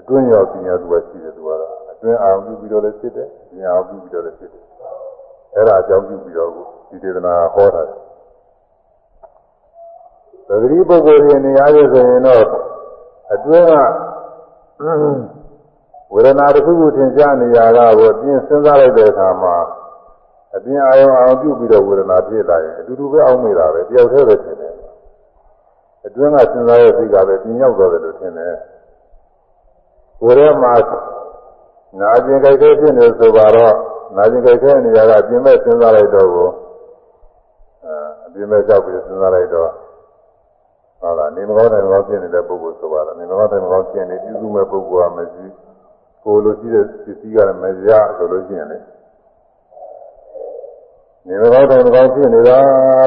B: အတွင်းရောက်ပညာသူကရှိတယ်သူကတော့အတွင်းအာရုံပြုပြီးတော့လည်းဖြစ်တယ်ပညာအာရုံပြုပြီးတော့လည်းဖြစ်တယ်အဲ့ဒါအကြောင်းပြုပြီးတော့ဒီဒေသနာဟောတာသတိပုဂ္ဂိုလ်တွေနေရာရဆိုရင်တော့အတွင်းက ဝေဒနာတစ်ခုခုသင်ကြားနေရတာကိုအပြင်စဉ်းစားလိုက်တဲ့အခါမှာအပြင်အာရုံအောင်ပြုပြီးတော့ဝေဒနာဖြစ်လာရင်အတူတူပဲအောင်းမိတာပဲတယောက်တည်းပဲထင်တယ်အတွင်းကစဉ်းစားရစိတ်ကပဲပြင်ရောက်တော့တယ်လို့ထင်တယ်ကိုယ်ထဲမှာနာကျင်ကြိုက်တဲ့ဖြစ်နေဆိုပါတော့နာကျင်ကြိုက်တဲ့နေရာကအပြင်မဲ့စဉ်းစားလိုက်တော့ကိုအဲအပြင်မဲ့ကြောက်ပြီးစဉ်းစားလိုက်တော့ ဟုတ်လားနေမကောင်းတယ်မကောင်းဖြစ်နေတဲ့ပုဂ္ဂိုလ်ဆိုပါတော့နေမကောင်းတယ်မကောင်းဖြစ်နေပြုစုမဲ့ပုဂ္ဂိုလ်ကမရှိကိုလိုရှိတဲ့ပစ္စည်းကလည်းမရဆိုလို့ရှိရင်လေနေမကောင်းတယ်မကောင်းဖြစ်နေတာ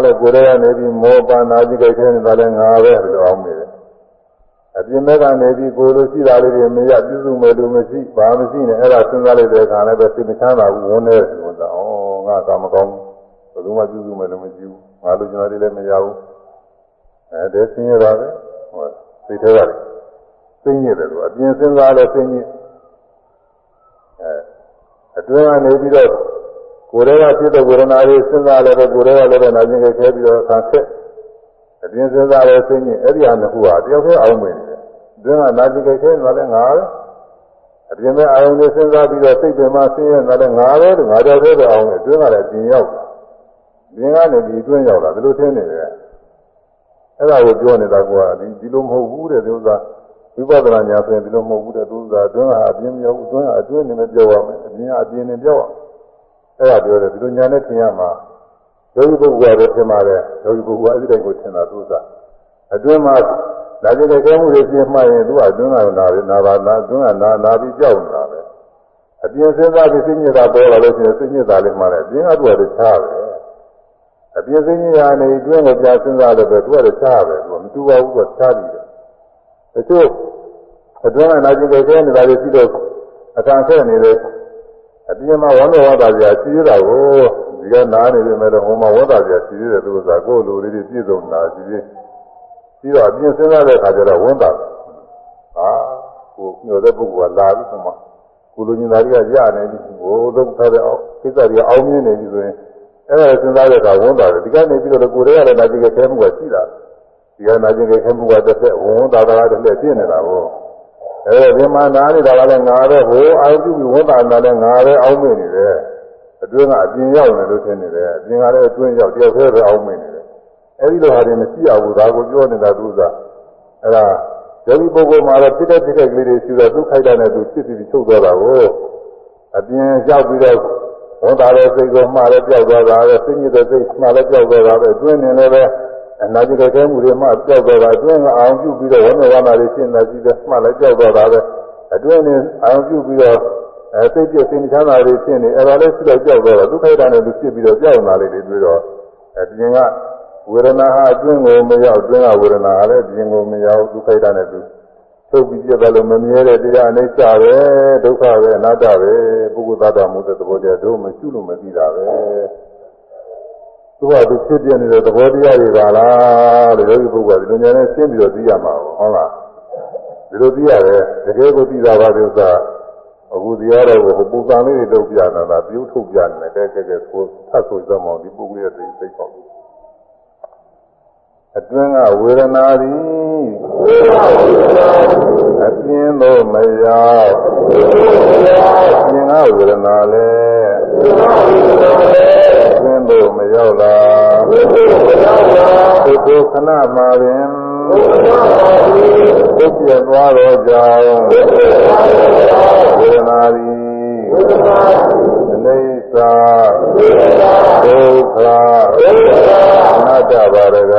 B: လေကိုယ်ထဲကနေပြီးမောပန်နာကြည့်ကြိုက်ခဲနေတာလည်းငါပဲလို့အောင်နေတယ်အပြင်ဘက်ကနေပြီးကိုလိုရှိတာလေးတွေမရပြုစုမဲ့လူမရှိဘာမရှိနဲ့အဲ့ဒါစဉ်းစားလိုက်တဲ့အခါလည်းပဲစိတ်မချမ်းသာဘူးဝန်နေတယ်ဆိုတာဩငါကမကောင်းဘယ်သူမှပြုစုမဲ့လူမရှိဘူးငါလူကျင်တာတွေလည်းမရဘူး အဲဒါဆင်းရဲတာပဲဟောစိတ်ထဲကလည်းဆင်းရဲတယ်လို့အပြင်စဉ်းစားလဲဆင်းရဲအဲအတွင်းကနေပြီးတော့ကိုယ်ထဲကဖြစ်တဲ့ဝေဒနာတွေစဉ်းစားလဲပဲကိုယ်ထဲကလည်းပဲနာကျင်ခဲပြီးတော့ခံဆက်အပြင်စဉ်းစားလဲဆင်းရဲအဲ့ဒီဟာနှစ်ခုဟာတယောက်တည်းအောင်ဝင်နေတယ်အတွင်းကနာကျင်ခဲခဲနေတာလည်းငါပဲအပြင်မဲ့အာယုန်တွေစဉ်းစားပြီးတော့စိတ်ပင်မဆင်းရဲနေတာလည်းငါပဲလို့ငါကြောက်တဲ့အောင်အတွင်းကလည်းပြင်ရောက်တာပြင်ကနေဒီအတွင်းရောက်တာဘယ်လိုထင်နေလဲ အဲ့ဒါကိုပြောနေတာကဒီဒီလိုမဟုတ်ဘူးတဲ့ဒီဥစ္စာဝိပဿနာညာဆိုရင်ဒီလိုမဟုတ်ဘူးတဲ့ဒီဥစ္စာအတွင်းကအပြင်းမရောက်ဘူးအတွင်းကအအတွင်းနေနဲ့ပြောရမယ်အပြင်ကအပြင်နေပြောရအဲ့ဒါပြောတယ်ဒီလိုညာနဲ့ထင်ရမှာယောဂီပုဂ္ဂိုလ်ကလည်းထင်ပါတယ်ယောဂီပုဂ္ဂိုလ်ကအဲ့ဒီတိုင်းကိုထင်တာသူဥစ္စာအတွင်းမှာလာကြတဲ့ခဲမှုတွေပြင်းမှရင်သူကအတွင်းကနာပြီနာပါနာအတွင်းကနာနာပြီးကြောက်နေတာပဲအပြင်စဉ်းစားပြီးစိတ်ညစ်တာပေါ်လာလို့ရှိရင်စိတ်ညစ်တာလေးမှလည်းအပြင်ကသူကတခြားပဲ အပြည့်စင်းကြီးရာနေတွင်းကိုပြစဉ်းစားလို့ပဲသူကလည်းချားပဲသူကမတူပါဘူးကချားပြီးတယ်တချို့အတွင်းကနာကျင်ကြဲနေတာတွေရှိတော့အကန့်ဆက်နေတယ်အပြင်းမှာဝမ်းတော်ဝါတာကြာရှိရတာကိုဒီကနားနေပြီမဲ့တော့ဟိုမှာဝါတာကြာရှိရတယ်သူကကိုယ်လိုလေးတွေပြည့်စုံတာရှိသေးပြီးတော့အပြင်းစဉ်းစားတဲ့အခါကျတော့ဝမ်းတာဟာကိုညိုတဲ့ပုဂ္ဂိုလ်ကလာပြီးဟိုမှာကိုလိုချင်တာတွေကရနေပြီဟိုဒုက္ခတဲ့အောင်ကိစ္စတွေအောင်မြင်နေပြီဆိုရင် အဲ့ဒါစဉ်းစားတဲ့အခါဝန်တာတယ်ဒီကနေပြီးတော့ကိုယ်ရဲ့လည်းနာကျင်ကြဲမှုကရှိတာဒီကနာကျင်ကြဲမှုကတစ်သက်ဝန်တာတာတစ်သက်ဖြစ်နေတာကိုအဲ့ဒါဒီမှာနားနေတာကလည်းငါပဲဟိုအာရုံပြုပြီးဝန်တာနာလည်းငါပဲအောင်းမိနေတယ်အတွင်းကအပြင်ရောက်နေလို့ထင်နေတယ်အပြင်ကလည်းအတွင်းရောက်တယောက်တည်းပဲအောင်းမိနေတယ်အဲ့ဒီလိုဟာတွေမရှိရဘူးဒါကိုပြောနေတာသူကအဲ့ဒါယောဂီပုဂ္ဂိုလ်မှာတော့ဖြစ်တဲ့ဖြစ်တဲ့ကလေးတွေရှိတော့သူခိုက်တာနဲ့သူဖြစ်ပြီးချုပ်သွားတာကိုအပြင်ရောက်ပြီးတော့ ဝန်တာတဲ့စိတ်ကိုမှားလည်းပြောက်သွားတာပဲစိတ်ညစ်တဲ့စိတ်မှားလည်းပြောက်သွားတာပဲတွင်းနေလည်းပဲအနာจิตတဲ့မှုတွေမှပြောက်သွားတာတွင်းကအောင်ပြုပြီးတော့ဝိနည်းဝါနာတွေရှင်းနေကြည့်တယ်မှားလည်းပြောက်သွားတာပဲအတွင်းနေအောင်ပြုပြီးတော့အဲစိတ်ပြည့်စိတ်ချမ်းသာတွေရှင်းနေအဲ့ဒါလည်းစိတ်ပြောက်သွားတော့ဒုက္ခိတာနဲ့သူဖြစ်ပြီးတော့ပြောက်လာလေတွေတွေ့တော့အပြင်ကဝေဒနာဟာအတွင်းကိုမရောက်အတွင်းကဝေဒနာဟာလည်းပြင်ကိုမရောက်ဒုက္ခိတာနဲ့သူ ထုတ်ပြီးပြတ်တယ်လို့မမြဲတဲ့တရားအနိစ္စပဲဒုက္ခပဲအနတ္တပဲပုဂ္ဂိုလ်သတ္တမှုတဲ့သဘောတရားတို့မရှိလို့မသိတာပဲသူကသူဖြစ်ပြနေတဲ့သဘောတရားတွေပါလားလို့ယောဂီပုဂ္ဂိုလ်ကဒီလိုညာနဲ့ရှင်းပြီးတော့သိရမှာဟုတ်လားဒီလိုသိရတယ်တကယ်ကိုသိတာပါဒီဥစ္စာအခုတရားတော်ကိုပုံစံလေးတွေလုပ်ပြနေတာပြုထုတ်ပြနေတယ်ကဲကဲကဲဆိုသတ်ဆိုကြမောင်းဒီပုဂ္ဂိုလ်ရဲ့သိစိတ်ပေါ့ အတွင်းကဝေဒနာသည်ပြင်းလို့မရောက်ပြင်းကဝေဒနာလဲပြင်းလို့မရောက်လားသုဒ္ဓခဏမှာပင်သုပြည့်သွားတော့ကြောင်းဝေဒနာသည်အနေ စာဒုက္ခအနတ္တပါရက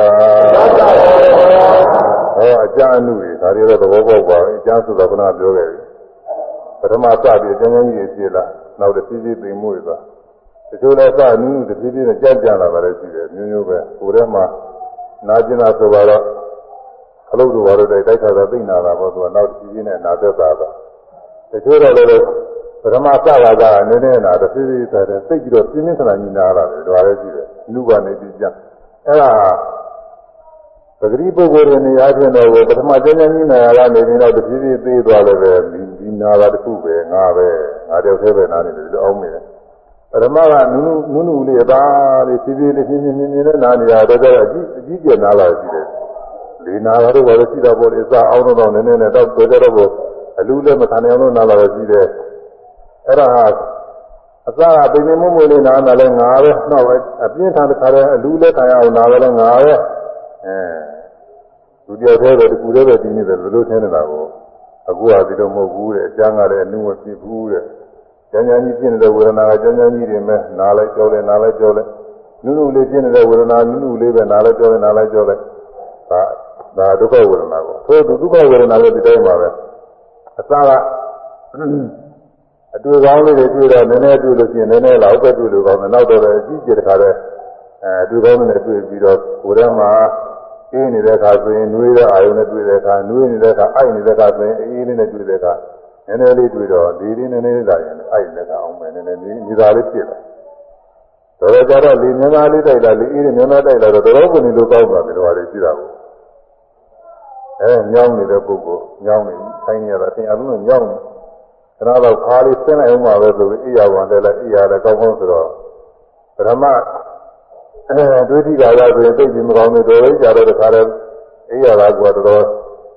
B: ဟောအကျဉ်းအနုတွေဒါတွေတော့သဘောပေါက်ပါပြီအကျဉ်းဆိုတာကပြောခဲ့ပြီပထမစပြီးအကျဉ်းချင်းကြီးဖြစ်လာနောက်တစ်ဖြည်းဖြည်းသိမ်မှုတွေသွားတချို့လည်းစနည်းနည်းတစ်ဖြည်းဖြည်းနဲ့ကြက်ကြလာပါလေရှိတယ်မျိုးမျိုးပဲကိုယ်ထဲမှာနာကျင်တာဆိုတော့ခလုတ်တို့ဘာလို့တိုက်တိုက်ခါသာသိနာတာပေါ့သူကနောက်တစ်ဖြည်းဖြည်းနဲ့နာသက်တာတော့တချို့တော့လည်း ပထမစလာတာနည်းနည်းနာတစ်ဖြည်းဖြည်းဆိုတဲ့သိပြီးတော့ပြင်းပြင်းထန်ထန်ညီနာလာတယ်ဒါလည်းရှိတယ်နုကနေပြီးကြအဲ့ဒါပဂတိပုဂ္ဂိုလ်တွေနေရာချင်းတော့ပထမကျဉ်းကျဉ်းကြီးနာရကနေပြီးတော့တဖြည်းဖြည်းသေးသွားတယ်ပဲဒီနာတာတစ်ခုပဲငါပဲငါတယောက်တည်းပဲနားနေတယ်လို့အောင်းနေတယ်ပထမကနုနုနုလေးအသားလေးဖြည်းဖြည်းလေးဖြည်းဖြည်းမြင်မြင်နဲ့နားနေတာတော့တော့အကြီးအကြီးကျယ်နားလာရှိတယ်ဒီနာတာတော့ဘာလို့ရှိတာပေါ့လေအစားအောင်တော့နည်းနည်းနဲ့တော့တော့တော့အလူလည်းမခံနိုင်အောင်လို့နားလာတော့ရှိတယ် အဲ့ဒါဟာအစားကပိန်မမွေးလေးနားတာလဲငါပဲတော့အပြင်းထန်တစ်ခါလဲအလူလည်းခံရအောင်နားလည်းငါပဲအဲဒုတိယသေးတယ်တကူသေးပဲဒီနေ့ပဲဘယ်လိုထင်နေတာကိုအခုကဒီလိုမဟုတ်ဘူးတဲ့အကျမ်းကလည်းအနုမဖြစ်ဘူးတဲ့ကျမ်းကျမ်းကြီးဖြစ်နေတဲ့ဝေဒနာကကျမ်းကျမ်းကြီးတွေမဲ့နားလိုက်ကြောလဲနားလိုက်ကြောလဲနုနုလေးဖြစ်နေတဲ့ဝေဒနာနုနုလေးပဲနားလိုက်ကြောလဲနားလိုက်ကြောလဲဒါဒါဒုက္ခဝေဒနာကိုသို့ဒုက္ခဝေဒနာလည်းဒီတိုင်းပါပဲအစက အတွေ့ကောင်းလေးတွေတွေ့တော့နည်းနည်းတွေ့လို့ရှိရင်နည်းနည်းလောက်ပဲတွေ့လို့ကောင်းတယ်နောက်တော့လည်းအကြီးကျယ်တခါတည်းအဲတွေ့ကောင်းတဲ့တွေ့ပြီးတော့ကိုယ်ထဲမှာအေးနေတဲ့အခါဆိုရင်နှွေးတဲ့အာယုံနဲ့တွေ့တဲ့အခါနှွေးနေတဲ့အခါအိုက်နေတဲ့အခါဆိုရင်အေးလေးနဲ့တွေ့တဲ့အခါနည်းနည်းလေးတွေ့တော့ဒီလေးနည်းနည်းလေးလာရင်အိုက်နေတဲ့အောင်မယ်နည်းနည်းလေးဒီသာလေးဖြစ်လာတော်တော်ကြတော့လေမြန်မာလေးတိုက်လာလေအေးလေးမြန်မာတိုက်လာတော့တော်တော်ကိုနေလို့ကောင်းပါပြီတော့ဟာလေးရှိတာကိုအဲညောင်းနေတဲ့ပုဂ္ဂိုလ်ညောင်းနေဆိုင်နေရတာသင်အလုံးနဲ့ညောင်းနေ ခဏတော့ခါလေးဆင်းလိုက်အောင်ပါပဲဆိုပြီးအိယာဝန်တယ်လိုက်အိယာလည်းကောင်းကောင်းဆိုတော့ပထမအဲဒုတိယကဆိုရင်သိပြီးမကောင်းဘူးတော်တော်ကြာတော့တခါတည်းအိယာလာကတော်တော်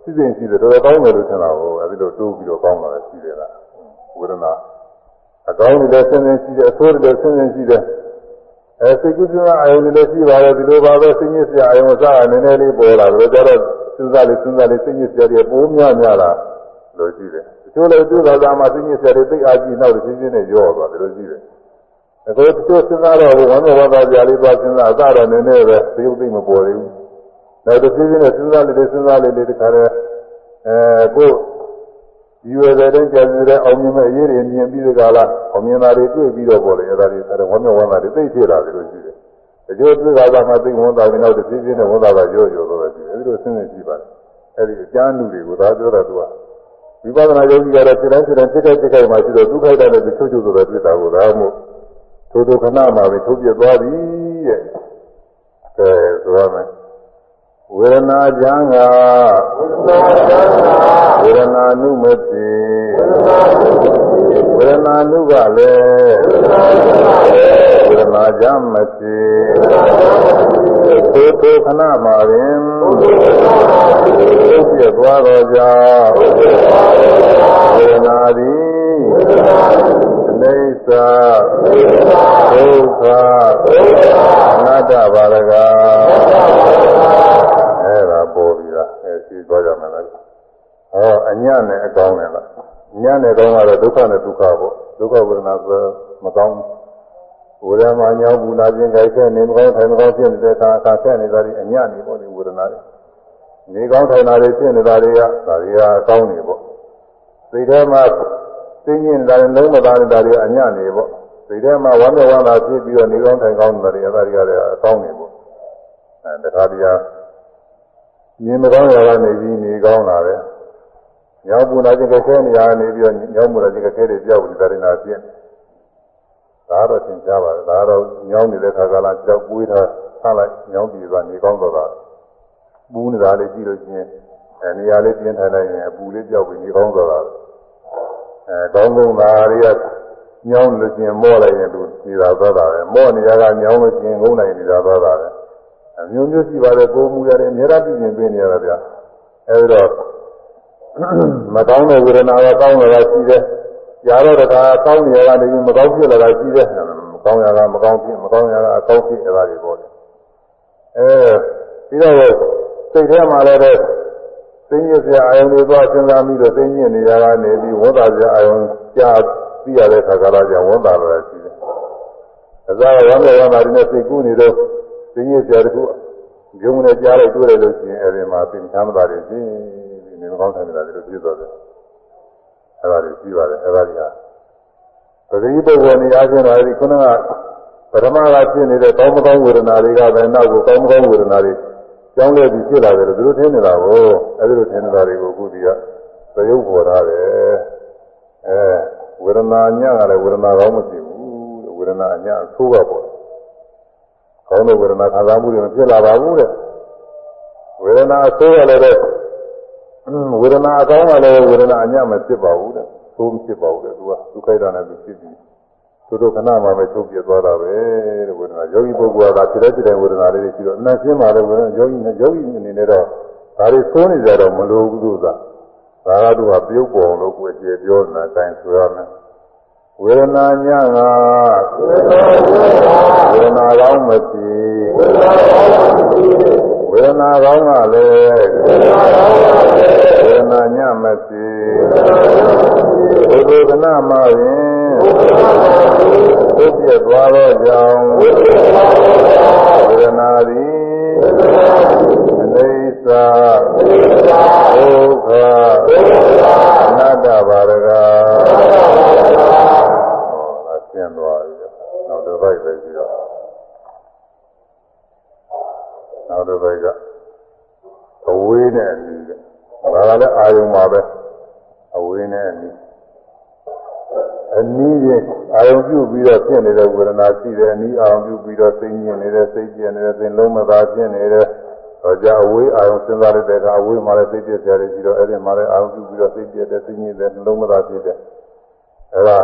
B: စီစဉ်ရှိတယ်တော်တော်ကောင်းတယ်လို့ထင်တာကိုအဲဒီလိုတိုးပြီးတော့ကောင်းလာတယ်ရှိတယ်လားဝေဒနာအကောင်းတွေလည်းဆင်းဆင်းရှိတယ်အဆိုးတွေလည်းဆင်းဆင်းရှိတယ်အဲစိတ်ကူးစဉ်းစားအာယုန်တွေလည်းရှိပါတယ်ဒီလိုပါပဲစိတ်ညစ်စရာအာယုန်စားနည်းနည်းလေးပေါ်လာတယ်ကြတော့စဉ်းစားလေးစဉ်းစားလေးစိတ်ညစ်စရာတွေပိုးများများလာလို့ရှိတယ် တချို့လည်းသူ့သာသာမှာစိတ်ညစ်စရာတွေသိအားကြီးနောက်တစ်ချင်းချင်းနဲ့ရောသွားတယ်လို့ရှိတယ်အခုတချို့စဉ်းစားတော့ဝမ်းမြောက်ဝမ်းသာကြလေးသွားစဉ်းစားအစတော့နည်းနည်းပဲသရုပ်သိမပေါ်သေးဘူးနောက်တစ်ချင်းချင်းနဲ့စဉ်းစားလေးလေးစဉ်းစားလေးလေးတခါတည်းအဲကိုဒီဝေတဲ့ကြာနေတဲ့အောင်မြင်မဲ့အရေးတွေမြင်ပြီးတကလားအောင်မြင်တာတွေတွေ့ပြီးတော့ပေါ်လေအဲ့ဒါတွေအဲဝမ်းမြောက်ဝမ်းသာတွေသိဖြစ်လာတယ်လို့ရှိတယ်တချို့တွေ့တာကမှသိဝန်တာပြီးနောက်တစ်ချင်းချင်းနဲ့ဝန်တာကရောရောတော့ရှိတယ်အဲဒီလိုစဉ်းနေကြည့်ပါလားအဲ့ဒီအကျမ်းလူတွေကိုသာပြောတာသူက ဝိပဿနာယောဂီကတော့စိတ်တိုင်းစိတ်တိုင်းစိတ်တိုင်းစိတ်တိုင်းမှာရှိတော့ဒုက္ခိတနဲ့တချို့ချို့ဆိုတော့တွေ့တာကိုဒါမှမဟုတ်ထိုးထိုးခဏမှာပဲထုတ်ပြသွားပြီတဲ့အဲဆိုရမယ်ဝေဒနာကြံကဝေဒနာနုမတိဝေဒနာနုကလည်းဝေဒနာကြံမတိ ထိုးထိုးခဏမှာပင်ထုတ်ပြသွားတော့ကြောင့်ဝေဒနာသည်အိသဒုက္ခအနတ္တပါရကအဲ့ဒါပေါ်ပြီလားအဲရှိသွားကြမယ်လားဟောအညံ့နဲ့အကောင်းနဲ့လားညံ့နဲ့ကောင်းကတော့ဒုက္ခနဲ့ဒုက္ခပေါ့ဒုက္ခဝေဒနာဆိုမကောင်း ဝေဒနာညောင်းဘူးနာခြင်းကြိုက်ခဲ့နေမကောင်းထိုင်မကောင်းဖြစ်နေတဲ့အခါအခါဆက်နေတာဒီအညံ့နေပေါ့ဒီဝေဒနာတွေနေကောင်းထိုင်တာတွေဖြစ်နေတာတွေကဒါတွေကအကောင်းနေပေါ့စိတ်ထဲမှာသိညင်တာလည်းလုံးမသားနေတာတွေအညံ့နေပေါ့စိတ်ထဲမှာဝမ်းမြောက်ဝမ်းသာဖြစ်ပြီးတော့နေကောင်းထိုင်ကောင်းနေတာတွေအဲဒါတွေကလည်းအကောင်းနေပေါ့အဲတခါတည်းမြင်မကောင်းရတာနေပြီးနေကောင်းလာတယ်ညောင်းပူနာခြင်းကခဲနေရနေပြီးတော့ညောင်းပူနာခြင်းကခဲတွေပြောက်ပြီးဒါရင်နာပြင်း ဒါတော့သင်ကြားပါတယ်ဒါတော့ညောင်းနေတဲ့ခါကလာကြောက်ပွေးထားထားလိုက်ညောင်းပြီးသွားနေကောင်းတော့တာပူနေတာလေးကြည့်လို့ချင်းအဲနေရာလေးပြင်းထိုင်လိုက်ရင်အပူလေးပြောက်ပြီးနေကောင်းတော့တာအဲကောင်းကောင်းသာတွေကညောင်းလို့ချင်းမော့လိုက်ရင်သူနေတာသွားတာပဲမော့နေရကညောင်းလို့ချင်းငုံနိုင်နေတာသွားတာပဲအမျိုးမျိုးရှိပါတယ်ကိုယ်မူရတယ်အများအားဖြင့်ပြင်ပေးနေရတာဗျအဲဒီတော့မကောင်းတဲ့ဝေဒနာကကောင်းလာတာရှိတယ်။ ကြာတော့တခါကောင်းနေရတာနေမကောင်းဖြစ်လာတာရှိတယ်။မကောင်းရတာမကောင်းဖြစ်မကောင်းရတာအကောင်းဖြစ်နေတာတွေပေါ့လေ။အဲပြီးတော့စိတ်ထဲမှာလည်းပဲသိညစ်စရာအာယုန်တွေသွားစဉ်းစားပြီးတော့သိညစ်နေရတာနေပြီးဝန်တာစရာအာယုန်ကြားသိရတဲ့ခါကလာကြောင့်ဝန်တာလာတာရှိတယ်။အစားဝမ်းမြေဝမ်းသာတွေနဲ့စိတ်ကူးနေတော့သိညစ်စရာတခုဂျုံနဲ့ကြားလိုက်တွေ့တယ်လို့ရှိရင်အဲဒီမှာသင်္ချမ်းသာတွေရှိနေမကောင်းတယ်လားဒီလိုဖြစ်သွားတယ်။ အဲဒါတွေရှိပါတယ်အဲဒါတွေကပဂရိပုဂ္ဂိုလ်နေရာချင်းတော့အဲဒီခုနကပထမကဖြစ်နေတဲ့ကောင်းမကောင်းဝေဒနာတွေကပဲနောက်ကိုကောင်းမကောင်းဝေဒနာတွေကြောင်းလဲပြီးဖြစ်လာတယ်လို့သူတို့ထင်နေတာကိုအဲဒီလိုထင်နေတာတွေကိုအခုဒီကသရုပ်ပေါ်ထားတယ်အဲဝေဒနာညကလည်းဝေဒနာကောင်းမရှိဘူးတဲ့ဝေဒနာညအဆိုးကပေါ့ကောင်းတဲ့ဝေဒနာခံစားမှုတွေမဖြစ်လာပါဘူးတဲ့ဝေဒနာအဆိုးကလည်းတဲ့ ဝေဒနာအကောင်းကလည်းဝေဒနာအညမဖြစ်ပါဘူးတဲ့သိုးမဖြစ်ပါဘူးတဲ့သူကဒုက္ခိတနဲ့သူဖြစ်ပြီးသူတို့ခဏမှပဲချုပ်ပြသွားတာပဲတဲ့ဝေဒနာယောဂီပုဂ္ဂိုလ်ကဖြစ်တဲ့ဖြစ်တဲ့ဝေဒနာလေးတွေရှိတော့အနတ်ရှင်းပါလေဝေဒနာယောဂီနဲ့ယောဂီအနေနဲ့တော့ဒါတွေသိုးနေကြတော့မလိုဘူးသူကဒါကသူကပြုတ်ပေါ်လို့ကိုယ်ကျေပြောနေတာအတိုင်းဆိုရမယ်ဝေဒနာညကဝေဒနာကောင်းမဖြစ်ဝေဒနာကောင်း ကလည်းဝေဒနာညမဖြစ်ဘုဒ္ဓနာမှာပင်သိပြသွားသောကြောင့်ဝေဒနာသည်အနိစ္စဒုက္ခအနတ္တပါရကဟောဒါရှင်းသွားပြီနောက်တစ်ပိုက်ပဲ နောက်တစ်ပိုက်ကအဝေးနဲ့အနီးတဲ့ဒါကလည်းအာယုံပါပဲအဝေးနဲ့အနီးအနည်းချင်းအာယုံပြုပြီးတော့ဖြစ်နေတဲ့ဝေဒနာရှိတယ်အနည်းအာယုံပြုပြီးတော့သိဉ္ဇဉ်နေတဲ့စိတ်ကျင်နေတဲ့သင်လုံးမသာဖြစ်နေတဲ့တော့ကြအဝေးအာယုံစဉ်းစားလိုက်တဲ့အခါအဝေးမှာလည်းသိပြကြရတယ်ရှိတော့အဲ့ဒီမှာလည်းအာယုံပြုပြီးတော့သိပြတဲ့သိဉ္ဇဉ်တဲ့နှလုံးမသာဖြစ်တဲ့အဲ့ဒါ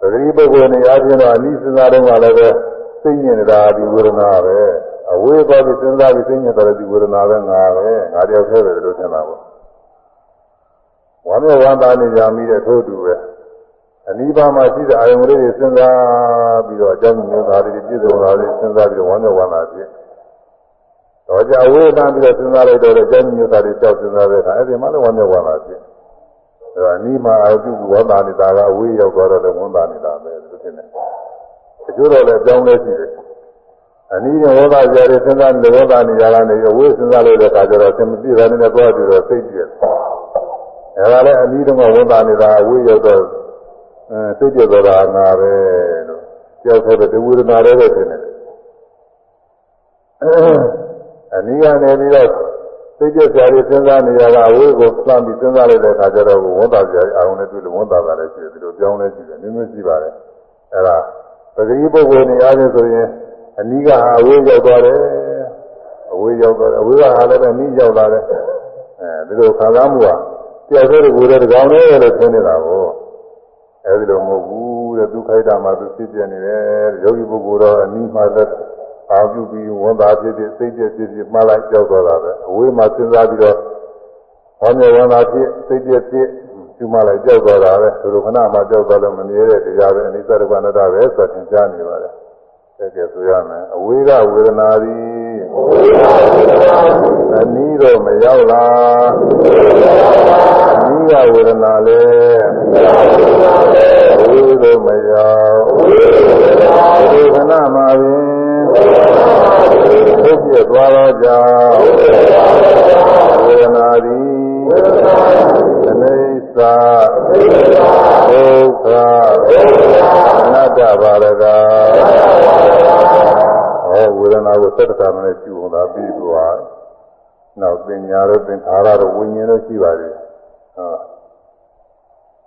B: ပဂရိပုဂ္ဂိုလ်နေရာချင်းတော့အနည်းစဉ်းစားတော့မှလည်းပဲ သိဉ္ဇဉ်နေတာဒီဝေဒနာပဲအဝေးသွားပြီးစဉ်းစားပြီးသိဉ္ဇဉ်တော်ဒီဝေဒနာပဲငါပဲငါတယောက်တည်းပဲလို့ထင်တာပေါ့ဝမ်းမြောက်ဝမ်းသာနေကြမိတဲ့ထို့တူပဲအနိဗ္ဗာန်မှာရှိတဲ့အာယုံလေးတွေစဉ်းစားပြီးတော့အကြောင်းမျိုးသားတွေပြည့်စုံလာတယ်စဉ်းစားပြီးတော့ဝမ်းမြောက်ဝမ်းသာဖြစ်တော့ကြအဝေးတန်းပြီးတော့စဉ်းစားလိုက်တော့အကြောင်းမျိုးသားတွေကြောက်စဉ်းစားတဲ့အခါအဲ့ဒီမှာလည်းဝမ်းမြောက်ဝမ်းသာဖြစ်အဲဒါနိမအာယုပြုဝမ်းသာနေတာကအဝေးရောက်သွားတော့လည်းဝမ်းသာနေတာပဲလို့ထင်တယ် အကျိုးတော့လည်းအကြောင်းလေးရှိတယ်အနည်းနဲ့ဝမ်းသာကြရစဉ်းစားနေဝမ်းသာနေကြတာနေအဝေးစဉ်းစားလို့တဲ့အခါကျတော့သင်မပြည့်တာနဲ့သွားပြီးတော့စိတ်ပြည့်အဲဒါလည်းအနည်းတော့ဝမ်းသာနေတာအဝေးရောက်တော့အဲစိတ်ပြသွားတာငါပဲလို့ကြောက်တဲ့တဝိရဏလည်းပဲထင်တယ်အနည်းကနေပြီးတော့စိတ်ပြကြရစဉ်းစားနေရတာဝိကိုလှမ်းပြီးစဉ်းစားလိုက်တဲ့အခါကျတော့ဝန်တာကြရအာရုံနဲ့တွေ့လို့ဝန်တာတာလည်းရှိတယ်ဒီလိုပြောင်းလဲရှိတယ်မျိုးမျိုးရှိပါတယ်အဲဒါ ပဂတိပုဂ္ဂိုလ်နေရာချင်းဆိုရင်အနည်းကအဝေးရောက်သွားတယ်အဝေးရောက်သွားတယ်အဝေးကဟာလည်းပဲနီးရောက်လာတယ်အဲဒီလိုခံစားမှုကကြောက်တဲ့ကိုယ်တဲ့ကောင်လေးလို့ထင်နေတာကိုအဲဒီလိုမဟုတ်ဘူးတဲ့ဒုက္ခိတမှာသူဖြစ်ပြနေတယ်ယောဂီပုဂ္ဂိုလ်တော့အနည်းမှလည်းအာပြုပြီးဝန်သာဖြစ်ဖြစ်စိတ်ပြည့်ဖြစ်ဖြစ်မှားလိုက်ကြောက်သွားတာပဲအဝေးမှာစဉ်းစားပြီးတော့ဟောမြေဝန်သာဖြစ်စိတ်ပြည့်ဖြစ် ကျူမလိုက်ကြောက်သွားတာပဲသူတို့ခဏမှကြောက်သွားလို့မမြဲတဲ့တရားပဲအနိစ္စဒုက္ခအနတ္တပဲဆိုသင်ကြားနေပါတယ်တကယ်ဆိုရမယ်အဝေးကဝေဒနာသည်အနည်းတော့မရောက်လားအနည်းကဝေဒနာလေဝေတော့မရောက်ဒီခဏမှာပင်သိပြသွားတော့ကြောင့်ဝေဒနာသည် အနိစ္စဒုက္ခအနတ္တပါရကဟောဝေဒနာကိုသတ္တကမနဲ့ကျူအောင်ပြီးသွားနောက်ပညာတို့သင်္ခါရတို့ဝိညာဉ်တို့ရှိပါသေးတယ်ဟော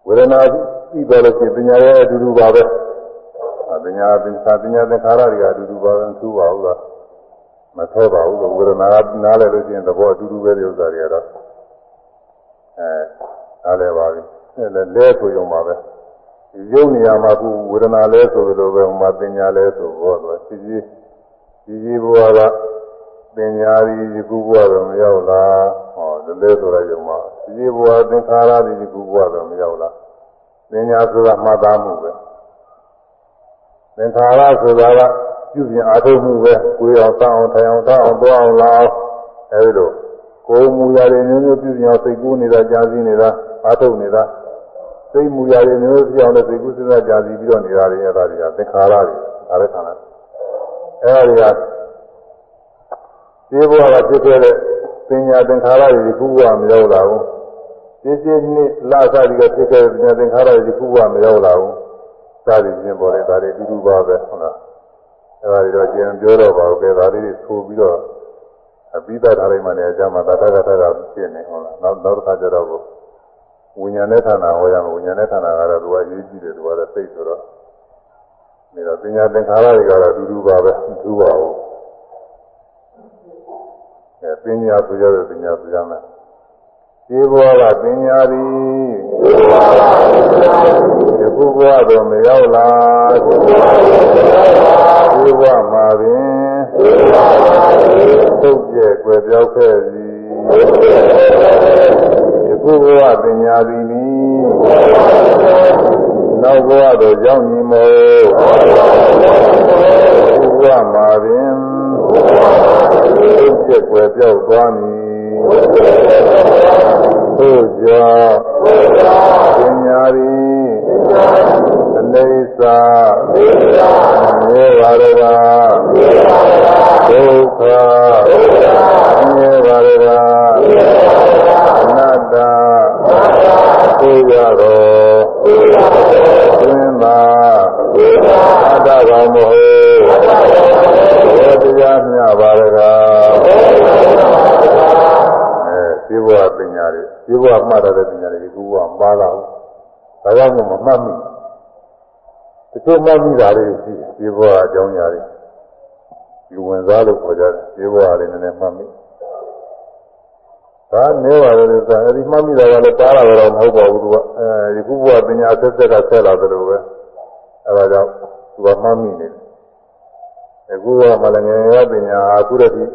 B: ဝေဒနာပြီးတော့လို့ရှိရင်ပညာရဲ့အတူတူပါပဲပညာသင်္ခါပညာသင်္ခါရတွေအတူတူပါပဲသူ့ပါဘူးလားမထဲပါဘူးလို့ဝေဒနာကနားလဲလို့ရှိရင်သဘောအတူတူပဲဒီဥစ္စာတွေကတော့အဲ နားလဲပါပြီအဲလဲလဲဆိုရုံပါပဲရုပ်နေရာမှာခုဝေဒနာလဲဆိုလိုပဲဟိုမှာပညာလဲဆိုတော့သူစီစီစီစီဘုရားကပညာရီယခုဘုရားတော့မရောက်လားဟောလည်းလဲဆိုရရုံမှာဒီဘဝသင်္ခါရတွေဒီခုဘဝတော့မရောက်လားပညာဆိုတာမှတ်သားမှုပဲသင်္ခါရဆိုတာကပြုပြင်အားထုတ်မှုပဲကိုယ်အောင်စောင်းအောင်ထိုင်အောင်တောင်းအောင်သွားအောင်လာအောင်အဲဒီလို ကိုယ်မူရာတွေမျိုးမျိုးပြုပြင်အောင်စိတ်ကူးနေတာကြာစီနေတာအားထုတ်နေတာစိတ်မူရာတွေမျိုးမျိုးပြောင်းတဲ့စိတ်ကူးစဉ်းစားကြာစီပြီးတော့နေတာတွေအဲဒါတွေကသင်္ခါရတွေဒါလည်းခန္ဓာအဲဒီကဒီဘဝကဖြစ်ခဲ့တဲ့ပညာသင်္ခါရတွေခုဘဝမရောက်လာဘူးဒီစီနှစ်လသတိကဖြစ်ခဲ့တဲ့ပညာသင်္ခါရတွေခုဘဝမရောက်လာဘူးသာသည်ချင်းပေါ်တယ်ဒါတွေအတူတူပါပဲဟုတ်လားအဲဒါတွေတော့ကျန်ပြောတော့ပါဘူးကဲဒါလေးတွေဆိုပြီးတော့ အပိသထားလိုက်မှလည်းအကြမ်းမှာတထကထကဖြစ်နေဟုတ်လားနောက်နောက်တစ်ခါကျတော့ဝိညာဉ်နဲ့ဌာနဟောရမယ်ဝိညာဉ်နဲ့ဌာနကတော့သူကရေးကြည့်တယ်သူကလည်းသိဆိုတော့နေတော့ပညာသင်္ခါရတွေကတော့အတူတူပါပဲမထူးပါဘူးအဲပညာဆိုရတဲ့ပညာဆိုရမယ် ဒီဘဝကပညာသည်ဒီခုဘဝတော့မရောက်လာဒီဘဝမှာပင်သုတ်ကျဲွယ်ပြောက်ခဲ့ပြီဒီခုဘဝပညာသည်နီနောက်ဘဝတော့ကြောင်းညီမို့ဒီဘဝမှာပင်သုတ်ကျဲွယ်ပြောက်သွားမည် သို့ကြောင့်ပညာသည်အနေစာမေဘာရကဒုက္ခမေဘာရကအနတ္တသိရတော်သင်္မာအတ္တကောင်မဟုတ်ဘုရားတရားမြတ်ပါရက ဒီဘဝပညာတွေဒီဘဝမှတ်တဲ့ပညာတွေဒီဘဝမှားလာဘူးဒါကြောင့်မို့မမှတ်မိတချို့မှတ်မိတာတွေရှိဒီဘဝအကြောင်းအရာတွေဒီဝင်စားလို့ခေါ်ကြတယ်ဒီဘဝလေးနည်းနည်းမှတ်မိဒါနေပါလေဆိုအဲဒီမှတ်မိတာကလည်းတားတာတော့မဟုတ်ပါဘူးသူကအဲဒီခုဘဝပညာဆက်ဆက်ကဆက်လာတယ်လို့ပဲအဲဒါကြောင့်သူကမှတ်မိနေတယ်အခုကမလငယ်ရပညာအခုတည်း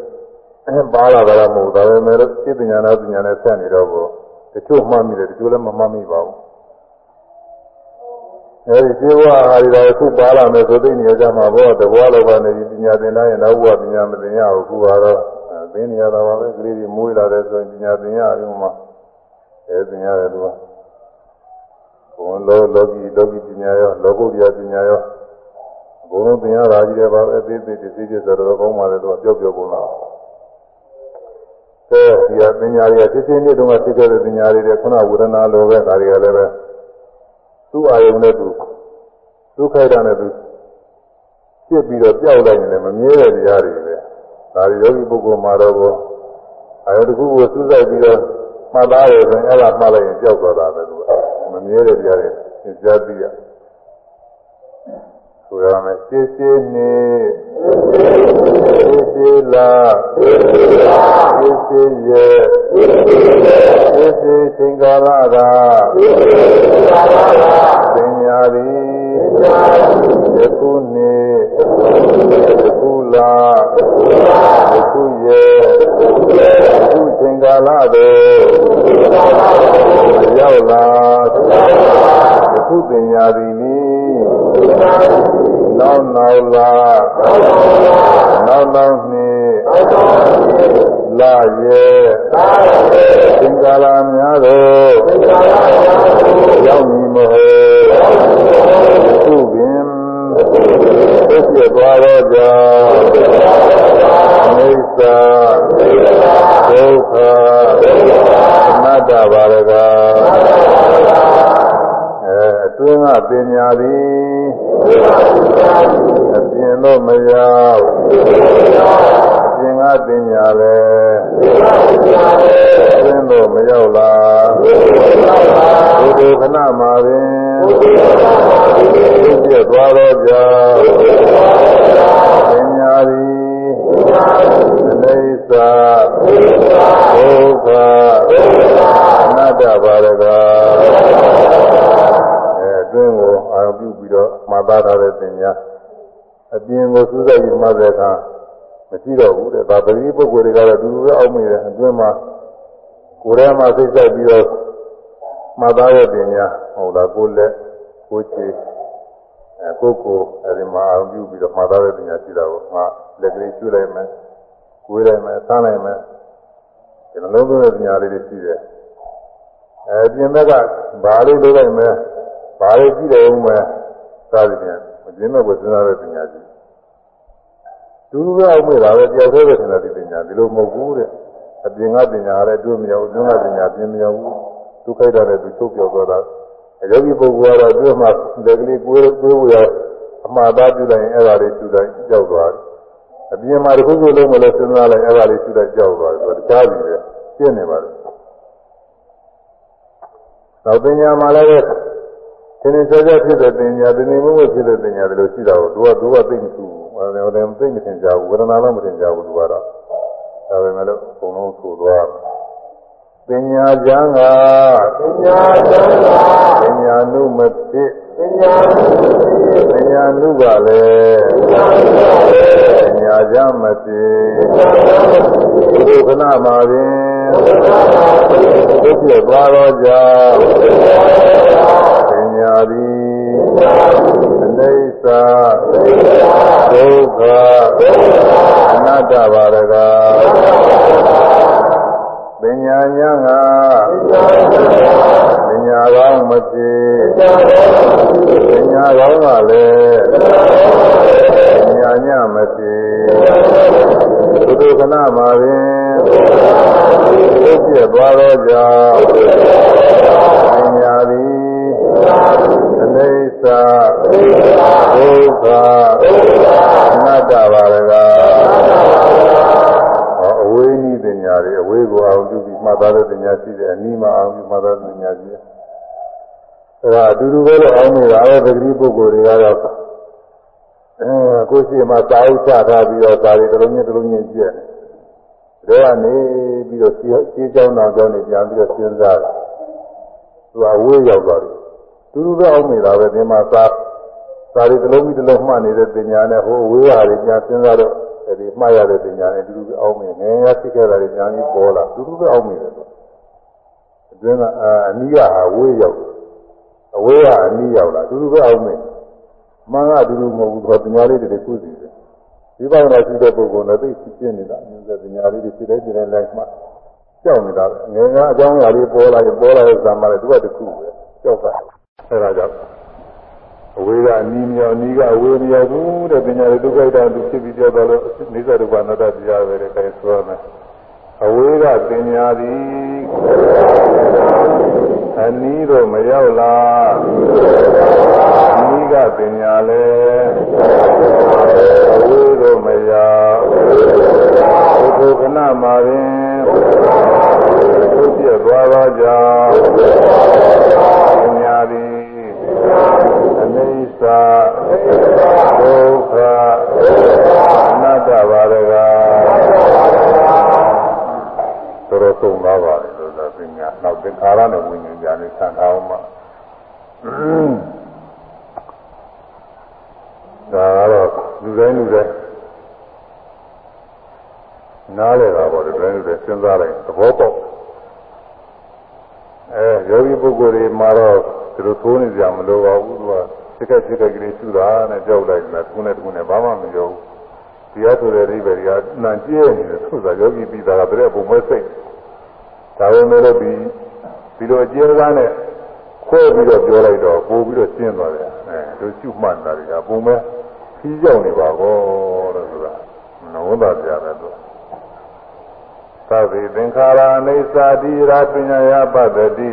B: ပါလာတာမဟုတ်ဒါပေမဲ့စိတ်ပညာနာပညာနဲ့ဆက်နေတော့ကိုတချို့မှတ်မိတယ်တချို့လည်းမမှတ်မိပါဘူးအဲဒီဇေဝဟာရီတော်ခုပါလာမယ်ဆိုသိနေကြမှာဘောတဘွားလောကနေပညာသင်တိုင်းနောက်ဘဝပညာမသင်ရဘူးခုကတော့သင်နေရတာပါပဲကလေးတွေမွေးလာတဲ့ဆိုရင်ပညာသင်ရအောင်မှအဲသင်ရတယ်သူကဘုံလောလောကီလောကီပညာရောလောကုတ္တရာပညာရောဘုံလုံးသင်ရတာကြီးတယ်ပါပဲအသေးသေးသိသိဆိုတော့ကောင်းပါလေသူကပြောပြောကုန်လား ကဲဒီဟာပညာတွေကစစ်စစ်နှစ်တုန်းကသိခဲ့တဲ့ပညာတွေတဲ့ခုနဝေဒနာလိုပဲဒါတွေကလည်းပဲသူ့အာယုံနဲ့သူဒုက္ခိုက်တာနဲ့သူပြစ်ပြီးတော့ပျောက်လိုက်ရင်လည်းမမြဲတဲ့တရားတွေပဲဒါတွေယောဂီပုဂ္ဂိုလ်မှာတော့ဘောအာယုံတစ်ခုကိုစူးစိုက်ပြီးတော့မှတ်သားတယ်ဆိုရင်အဲ့ဒါမှတ်လိုက်ရင်ပျောက်သွားတာပဲသူကမမြဲတဲ့တရားတွေသင်ကြားပြီးရ ဆိုရမယ်ရှင်းရှင်းနေရှင်းရှင်းလာရှင်းရှင်းရဲ့ရှင်းရှင်းချိန်ကာလကပညာသည်ယခုနေ့ယခုလာယခုရဲ့ယခုချိန်ကာလသို့ရောက်လာယခုပညာသည်နီ နောက်နောက်လာနောက်နောက်နှစ်လာရဲ့သင်္ကာလများသောရောက်မည်မဟုတ်သူပင်သိပြသွားတော့ကြောင့်အိသဒုက္ခအနတ္တပါရက အဲအတွင်းကပညာသည်အပြင်တော့မရောက်အပြင်ကပညာလည်းအတွင်းတော့မရောက်လာဘုဒ္ဓခဏမှာပင်သိပြသွားတော့ကြောင့်ပညာသည်အနေစာဒုက္ခအနတ္တပါရက အဲအတွင်းကိုအာရုံပြုပြီးတော့မှတ်သားထားတဲ့သင်ညာအပြင်ကိုစူးစိုက်ပြီးမှတ်တဲ့အခါမရှိတော့ဘူးတဲ့ဒါပရိပုဂ္ဂိုလ်တွေကတော့ဒီလိုပဲအောက်မေ့တယ်အတွင်းမှာကိုယ်ထဲမှာစိတ်ဆက်ပြီးတော့မှတ်သားတဲ့ပညာဟုတ်လားကိုယ်လက်ကိုယ်ခြေအဲကိုယ်ကိုအဲဒီမှာအောင်ပြုပြီးတော့မှတ်သားတဲ့ပညာရှိတာကိုငါလက်ကလေးကျွလိုက်မယ်ကိုယ်လိုက်မယ်စားလိုက်မယ်ဒီလိုလုံးလုံးတဲ့ပညာလေးတွေရှိတယ်အဲပြင်ဘက်ကဘာလေးလုပ်လိုက်မယ် ဘာလေးကြည့်တယ်ဦးမယ်စသဖြင့်မကျင်းမဲ့ကိုစဉ်းစားတဲ့ပညာရှိဒုရအောင်မေးတာပဲတယောက်တည်းပဲထင်တယ်ဒီပညာဒီလိုမဟုတ်ဘူးတဲ့အပြင်ကပညာလည်းတွေ့မရဘူးအတွင်းကပညာပြင်မရဘူးဒုက္ခိတနဲ့သူချုပ်ပြောသွားတာအယောဂီပုဂ္ဂိုလ်ကတော့အတွင်းမှာလက်ကလေးကိုယ်ကိုယ်ရအမှားသားပြုလိုက်ရင်အဲ့ဒါလေးပြုလိုက်ကြောက်သွားတယ်အပြင်မှာတစ်ခုခုလုံးမလို့စဉ်းစားလိုက်အဲ့ဒါလေးပြုလိုက်ကြောက်သွားတယ်ဆိုတော့တခြားပြီပဲရှင်းနေပါလို့နောက်ပညာမှာလည်း သင်္နေစောစောဖြစ်တဲ့ပညာသင်္နေမှုမှုဖြစ်တဲ့ပညာတွေလို့ရှိတာကိုသူကသူကသိမထူဘူးဟောတယ်သိမထင်ကြဘူးဝေဒနာလည်းမထင်ကြဘူးသူကတော့ဒါပေမဲ့လို့အကုန်လုံးဆိုသွားပညာကျမ်းကပညာကျမ်းကပညာနုမဖြစ်ပညာနုမဖြစ်ပညာနုကလည်းပညာကျမ်းမဖြစ်ဘုရားခဏမှာပင်ဒုက္ခသွားတော့ကြောင့်ပ ညာသည်အနိစ္စဒုက္ခအနတ္တပါရကပညာဉာဏ်ကပညာကောင်းမဖြစ်ပညာကောင်းကလည်းပညာဉာဏ်မဖြစ်ဘုဒ္ဓခဏမှာပင်သိပြသွားသောကြောင့်ပညာသည် အနေစာဒုက္ခအနတ္တပါရကအဝေးနည်းပညာတွေအဝေးကိုအောင်ပြုပြီးမှတ်သားတဲ့ပညာရှိတယ်အနိမအောင်ပြုမှတ်သားတဲ့ပညာရှိတယ်အဲဒါအတူတူပဲလို့အောင်နေတာအဲဒါပဂတိပုဂ္ဂိုလ်တွေကတော့အဲကိုရှိမှစာဥစ္စာထားပြီးတော့စာတွေတစ်လုံးချင်းတစ်လုံးချင်းကြည့်တယ်တော့ကနေပြီးတော့ခြေချောင်းတော်ကြောင်းနေပြန်ပြီးတော့စဉ်းစားတယ်သူကဝေးရောက်သွားတယ် တူတူပဲအောင်နေတာပဲဒီမှာစာစာတွေတစ်လုံးပြီးတစ်လုံးမှတ်နေတဲ့ပညာနဲ့ဟိုဝေးဟာတွေပြန်စဉ်းစားတော့အဲဒီမှားရတဲ့ပညာနဲ့တူတူပဲအောင်နေငယ်ငယ်ဖြစ်ခဲ့တာတွေညာကြီးပေါ်လာတူတူပဲအောင်နေတယ်ဆိုအတွင်းကအနီးကဟာဝေးရောက်အဝေးကအနီးရောက်လာတူတူပဲအောင်နေမှန်ကအတူတူမဟုတ်ဘူးသူကပညာလေးတွေကုသိတယ်ဒီပေါင်းလာရှိတဲ့ပုဂ္ဂိုလ်နဲ့သိရှင်းနေတာအင်းသက်ပညာလေးတွေဖြစ်တဲ့ပြင်လိုက်မှကြောက်နေတာပဲငယ်ငယ်အကြောင်းအရာလေးပေါ်လာရင်ပေါ်လာတဲ့ဇာမလေးသူကတခုပဲကြောက်က အဲဒါကြောင့်အဝေးကအနီးမြောက်အနီးကအဝေးမြောက်ဘူးတဲ့ပညာတွေဒုက္ခိတသူဖြစ်ပြီးပြောတော့လို့နိစ္စဒုက္ခအနတ္တတရားပဲတဲ့အဲဆိုရမယ်အဝေးကပညာသည်အနီးတော့မရောက်လားအနီးကပညာလဲအဝေးတော့မရောက်ဘုဒ္ဓခဏမှာပင်ဘုပြည့်သွားသောကြောင့်ပညာသည်အနိ စ္စဒုက္ခအနတ္တပါရကတော်တော်ဆုံးသွားပါတယ်လို့သာပညာနောက်သင်္ခါရနဲ့ဝိညာဉ်ညာနဲ့ဆံထားအောင်မှာဒါကတော့လူတိုင်းလူတိုင်းနားလည်တာပေါ့လူတိုင်းလူတိုင်းစဉ်းစားလိုက်သဘောပေါက်အဲယောဂီပုဂ္ဂိုလ်တွေမှာတော့ဒီလိုသိုးနေကြမလို့ပါဘူးသူက စိတ်ကစိတ်ကကလေးရှုတာနဲ့ကြောက်လိုက်တယ်ခုနဲ့တခုနဲ့ဘာမှမပြောဘူးတရားဆိုတဲ့အိဗယ်တွေကနှံကျဲနေတယ်သူကယောဂီပြီးတာကတည်းကပုံမဲ့စိတ်ဒါပေမဲ့လို့ဒီဒီလိုအကျဉ်းသားနဲ့ခွဲပြီးတော့ပြောလိုက်တော့ပို့ပြီးတော့ကျင်းသွားတယ်အဲတို့ရှုမှတ်တာတွေကပုံမဲ့ဖြီးကြောက်နေပါကောလို့ဆိုတာနောသာပြတယ်သူသဗ္ဗေသင်္ခါရအိစ္ဆာတိရာပညာယပတ္တိ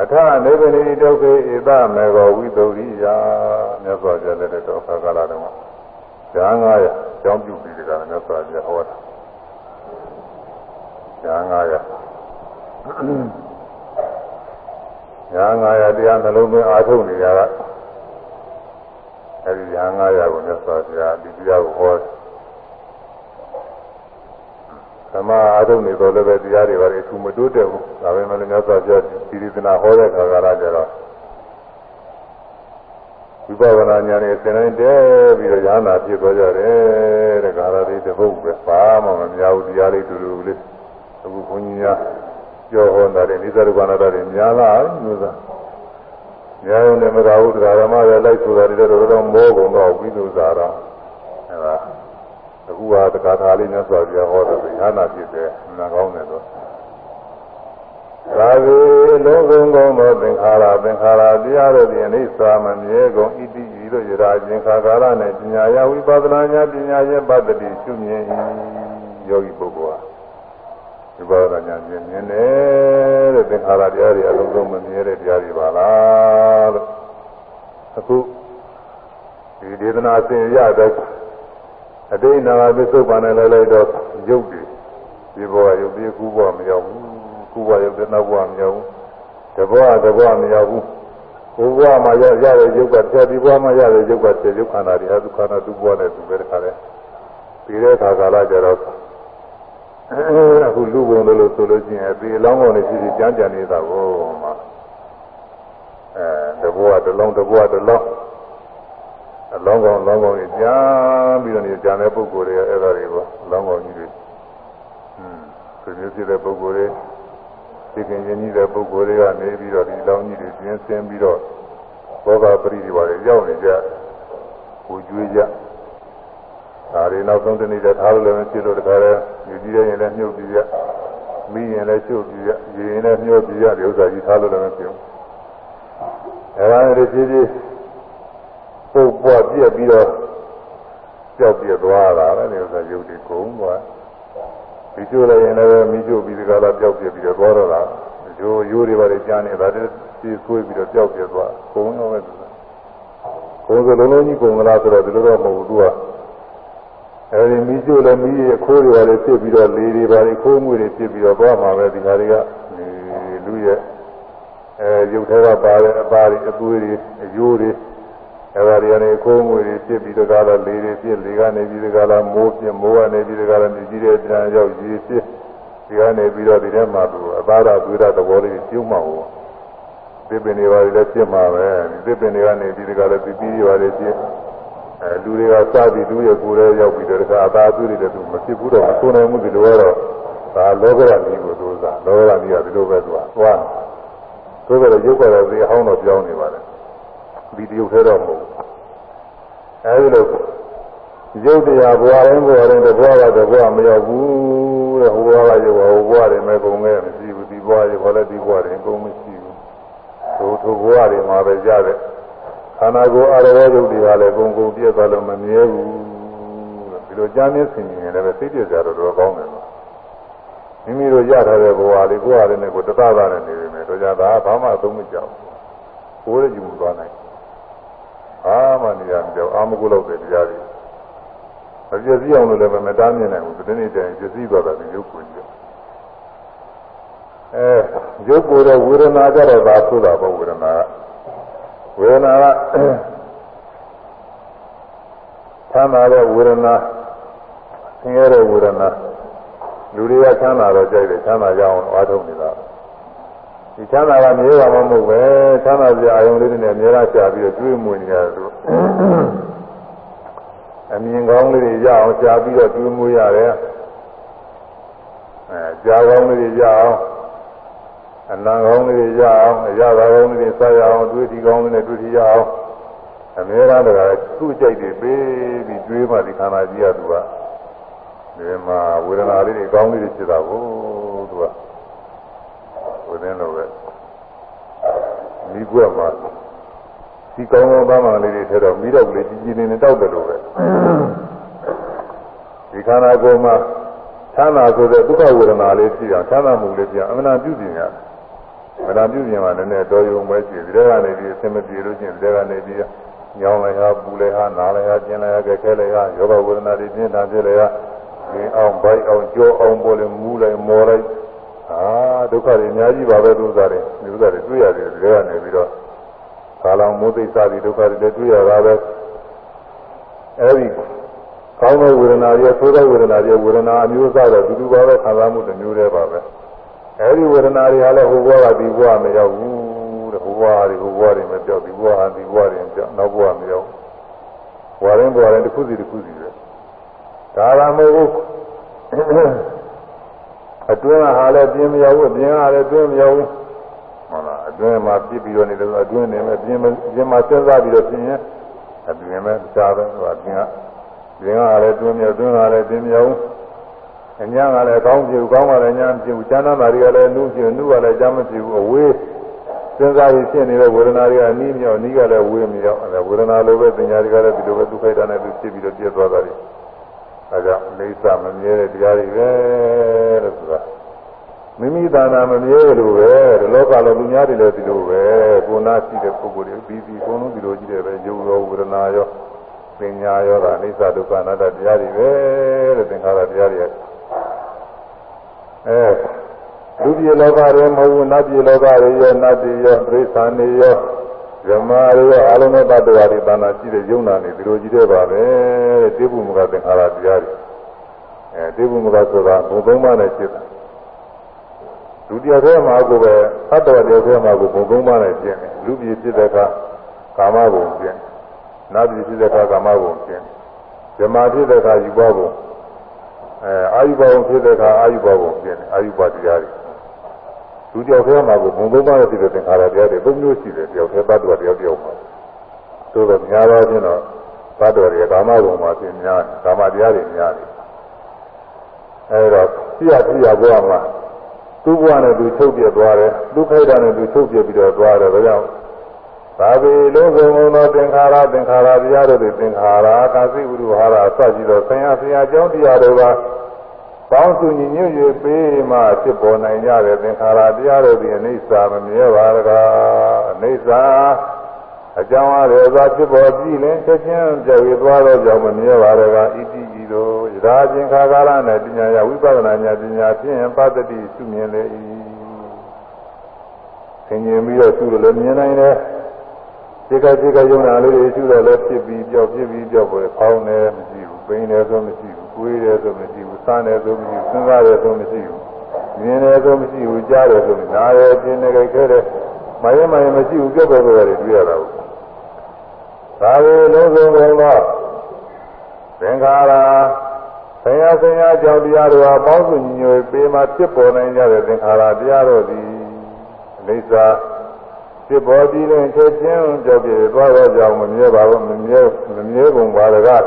B: အထနေဗနိဒုက္ခေဧတမေဃဝိသုရိယမြတ်စွာဘုရားတဲ့တော်ခါကာလတုန်းကဇာ900ကျောင်းပြုပြီးကြတာမြတ်စွာဘုရားဟောတာဇာ900ဇာ900တရားနှလုံးသွင်းအားထုတ်နေကြတာအဲဒီဇာ900ကိုမြတ်စွာဘုရားဒီတရားကိုဟောတယ် သမအားထုတ်နေတော့လည်းပဲတရားတွေပါလေသူမတိုးတက်ဘူးဒါပေမဲ့လည်းမြတ်စွာဘုရားဒီဒီသနာဟောတဲ့ခါကလာကြတော့ဝိပဿနာဉာဏ်နဲ့သင်တိုင်းတဲပြီးတော့ညာနာဖြစ်သွားကြတယ်တဲ့ကာရလေးတပုတ်ပဲဘာမှမများဘူးတရားလေးတူတူလေးအခုခွန်ကြီးများပြောဟောတာတွေနိစ္စရူပနာတာတွေများလားမျိုးစားများရုံနဲ့မသာဘူးတရားဓမ္မတွေလိုက်ဆိုတာတွေတော့တော့မောကုန်တော့ပြီးလို့စားတော့အဲဒါ အခုကတက္ကထာလေးနဲ့ဆိုပြဟောတယ်ညာနာဖြစ်တယ်နာကောင်းတယ်တော့သာဝေလုံးစုံကောင်းသောသင်္ခါရသင်္ခါရတရားတို့သည်အနိစ္စမမြဲကုန်ဣတိဤတို့ယရာခြင်းခါကာရနဲ့ပညာယဝိပဿနာညာပညာရဲ့ပတ္တိရှုမြင်၏ယောဂီပုဂ္ဂိုလ်ဟာဝိပဿနာညာမြင်မြင်တယ်တဲ့သင်္ခါရတရားတွေအလုံးစုံမမြဲတဲ့တရားတွေပါလားလို့အခုဒီဒေသနာဆင်ရတဲ့ အတိတ်နာဂပစ္စုပန်နဲ့လဲလိုက်တော့ရုပ်တွေဒီဘောရုပ်တွေကူဘောမရောက်ဘူးကူဘောရုပ်တွေနောက်ဘောမရောက်ဘူးတဘောတဘောမရောက်ဘူးကိုယ်ဘဝမှာရရတဲ့ရုပ်ကတည်းဒီဘဝမှာရတဲ့ရုပ်ကတည်းရုပ်ခန္ဓာတွေဟာဒုက္ခနာသူ့ဘဝနဲ့သူပဲတခါလဲပြီးတဲ့အခါကာလကျတော့အခုလူပုံလို့ဆိုလို့ရှိရင်အသေးအလောင်းကုန်နေဖြစ်ဖြစ်ကြမ်းကြံနေတာကိုမှအဲတဘောတလုံးတဘောတလုံး အလောင်းကောင်လောင်းကောင်ကြီးကြားပြီးတော့နေကြံတဲ့ပုဂ္ဂိုလ်တွေအဲ့ဒါတွေကိုလောင်းကောင်ကြီးတွေอืมသူမျိုးဖြစ်တဲ့ပုဂ္ဂိုလ်တွေသိခင်ရင်းကြီးတဲ့ပုဂ္ဂိုလ်တွေကနေပြီးတော့ဒီလောင်းကြီးတွေကျင်းဆင်းပြီးတော့ဘောဂပရိဒီပါတွေရောက်နေကြကိုကျွေးကြဒါတွေနောက်ဆုံးတနေ့တည်းထားလို့လည်းဖြစ်လို့တခါလဲယူကြည့်ရရင်လည်းမြုပ်ကြည့်ရမိရင်လည်းရှုပ်ကြည့်ရရေရင်လည်းမြုပ်ကြည့်ရဒီဥစ္စာကြီးထားလို့လည်းမဖြစ်ဘူးအဲဒါတွေဖြည်းဖြည်း ပုတ်ပွားပြက်ပြီးတော့ကြောက်ပြက်သွားတာလည်းဒီဥစ္စာရုပ်တွေကုန်သွားမိကျိုးလည်းရင်လည်းမိကျိုးပြီးဒီကလာပျောက်ပြက်ပြီးတော့သွားတော့တာရိုးရိုးတွေပါလေကြားနေတာတည်းစီဆွေးပြီးတော့ပျောက်ပြက်သွားကုန်တော့ပဲသူကကုန်စလုံးလုံးကြီးကုန်လားဆိုတော့ဒီလိုတော့မဟုတ်ဘူးသူကအဲဒီမိကျိုးလည်းမိရဲ့ခိုးတွေပါလေဖြစ်ပြီးတော့လေတွေပါလေခိုးမှုတွေဖြစ်ပြီးတော့သွားမှာပဲဒီဟာတွေကလူရဲ့အဲရုပ်ထဲကပါတဲ့အပါတွေအသွေးတွေအယိုးတွေ အဲဒါတွေကနေခိုးငွေတွေဖြစ်ပြီးတကားလားလေတွေဖြစ်လေကနေပြီးတကားလားမိုးဖြစ်မိုးကနေပြီးတကားလားမြည်ကြီးတဲ့တရားရောက်ရေဖြစ်ဒီကနေပြီးတော့ဒီထဲမှာသူအသာရသွေးရသဘောလေးကျုံမှာဟုတ်သစ်ပင်တွေပါလည်းဖြစ်မှာပဲသစ်ပင်တွေကနေပြီးတကားလားပြီးပြီးပါလေဖြစ်အဲလူတွေကစပြီးလူရဲ့ကိုယ်ထဲရောက်ပြီးတော့တကားအသာသွေးတွေလည်းသူမဖြစ်ဘူးတော့မဆိုနိုင်ဘူးဒီလိုကတော့ဒါလောကရမျိုးကိုသူစားလောကရမျိုးကဒီလိုပဲသူကသွားသို့ကြတော့ရုပ်ကတော့ဒီအဟောင်းတော့ပြောင်းနေပါလေ ဒီတရုပ်ထဲတော့မဟုတ်အဲဒီလိုရုပ်တရားဘဝတိုင်းဘဝတိုင်းတဘဝကတဘဝမရောက်ဘူးတဲ့ဟိုဘဝကရုပ်ဟိုဘဝတွေမဲ့ကုန်ခဲ့မရှိဘူးဒီဘဝတွေခေါ်လဲဒီဘဝတွေကုန်မရှိဘူးသို့ထိုဘဝတွေမှာပဲကြတဲ့ခန္ဓာကိုယ်အရဝရုပ်တွေကလည်းကုန်ကုန်ပြည့်သွားလို့မမြဲဘူးတဲ့ဒီလိုကြားမြင်ဆင်ရင်လည်းပဲသိပြကြတော့တော့ကောင်းတယ်လို့မိမိတို့ရထားတဲ့ဘဝလေးကိုယ်အားနဲ့ကိုယ်တသသာနဲ့နေနေတယ်တို့ကြတာဘာမှသုံးမကြောက်ဘူးကိုယ်ရည်ယူသွားနိုင် အာမနေရကြောက်အာမကုလို့တဲ့တရားတွေအပြည့်စည်အောင်လို့လည်းမတားမြင်နိုင်ဘူးဒီနေ့တည်းပြည့်စည်သွားတာဒီရုပ်ကိုကြည့်အဲရုပ်ကိုယ်တဲ့ဝေဒနာကြတော့သာဆိုတာပေါ့ဝေဒနာကဝေဒနာကသမ်းသာတဲ့ဝေဒနာဆင်းရဲတဲ့ဝေဒနာလူတွေကချမ်းသာတော့ကြိုက်တယ်ချမ်းသာကြအောင်အားထုတ်နေတာ ဒီချမ်းသာကမြေပါမဟုတ်ပဲချမ်းသာစရာအယုံလေးတွေနဲ့အများအားရှာပြီးတော့ကျွေးမွေနေရတယ်သူအမြင်ကောင်းလေးတွေရအောင်ရှာပြီးတော့ကျွေးမွေရတယ်အဲကြားကောင်းလေးတွေရအောင်အနံကောင်းလေးတွေရအောင်အရသာကောင်းလေးတွေစားရအောင်တွေးတီကောင်းလေးနဲ့တွေးတီရအောင်အများအားတကသူ့ကြိုက်တွေပေးပြီးကျွေးမှဒီခန္ဓာကြီးကသူကဒီမှာဝေဒနာလေးတွေကောင်းလေးတွေဖြစ်တာကိုသူက ဝေဒင်းလို့ပဲမိကွက်မှာဒီကောင်းကောင်းသားမှလေးတွေထဲတော့မိတော့ကလေးကြီးကြီးနေနေတောက်တယ်လို့ပဲဒီခန္ဓာကိုယ်မှာသမ်းသာဆိုတဲ့ဒုက္ခဝေဒနာလေးရှိအောင်သမ်းသာမှုလေးပြန်အမှန်တန်ပြုပြင်ရတယ်အမှန်တန်ပြုပြင်မှလည်းနည်းတော်ရုံပဲရှိတယ်ဒီထဲကနေပြီးအစင်မပြေလို့ရှိရင်ဒီထဲကနေပြီးညောင်းလိုက်ဟာပူလိုက်ဟာနားလိုက်ဟာကျင်လိုက်ဟာကြက်ခဲလိုက်ဟာယောဂဝေဒနာတွေပြင်းထန်ဖြစ်လိုက်ဟာဒီအောင်ဘိုက်အောင်ကြောအောင်ပေါ်လေမူးလိုက်မော်လိုက်အာ ဒုက္ခတွေအများကြီးပါပဲသူစားတယ်ဒီဥစ္စာတွေတွေ့ရတယ်ဒီကနေပြီးတော့ကာလောင်မိုးသိစသည်ဒုက္ခတွေလည်းတွေ့ရတာပဲအဲဒီကောင်းတဲ့ဝေဒနာတွေဆိုးတဲ့ဝေဒနာတွေဝေဒနာအမျိုးအစားတော့တူတူပါပဲခံစားမှုတစ်မျိုးတည်းပါပဲအဲဒီဝေဒနာတွေဟာလည်းဟိုဘဝကဒီဘဝမရောက်ဘူးတဲ့ဟိုဘဝတွေဟိုဘဝတွေမပြောက်ဒီဘဝဟာဒီဘဝတွေပြောက်နောက်ဘဝမရောက်ဘဝတိုင်းဘဝတိုင်းတစ်ခုစီတစ်ခုစီပဲဒါကမဟုတ်ဘူး အတွင်းကဟာလည်းပြင်းမရောက်ဘူးအပြင်ကလည်းတွင်းမရောက်ဘူးဟုတ်လားအတွင်းမှာပြစ်ပြီးတော့နေတယ်အတွင်းနေမယ်ပြင်းပြင်းမှာစဉ်းစားပြီးတော့ပြင်းရင်အပြင်မဲ့ကြားပဲဟိုအပြင်ကပြင်ကလည်းတွင်းမြောက်တွင်းကလည်းပြင်းမရောက်ဘူးအညာကလည်းကောင်းပြူကောင်းပါလေညာပြူကျမ်းသာတွေကလည်းနုပြူနုကလည်းကြားမပြူအဝေးစဉ်းစားပြီးဖြစ်နေတဲ့ဝေဒနာတွေကနီးမြောက်နီးကလည်းဝေးမြောက်အဲဝေဒနာလိုပဲပညာတွေကလည်းဒီလိုပဲဒုက္ခိတနဲ့သူဖြစ်ပြီးတော့ပြည့်သွားတာတွေ အဲကြောင့်အိသမမြဲတဲ့တရားတွေပဲလို့ဆိုတာမိမိသာနာမမြဲလို့ပဲဒီလောကလုံးလူများတွေလည်းဒီလိုပဲကိုနာရှိတဲ့ပုဂ္ဂိုလ်တွေပြီးပြီးအကုန်လုံးဒီလိုကြီးတယ်ပဲယုံရောဝေဒနာရောပညာရောတာအိသဒုက္ခအနတ္တတရားတွေပဲလို့သင်္ခါရတရားတွေအဲလူပြည်လောကတွေမဟုတ်ဘူးနတ်ပြည်လောကတွေရောနတ်ပြည်ရောပြိဿာနေရော ဇမားရောအလုံးစုံတ attva တွေသာနာရှိတဲ့ယုံနာနေဒီလိုကြီးတဲ့ပါပဲတဲ့တိပုမကသင်္ခါရတရားတွေအဲတိပုမကဆိုတာဘုံသုံးပါးနဲ့ဖြစ်တာဒုတိယထဲမှာကိုပဲသတ္တဝတ္တထဲမှာကိုဘုံသုံးပါးနဲ့ဖြစ်တယ်လူပြည်ဖြစ်တဲ့အခါကာမဘုံဖြစ်နတ်ပြည်ဖြစ်တဲ့အခါကာမဘုံဖြစ်ဇမားဖြစ်တဲ့အခါယူဘဘုံအဲအာယုဘဘုံဖြစ်တဲ့အခါအာယုဘဘုံဖြစ်တယ်အာယုဘတရားတွေ လူတယောက်ထဲမှာကိုဘုံသုံးပါးနဲ့ဖြစ်တဲ့သင်္ခါရတရားတွေသုံးမျိုးရှိတယ်တယောက်ထဲသတ္တဝတ္တတယောက်တယောက်မှာသို့သောများသောဖြင့်တော့သတ္တဝတ္တရဲ့ကာမဘုံမှာပြင်များကာမတရားတွေများတယ်အဲဒါပြရပြရဘဝမှာသူ့ဘဝနဲ့သူချုပ်ပြသွားတယ်သူ့ခိုက်တာနဲ့သူချုပ်ပြပြီးတော့သွားတယ်ဒါကြောင့်သာဝေလုံးစုံသောသင်္ခါရသင်္ခါရတရားတို့သင်္ခါရကာသိဝိရုဟာရအစရှိသောဆရာဆရာအကြောင်းတရားတို့ ကပေါင်းစုညီညွတ်၍ပေးမှဖြစ်ပေါ်နိုင်ကြတဲ့သင်္ခါရတရားတို့သည်အနိစ္စမမြဲပါတကားအနိစ္စအကြောင်းအရယ်သာဖြစ်ပေါ်ပြီးလင်ချက်ချင်းကြောက်ရသွားသောကြောင့်မမြဲပါတကားဣတိဤသို့ယထာချင်းခါကာလနဲ့ပညာရဝိပဿနာဉာဏ်ပညာဖြင့်ပတ္တိရှုမြင်လေ၏သင်ញင်ပြီးတော့ရှုလို့လည်းမြင်နိုင်တယ်ဒီကဒီကယုံနာလေးတွေရှုတော့လည်းဖြစ်ပြီးကြောက်ဖြစ်ပြီးကြောက်ပေါ်ဖောင်းနေမရှိဘူးပိန်တယ်ဆိုမရှိဘူးကိုယ်တယ်ဆိုမရှိဘူး စမ်းတယ်ဆိုမရှိဘူးစဉ်းစားတယ်ဆိုမရှိဘူးမြင်တယ်ဆိုမရှိဘူးကြားတယ်ဆိုနားတယ်ပြင်းနေကြခဲ့တယ်မယမယမရှိဘူးကြောက်ပေါ်ပေါ်တွေတွေ့ရတာဘူးဒါကိုလုံးစုံလုံးတော့သင်္ခါရဆရာဆရာကြောင့်တရားတို့ဟာပေါင်းစုညီညွတ်ပေးမှဖြစ်ပေါ်နိုင်ကြတဲ့သင်္ခါရတရားတို့သည်အိစ္ဆာဖြစ်ပေါ်ပြီးရင်ချက်ချင်းကြောက်ပြေသွားတော့ကြောင်မမြဲပါဘူးမမြဲမမြဲပုံပါတကား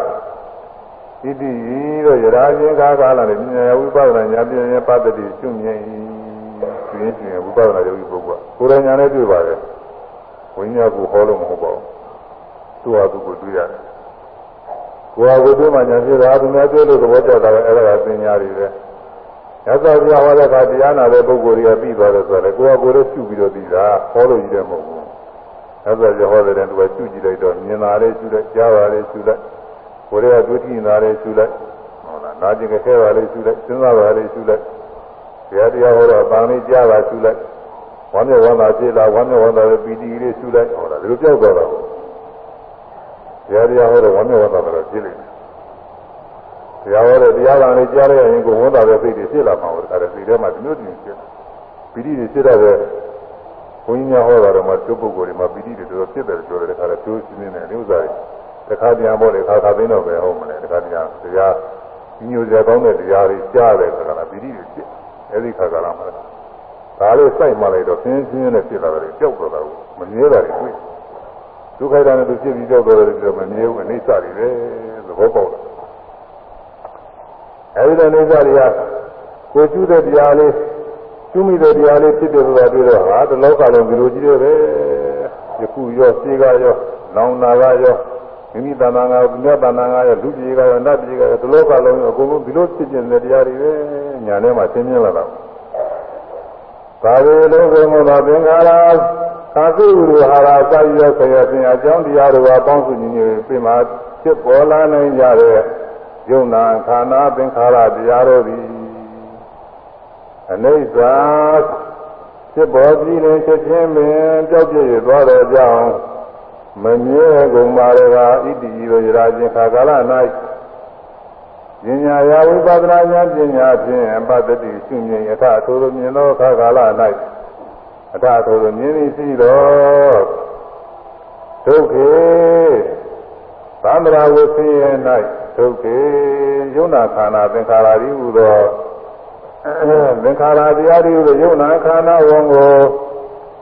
B: ဣတိတို့ယရာချင်းကားကားလာတဲ့ဉာဏ်ဝိပဿနာဉာဏ်ပြည့်ရင်ပတ္တိရှုမြင်၏ပြင်းပြင်းဝိပဿနာယောဂီပုဂ္ဂိုလ်ကကိုယ်တိုင်ညာနဲ့တွေ့ပါတယ်ဝိညာဉ်ကိုဟောလို့မဟုတ်ပါဘူးသူ့ဟာသူကိုတွေ့ရတယ်ကိုယ်ဟာကိုယ်တွေ့မှညာဖြစ်တာသူများတွေ့လို့သဘောကျတာပဲအဲ့ဒါကသင်ညာတွေပဲရသော်ပြဟောတဲ့အခါတရားနာတဲ့ပုဂ္ဂိုလ်တွေကပြီးသွားတယ်ဆိုတော့ကိုယ်ကကိုယ်လည်းရှုပြီးတော့ပြီးတာဟောလို့ရတဲ့မဟုတ်ဘူးရသော်ပြဟောတဲ့တဲ့သူကရှုကြည့်လိုက်တော့မြင်တာလေးရှုလိုက်ကြားတာလေးရှုလိုက် ကိုယ်တွေကတွေ့ထိနေတာလေးရှုလိုက်ဟုတ်လားနာကျင်ခဲတာလေးရှုလိုက်စဉ်းစားတာလေးရှုလိုက်တရားတရားဟောတော့အပန်းလေးကြားတာရှုလိုက်ဝမ်းမြောက်ဝမ်းသာဖြစ်လာဝမ်းမြောက်ဝမ်းသာပီတိလေးရှုလိုက်ဟုတ်လားဒီလိုကြောက်တော့တာတရားတရားဟောတော့ဝမ်းမြောက်ဝမ်းသာတော့ဖြစ်လိမ့်မယ်တရားဟောတဲ့တရားတော်လေးကြားရရင်ကိုဝန်တာတဲ့စိတ်တွေဖြစ်လာမှာပေါ့ဒါလည်းစိတ်ထဲမှာဒီမျိုးတည်းဖြစ်ပီတိတွေဖြစ်တဲ့ဘုန်းကြီးများဟောတာတော့မှကျုပ်ပုဂ္ဂိုလ်တွေမှာပီတိတွေတော်တော်ဖြစ်တယ်ပြောတယ်ခါတော့ကျိုးရှင်းနေတယ်ဥစ္စာတွေ တစ်ခါပြန်ပေါ့လေခါခါသိတော့ပဲဟုတ်မလဲတစ်ခါပြန်တရားညိုစရာကောင်းတဲ့တရားတွေကြားတယ်ဆိုတာကပီတိတွေဖြစ်အဲဒီခါကလာမှာဒါလေးစိုက်မှလိုက်တော့ဆင်းဆင်းနဲ့ဖြစ်လာတယ်ကြောက်တော့တာကိုမမြဲတာတွေတွေ့ဒုက္ခတာနဲ့သူဖြစ်ပြီးကြောက်တော့တယ်ပြီးတော့မမြဲဘူးအိဋ္ဌတွေပဲသဘောပေါက်တယ်အဲဒီလိုနေကြတွေကကိုကျူးတဲ့တရားလေးကျူးမိတဲ့တရားလေးဖြစ်တယ်ဆိုတာတွေ့တော့ဟာဒီလောကလုံးဒီလိုကြီးတယ်ပဲယခုရောစေကရောလောင်နာကရော မိမိတဏ္ဍာငါမြတ်တဏ္ဍာငါရောလူကြီးကရောနတ်ကြီးကရောဒီလောကလုံးအကုန်လုံးဒီလိုဖြစ်နေတဲ့တရားတွေပဲညာထဲမှာသင်မြင်လာတာသာဝေလုံးစုံသောသင်္ခါရသာသိဝိရဟာရစာရဆရာဆရာအကြောင်းတရားတို့ကပေါင်းစုညီညွတ်ပြင်မှာဖြစ်ပေါ်လာနိုင်ကြတဲ့ယုံနာခန္ဓာသင်္ခါရတရားတို့သည်အနိစ္စဖြစ်ပေါ်ပြီးရင်ချက်ချင်းပင်ကြောက်ပြည့်သွားတဲ့ကြောင့် မမြဲကုန်ပါရကဣတိရောရာချင်းခါကာလ၌ပညာရာဝိပဿနာဉာဏ်ပညာဖြင့်ပတ္တိရှုမြင်ယထအထိုးမြင်သောခါကာလ၌အထအထိုးမြင်သည်ရှိသောဒုက္ခေသံဃာဝဆင်းရဲ၌ဒုက္ခေယုံနာခန္ဓာသင်္ခါရဤဟူသော သင်္ခါရတရားတွေကိုယုံနာခန္ဓာဝန်ကို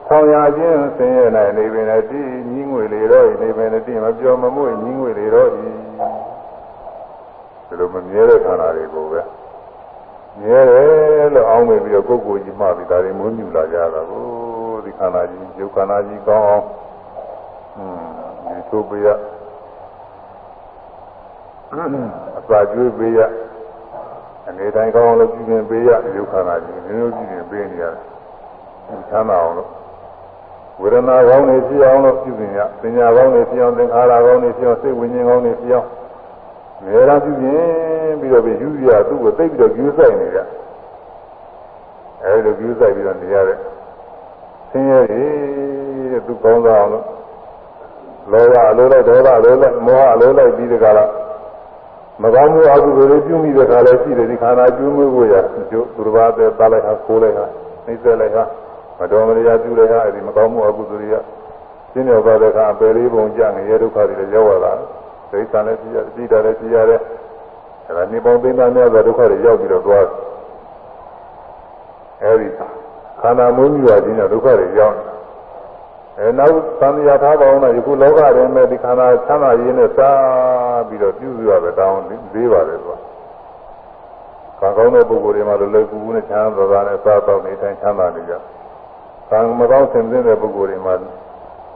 B: ဆောင်ရခြင်းဆင်းရဲနိုင်နေပင်တည်းညီငွေလေတော့နေပင်တည်းမပြောမမွေ့ညီငွေလေတော့ဒီလိုမမြဲတဲ့ခန္ဓာတွေကိုပဲမြဲတယ်လို့အောင်းမိပြီးတော့ကိုယ်ကိုယ်ကြီးမှပြီးဒါတွေမွေးမြူလာကြတာကိုဒီခန္ဓာကြီးယုတ်ခန္ဓာကြီးကောင်းအောင်อืมဒီသို့ပြရအစာကျွေးပေးရအနေတိုင်းကောင်းအောင်လို့ပြုပြင်ပေးရယုတ်ခန္ဓာကြီးမျိုးမျိုးပြုပြင်ပေးနေရတယ်ချမ်းသာအောင်လို့ ဝေဒနာကောင်းနေဖြစ်အောင်လို့ပြုပြင်ရပညာကောင်းနေဖြစ်အောင်သင်္ခါရကောင်းနေဖြစ်အောင်စိတ်ဝိညာဉ်ကောင်းနေဖြစ်အောင်ငယ်ရာပြုပြင်ပြီးတော့ပြီးယူရသူ့ကိုသိပြီးတော့ယူဆိုင်နေကြအဲဒီလိုယူဆိုင်ပြီးတော့နေရတဲ့ဆင်းရဲတွေတဲ့သူကောင်းစားအောင်လို့လောဘအလိုလိုက်ဒေါသအလိုလိုက်မောဟအလိုလိုက်ပြီးတကလားမကောင်းမှုအကုသိုလ်တွေပြုမိတဲ့ခါလည်းရှိတယ်ဒီခန္ဓာကျွေးမွေးဖို့ရကျိုးသူတစ်ပါးတဲ့သားလိုက်ဟာခိုးလိုက်ဟာနှိမ့်ဆက်လိုက်ဟာ မတော်မတရားပြုလိုက်ဟာအဲဒီမကောင်းမှုအကုသိုလ်တွေကရှင်းရောက်သွားတဲ့အခါအပယ်လေးပုံကြငရဲဒုက္ခတွေလည်းရောက်လာဒိဋ္ဌာလည်းပြရတိတာလည်းပြရတယ်အဲဒါနေပေါင်းသိမ်းသားများသောဒုက္ခတွေရောက်ပြီးတော့သွားအဲဒီခန္ဓာမွေးမြူရခြင်းကြောင့်ဒုက္ခတွေရောက်အဲနောက်သံဃာထားပါအောင်တော့ယခုလောကထဲမှာဒီခန္ဓာချမ်းသာရင်းနဲ့စားပြီးတော့ပြုစုရတဲ့တောင်းလေးပါတယ်ကွာကံကောင်းတဲ့ပုဂ္ဂိုလ်တွေမှာလည်းလွယ်ကူကူနဲ့ချမ်းသာသာနဲ့စားတော့နေတိုင်းချမ်းသာနေကြ ကံမကောင်းဆင်သင့်တဲ့ပုဂ္ဂိုလ်တွေမှာ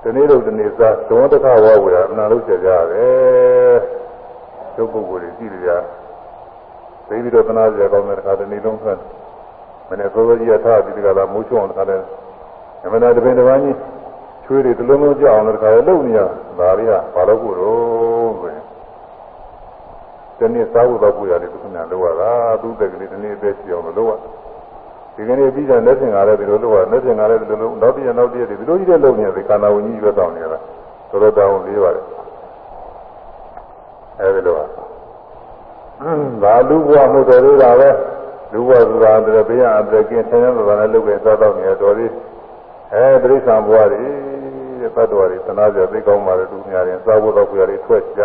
B: ဒီနေ့တော့ဒီနေ့စားသုံးတခါဝဝေရအနာလို့ဆက်ကြရတယ်ကျုပ်ပုဂ္ဂိုလ်တွေကြည့်ကြသိပြီးတော့သနာကြကောင်းတဲ့တခါဒီနေ့လုံးဆက်မနေ့သောသောကြီးကထားပြီးဒီကလာမိုးချုံအောင်တခါလဲအမှန်တရားတပင်တစ်ပန်းကြီးချွေးတွေတလုံးလုံးကြောက်အောင်တခါလဲလုပ်နေရဒါတွေကဘာလို့ကိုတော့ဆိုရင်ဒီနေ့စားဖို့တော့ကိုရတယ်သူကများလောက်ရတာသူ့တက်ကလေးဒီနေ့အသက်ရှိအောင်လို့လောက်ရ ဒီကနေ့ပြီးတာလက်ဆင်ကားလည်းဒီလိုလောက်ရလက်ဆင်ကားလည်းဒီလိုလောက်နောက်တည့်နောက်တည့်ဒီလိုကြီးတဲ့လုပ်နေရတယ်ကာနာဝင်ကြီးပဲတောင်းနေရတာတော်တော်တောင်းလေးပါတယ်အဲဒီလိုပါဒါလူဘဝမှုတော်လေးတာပဲလူဘဝဆိုတာတည်းဘေးရအတကင်းဆင်းရဲတာလည်းလုပ်ခဲ့သောတော့နေတော်လေးအဲပြိဿံဘဝတွေတဲ့တတ္တဝါတွေသနာကြသိကောင်းပါလေသူများရင်သာဝတ္တကိုရတယ်ထွက်ကြ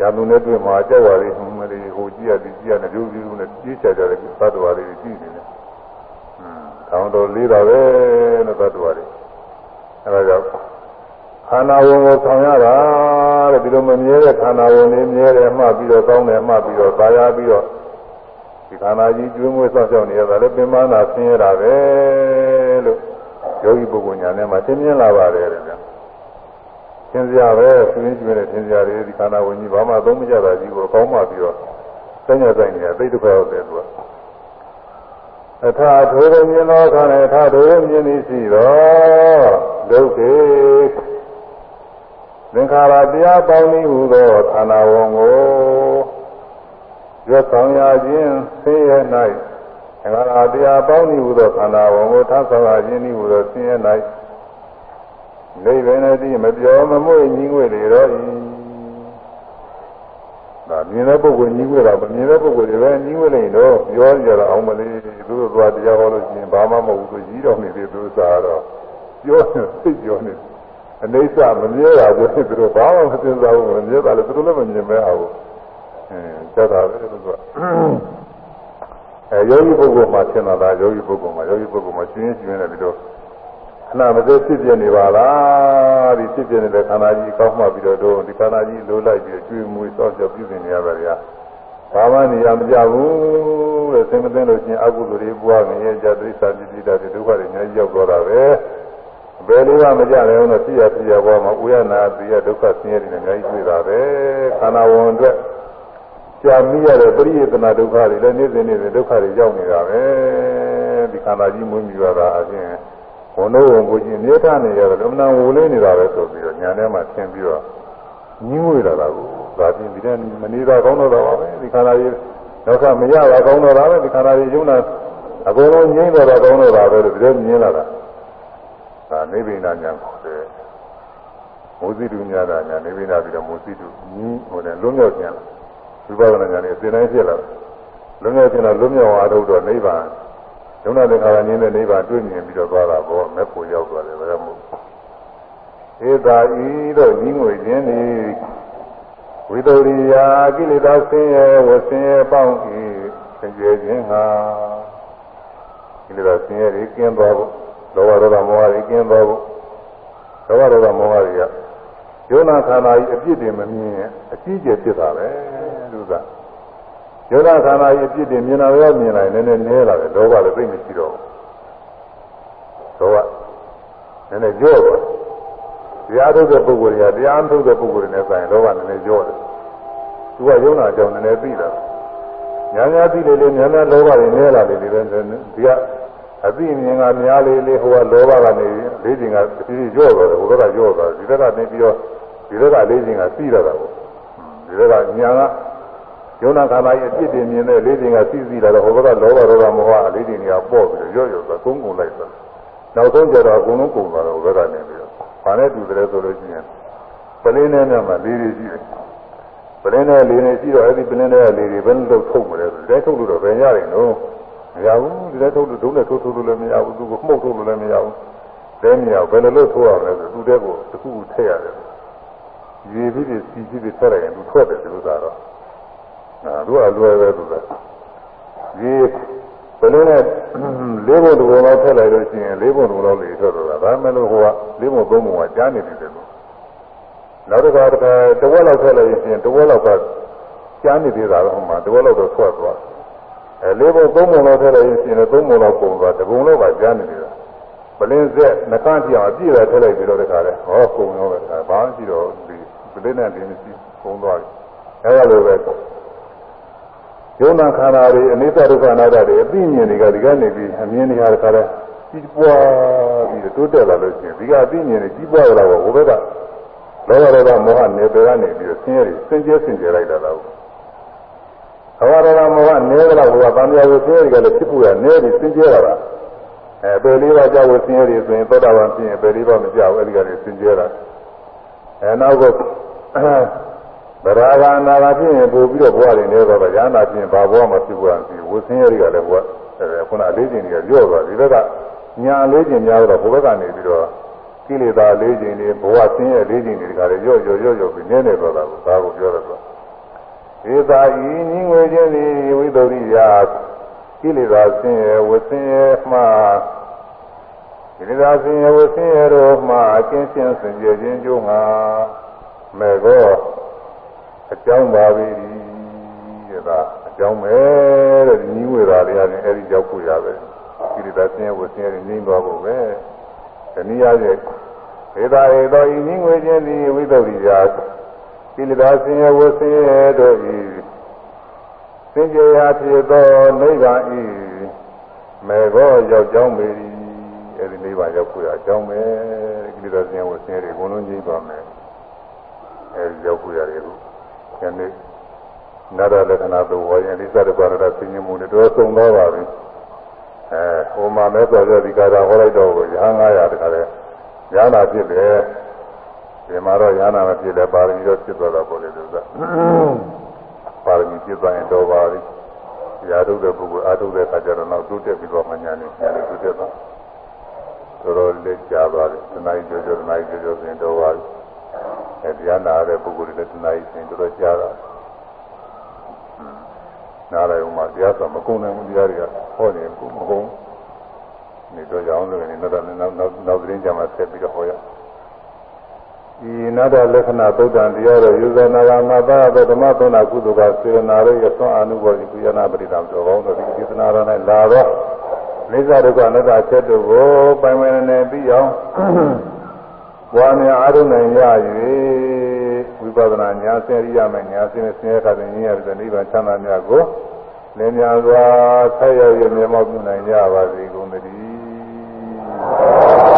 B: ရာသူနဲ့တွေ့မှာကြောက်ပါလေဟိုမလေးဟိုကြည့်ရဒီကြည့်ရနဲ့ဒုပြုနဲ့ကြီးချကြတယ်သတ္တဝါတွေကြည့်နေတယ် ဟွန်းတောင်းတော်လေးတာပဲလို့သတ္တဝါတွေအဲဒါကြောင့်ခန္ဓာဝင်ကိုဆောင်ရတာတဲ့ဒီလိုမမြဲတဲ့ခန္ဓာဝင်လေးမြဲတယ်မှပြီးတော့ကောင်းတယ်မှပြီးတော့သာယာပြီးတော့ဒီခန္ဓာကြီးကျွေးမွေးဆောက်ရှောက်နေရတာလည်းပင်မနာဆင်းရဲတာပဲလို့ယောဂီပုဂ္ဂိုလ်ညာထဲမှာသင်မြင်လာပါတယ်တဲ့ဗျာသင်စရာပဲသူရင်းကျွေးတဲ့သင်စရာတွေဒီခန္ဓာဝင်ကြီးဘာမှသုံးမကြတာကြီးကိုကောင်းမှပြီးတော့စဉ္ညာဆိုင်နေရသိဒုက္ခရောက်တယ်သူက အထာထိုးမြင်သောခန္ဓာအထာထိုးမြင်သည်ရှိတော့ဒုက္ခေသင်္ခါရတရားပေါင်းနည်းဟူသောခန္ဓာဝန်ကိုရွတ်ဆောင်ရခြင်းဆင်းရဲ၌သင်္ခါရတရားပေါင်းနည်းဟူသောခန္ဓာဝန်ကိုထပ်ဆောင်ရခြင်းနည်းဟူသောဆင်းရဲ၌နိဗ္ဗာန်တည်းမပြောမမွေ့ညီငွေလေတော့ဤ ဒါမြင်တဲ့ပုဂ္ဂိုလ်ညီငွေတာမမြင်တဲ့ပုဂ္ဂိုလ်တွေပဲညီငွေနေတော့ပြောကြတာအောင်မလေးသူတို့သွားတရားဟောလို့ရှိရင်ဘာမှမဟုတ်ဘူးသူကြီးတော်နေသေးသူစားတော့ပြောနေသိပြောနေအနေစာမမြဲတာဆိုရင်သူတို့ဘာမှမသိစားဘူးမမြဲတာလည်းသူတို့လည်းမမြင်မဲအောင်အဲစက်တာပဲသူကအဲယောဂီပုဂ္ဂိုလ်မှာသင်တာဒါယောဂီပုဂ္ဂိုလ်မှာယောဂီပုဂ္ဂိုလ်မှာရှင်းရှင်းနေပြီးတော့ ခဏမသေးဖြစ်ပြနေပါလားဒီဖြစ်ပြနေတဲ့ခန္ဓာကြီးကောက်မှပြီးတော့တို့ဒီခန္ဓာကြီးလိုလိုက်ပြီးကျွေးမွေးစောင့်ကြောက်ပြုနေရတာဗျာဘာမှနေရာမကြဘူးတဲ့သင်မသိလို့ချင်းအကုသိုလ်တွေပွားငရဲကြသစ္စာပစ္စည်းတာတွေဒုက္ခတွေအများကြီးရောက်တော့တာပဲဘယ်လိုမှမကြတယ်တော့ဖြစ်ရဖြစ်ရဘွားမှာဥယနာပြရဒုက္ခဆင်းရဲတွေအများကြီးတွေ့တာပဲခန္ဓာဝန်အတွက်ကြာမိရတဲ့ပရိယေတနာဒုက္ခတွေလည်းနေ့စဉ်နေ့စဉ်ဒုက္ခတွေရောက်နေတာပဲဒီခန္ဓာကြီးမွေးမြူရတာအချင်း ဘုံတို့ကိုကြီးမြေထနေရတယ်အမှန်ဝူလေးနေတာပဲဆိုပြီးတော့ညာထဲမှာသင်ပြီးတော့ညှိငွေလာတာကိုဒါပြင်ဒီတဲ့မနေတာကောင်းတော့တာပါပဲဒီခန္ဓာကြီးတော့ကမရတာကောင်းတော့တာပဲဒီခန္ဓာကြီးယုံနာအကုန်လုံးငြိမ့်တော့တာကောင်းတော့တာပဲလို့ဒီလိုမြင်လာတာဒါနိဗ္ဗာန်ညာခေါ်တယ်မိုးစီတုညာတာညာနိဗ္ဗာန်ပြီးတော့မိုးစီတုညီဟိုနဲ့လွတ်မြောက်ခြင်းဝိပဿနာညာနဲ့အစဉ်တိုင်းဖြစ်လာလွတ်မြောက်ခြင်းတော့လွတ်မြောက်အားထုတ်တော့နိဗ္ဗာန် ယုံနာသင်္ခါရဉာဏ်နဲ့နိဗ္ဗာန်တွေ့မြင်ပြီးတော့သွားတာပေါ့မဲ့ဖို့ရောက်သွားတယ်ဘယ်မှာဧသာဤတော့ညီငွေခြင်းဤဝိတ္တရိယာကိလေသာဆင်းရဲဝဆင်းရဲပေါင်းဤသင်ကျေခြင်းဟာ ကိလေသာဆင်းရဲတွေကင်းသွားဖို့လောဘဒေါသမောဟတွေကင်းသွားဖို့လောဘဒေါသမောဟတွေကယုံနာခန္ဓာကြီးအပြစ်တွေမမြင်ရင်အကြီးကျယ်ဖြစ်တာပဲလူသား ယုံနာခန္ဓာကြီးအပြစ်တွေမြင်လာရောမြင်လာရင်နည်းနည်းနည်းလာတယ်လောဘလည်းသိမရှိတော့ဘူးလောဘနည်းနည်းကြော့သွားတရားထုတ်တဲ့ပုဂ္ဂိုလ်တွေကတရားထုတ်တဲ့ပုဂ္ဂိုလ်တွေနဲ့ဆိုင်လောဘနည်းနည်းကြော့တယ်သူကယုံနာကြောင့်နည်းနည်းသိတာညာညာသိလေလေညာညာလောဘတွေနည်းလာလေလေဒီကအသိမြင်ကများလေလေဟိုကလောဘကနေလေးချိန်ကတတိကြော့သွားတယ်ဟိုဘက်ကကြော့သွားတယ်ဒီဘက်ကနေပြီးတော့ဒီဘက်ကလေးချိန်ကပြီးတော့တာကိုဒီဘက်ကညာက ယုံနာခန္ဓာရဲ့အပြစ်တွေမြင်တဲ့လေးချိန်ကစီးစီးလာတော့ဟိုဘက်ကလောဘဒေါသမောဟအလေးချိန်တွေကပေါ့ပြီးတော့ရော့ရော့သွားကုန်းကုန်လိုက်သွားနောက်ဆုံးကျတော့အကုန်လုံးကုန်သွားတော့ဟိုဘက်ကနေပြီးတော့ဘာနဲ့တူတယ်ဆိုလို့ရှိရင်ပလင်းနဲ့မြတ်မှာလေးတွေရှိတယ်ပလင်းနဲ့လေးတွေရှိတော့အဲ့ဒီပလင်းနဲ့လေးတွေဘယ်လိုထုတ်မလဲဆိုတဲ့ထုတ်လို့တော့ဘယ်ရရင်တော့မရဘူးဒီလည်းထုတ်လို့ဒုနဲ့ထုတ်ထုတ်လို့လည်းမရဘူးသူကမှုတ်ထုတ်လို့လည်းမရဘူးတဲမရဘူးဘယ်လိုလုပ်ထုတ်ရမလဲဆိုသူတဲ့ကိုတစ်ခုခုထည့်ရတယ်ရေပြီးပြီးစီပြီးပြီးထည့်လိုက်ရင်သူထွက်တယ်ဒီလိုသာတော့အဲ သူကလွယ်ပဲသူကရေဘယ်လိုနဲ့လေးဘုံတစ်ဘုံလောက်ထည့်လိုက်လို့ရှိရင်လေးဘုံတစ်ဘုံလောက်လေထွက်တော့တာဒါမှမဟုတ်ဟိုကလေးဘုံသုံးဘုံကကြားနေတယ်လို့နောက်တစ်ခါတစ်ခါတဝက်လောက်ထည့်လိုက်ရင်တဝက်လောက်ကကြားနေသေးတာတော့ဟိုမှာတဝက်လောက်တော့ထွက်သွားအဲလေးဘုံသုံးဘုံလောက်ထည့်လိုက်ရင်ရှင်သုံးဘုံလောက်ပုံသွားတဘုံလောက်ကကြားနေသေးတာပလင်းဆက်နှကန့်ကြည့်အောင်အပြည့်ပဲထည့်လိုက်ပြီးတော့တခါလဲဟောပုံရောပဲဘာမှရှိတော့ဒီပလင်းနဲ့ဒီမရှိပုံသွားတယ်အဲလိုပဲ ယုံနာခန္ဓာတွေအနိစ္စဒုက္ခအနတ္တတွေအသိဉာဏ်တွေကဒီကနေပြီးအမြင်တွေဟာတခါလဲကြီးပွားပြီးတိုးတက်လာလို့ရှိရင်ဒီကအသိဉာဏ်တွေကြီးပွားလာတော့ဟိုဘက်ကလောဘဒေါသမောဟနေပယ်ကနေပြီးဆင်းရဲတွေစင်ကြဲစင်ကြဲလိုက်တာတော့ဘောရမောဟနဲကြတော့ဟိုကဗန္ဓရာကိုဆင်းရဲတွေကလည်းဖြစ်ဖို့ရနဲပြီးစင်ကြဲလာတာအဲပယ်လေးပါးကြောက်ဆင်းရဲတွေဆိုရင်သောတာပန်ဖြစ်ရင်ပယ်လေးပါးမကြောက်အဲဒီကနေစင်ကြဲတာအဲနောက်က ဗရာဂအနာဂဖြစ်ရင်ပို့ပြီးတော့ဘဝတွေနေတော့ရဟနာဖြစ်ရင်ဘာဘဝမှဖြစ်ဖို့ရပြီဝဆင်းရဲတွေကလည်းဘဝအဲခုနလေးကျင်တွေကကြော့သွားဒီဘက်ကညာလေးကျင်များတော့ဘုဘက်ကနေပြီးတော့ကိလေသာလေးကျင်တွေဘဝဆင်းရဲလေးကျင်တွေကလည်းကြော့ကြော့ကြော့ကြော့ပြီးနည်းနေတော့တာကိုဒါကိုပြောတော့ဧသာဤညီငွေခြင်းသည်ဝိသုရိယကိလေသာဆင်းရဲဝဆင်းရဲမှကိလေသာဆင်းရဲဝဆင်းရဲတို့မှအကျဉ်းချင်းစင်ကြယ်ခြင်းကျိုးငါမဲ့ကော အကြောင်းပါပြီတဲ့ဒါအကြောင်းပဲတဲ့ညီငွေသားတွေကနေအဲ့ဒီရောက်ဖို့ရတယ်ကိလေသာဆင်းရဲဝဆင်းရဲငြိမ်းသွားဖို့ပဲတနည်းအားဖြင့်ဧသာဧသောဤညီငွေခြင်းသည်ဝိသုရိယကိလေသာဆင်းရဲဝဆင်းရဲတို့ဤစင်ကြယ်ရာဖြစ်သောနိဗ္ဗာန်ဤမေဘောရောက်ကြောင်းပေ၏အဲဒီနိဗ္ဗာန်ရောက်ဖို့ရအကြောင်းပဲကိလေသာဆင်းရဲဝဆင်းရဲတွေအကုန်လုံးကြီးသွားမယ်အဲဒီရောက်ဖို့ရတယ်ခု ယနေ့နာရလက္ခဏာသို့ဝါရင်လိစ္ဆရပါရတာဆင်းရဲမှုတွေတော့သုံသွားပါပြီအဲဟိုမှာမဲဆော်ရဒီကာတာဟောလိုက်တော့ရဟန်း900တခါလဲရဟနာဖြစ်တယ်ဒီမှာတော့ရဟနာမဖြစ်လဲပါရမီတော့ဖြစ်သွားတာပေါ့လေသူကပါရမီဖြစ်သွားရင်တော့ပါပြီရာထုတ်တဲ့ပုဂ္ဂိုလ်အာထုတ်တဲ့အခါကျတော့နောက်တိုးတက်ပြီးတော့မှညာနေညာနေတိုးတက်သွားတော်တော်လေးကြားသွားတယ်တနားကြီးကြောကြောတနားကြီးကြောကြောဆိုရင်တော့ပါပြီ အဲတရားနာတဲ့ပုဂ္ဂိုလ်တွေလည်းတနားကြီးဆိုရင်တော်တော်ကြားတာနားလိုက်ဥမာတရားဆိုမကုန်နိုင်ဘူးတရားတွေကဟောနေဘူးမကုန်နေတော့ကြောင်းလို့နေတော့နောက်နောက်နောက်သတင်းကြမှာဆက်ပြီးတော့ဟောရဒီနာတလက္ခဏာသုတ်တံတရားတော်ယူဇနာဂမသာသောဓမ္မသောနာကုသကစေနာရိယသွန်အနုဘောဓိကုယနာပရိသံတော်ကောင်းတို့ဒီဒေသနာတော်၌လာတော့နိစ္စဒုက္ခအနတ္တချက်တို့ကိုပိုင်ပိုင်နေပြီးအောင် ဘွားများအားထုတ်နိုင်ရ၍ဝိပဿနာဉာဏ်ဆင်းရိယမဲ့ဉာဏ်ဆင်းနဲ့ဆင်းရဲခါတဲ့ဉာဏ်ရတဲ့နိဗ္ဗာန်ချမ်းသာများကိုလင်းများစွာဆက်ရောက်ရမြတ်မောက်ပြုနိုင်ကြပါစေကုန်သတည်း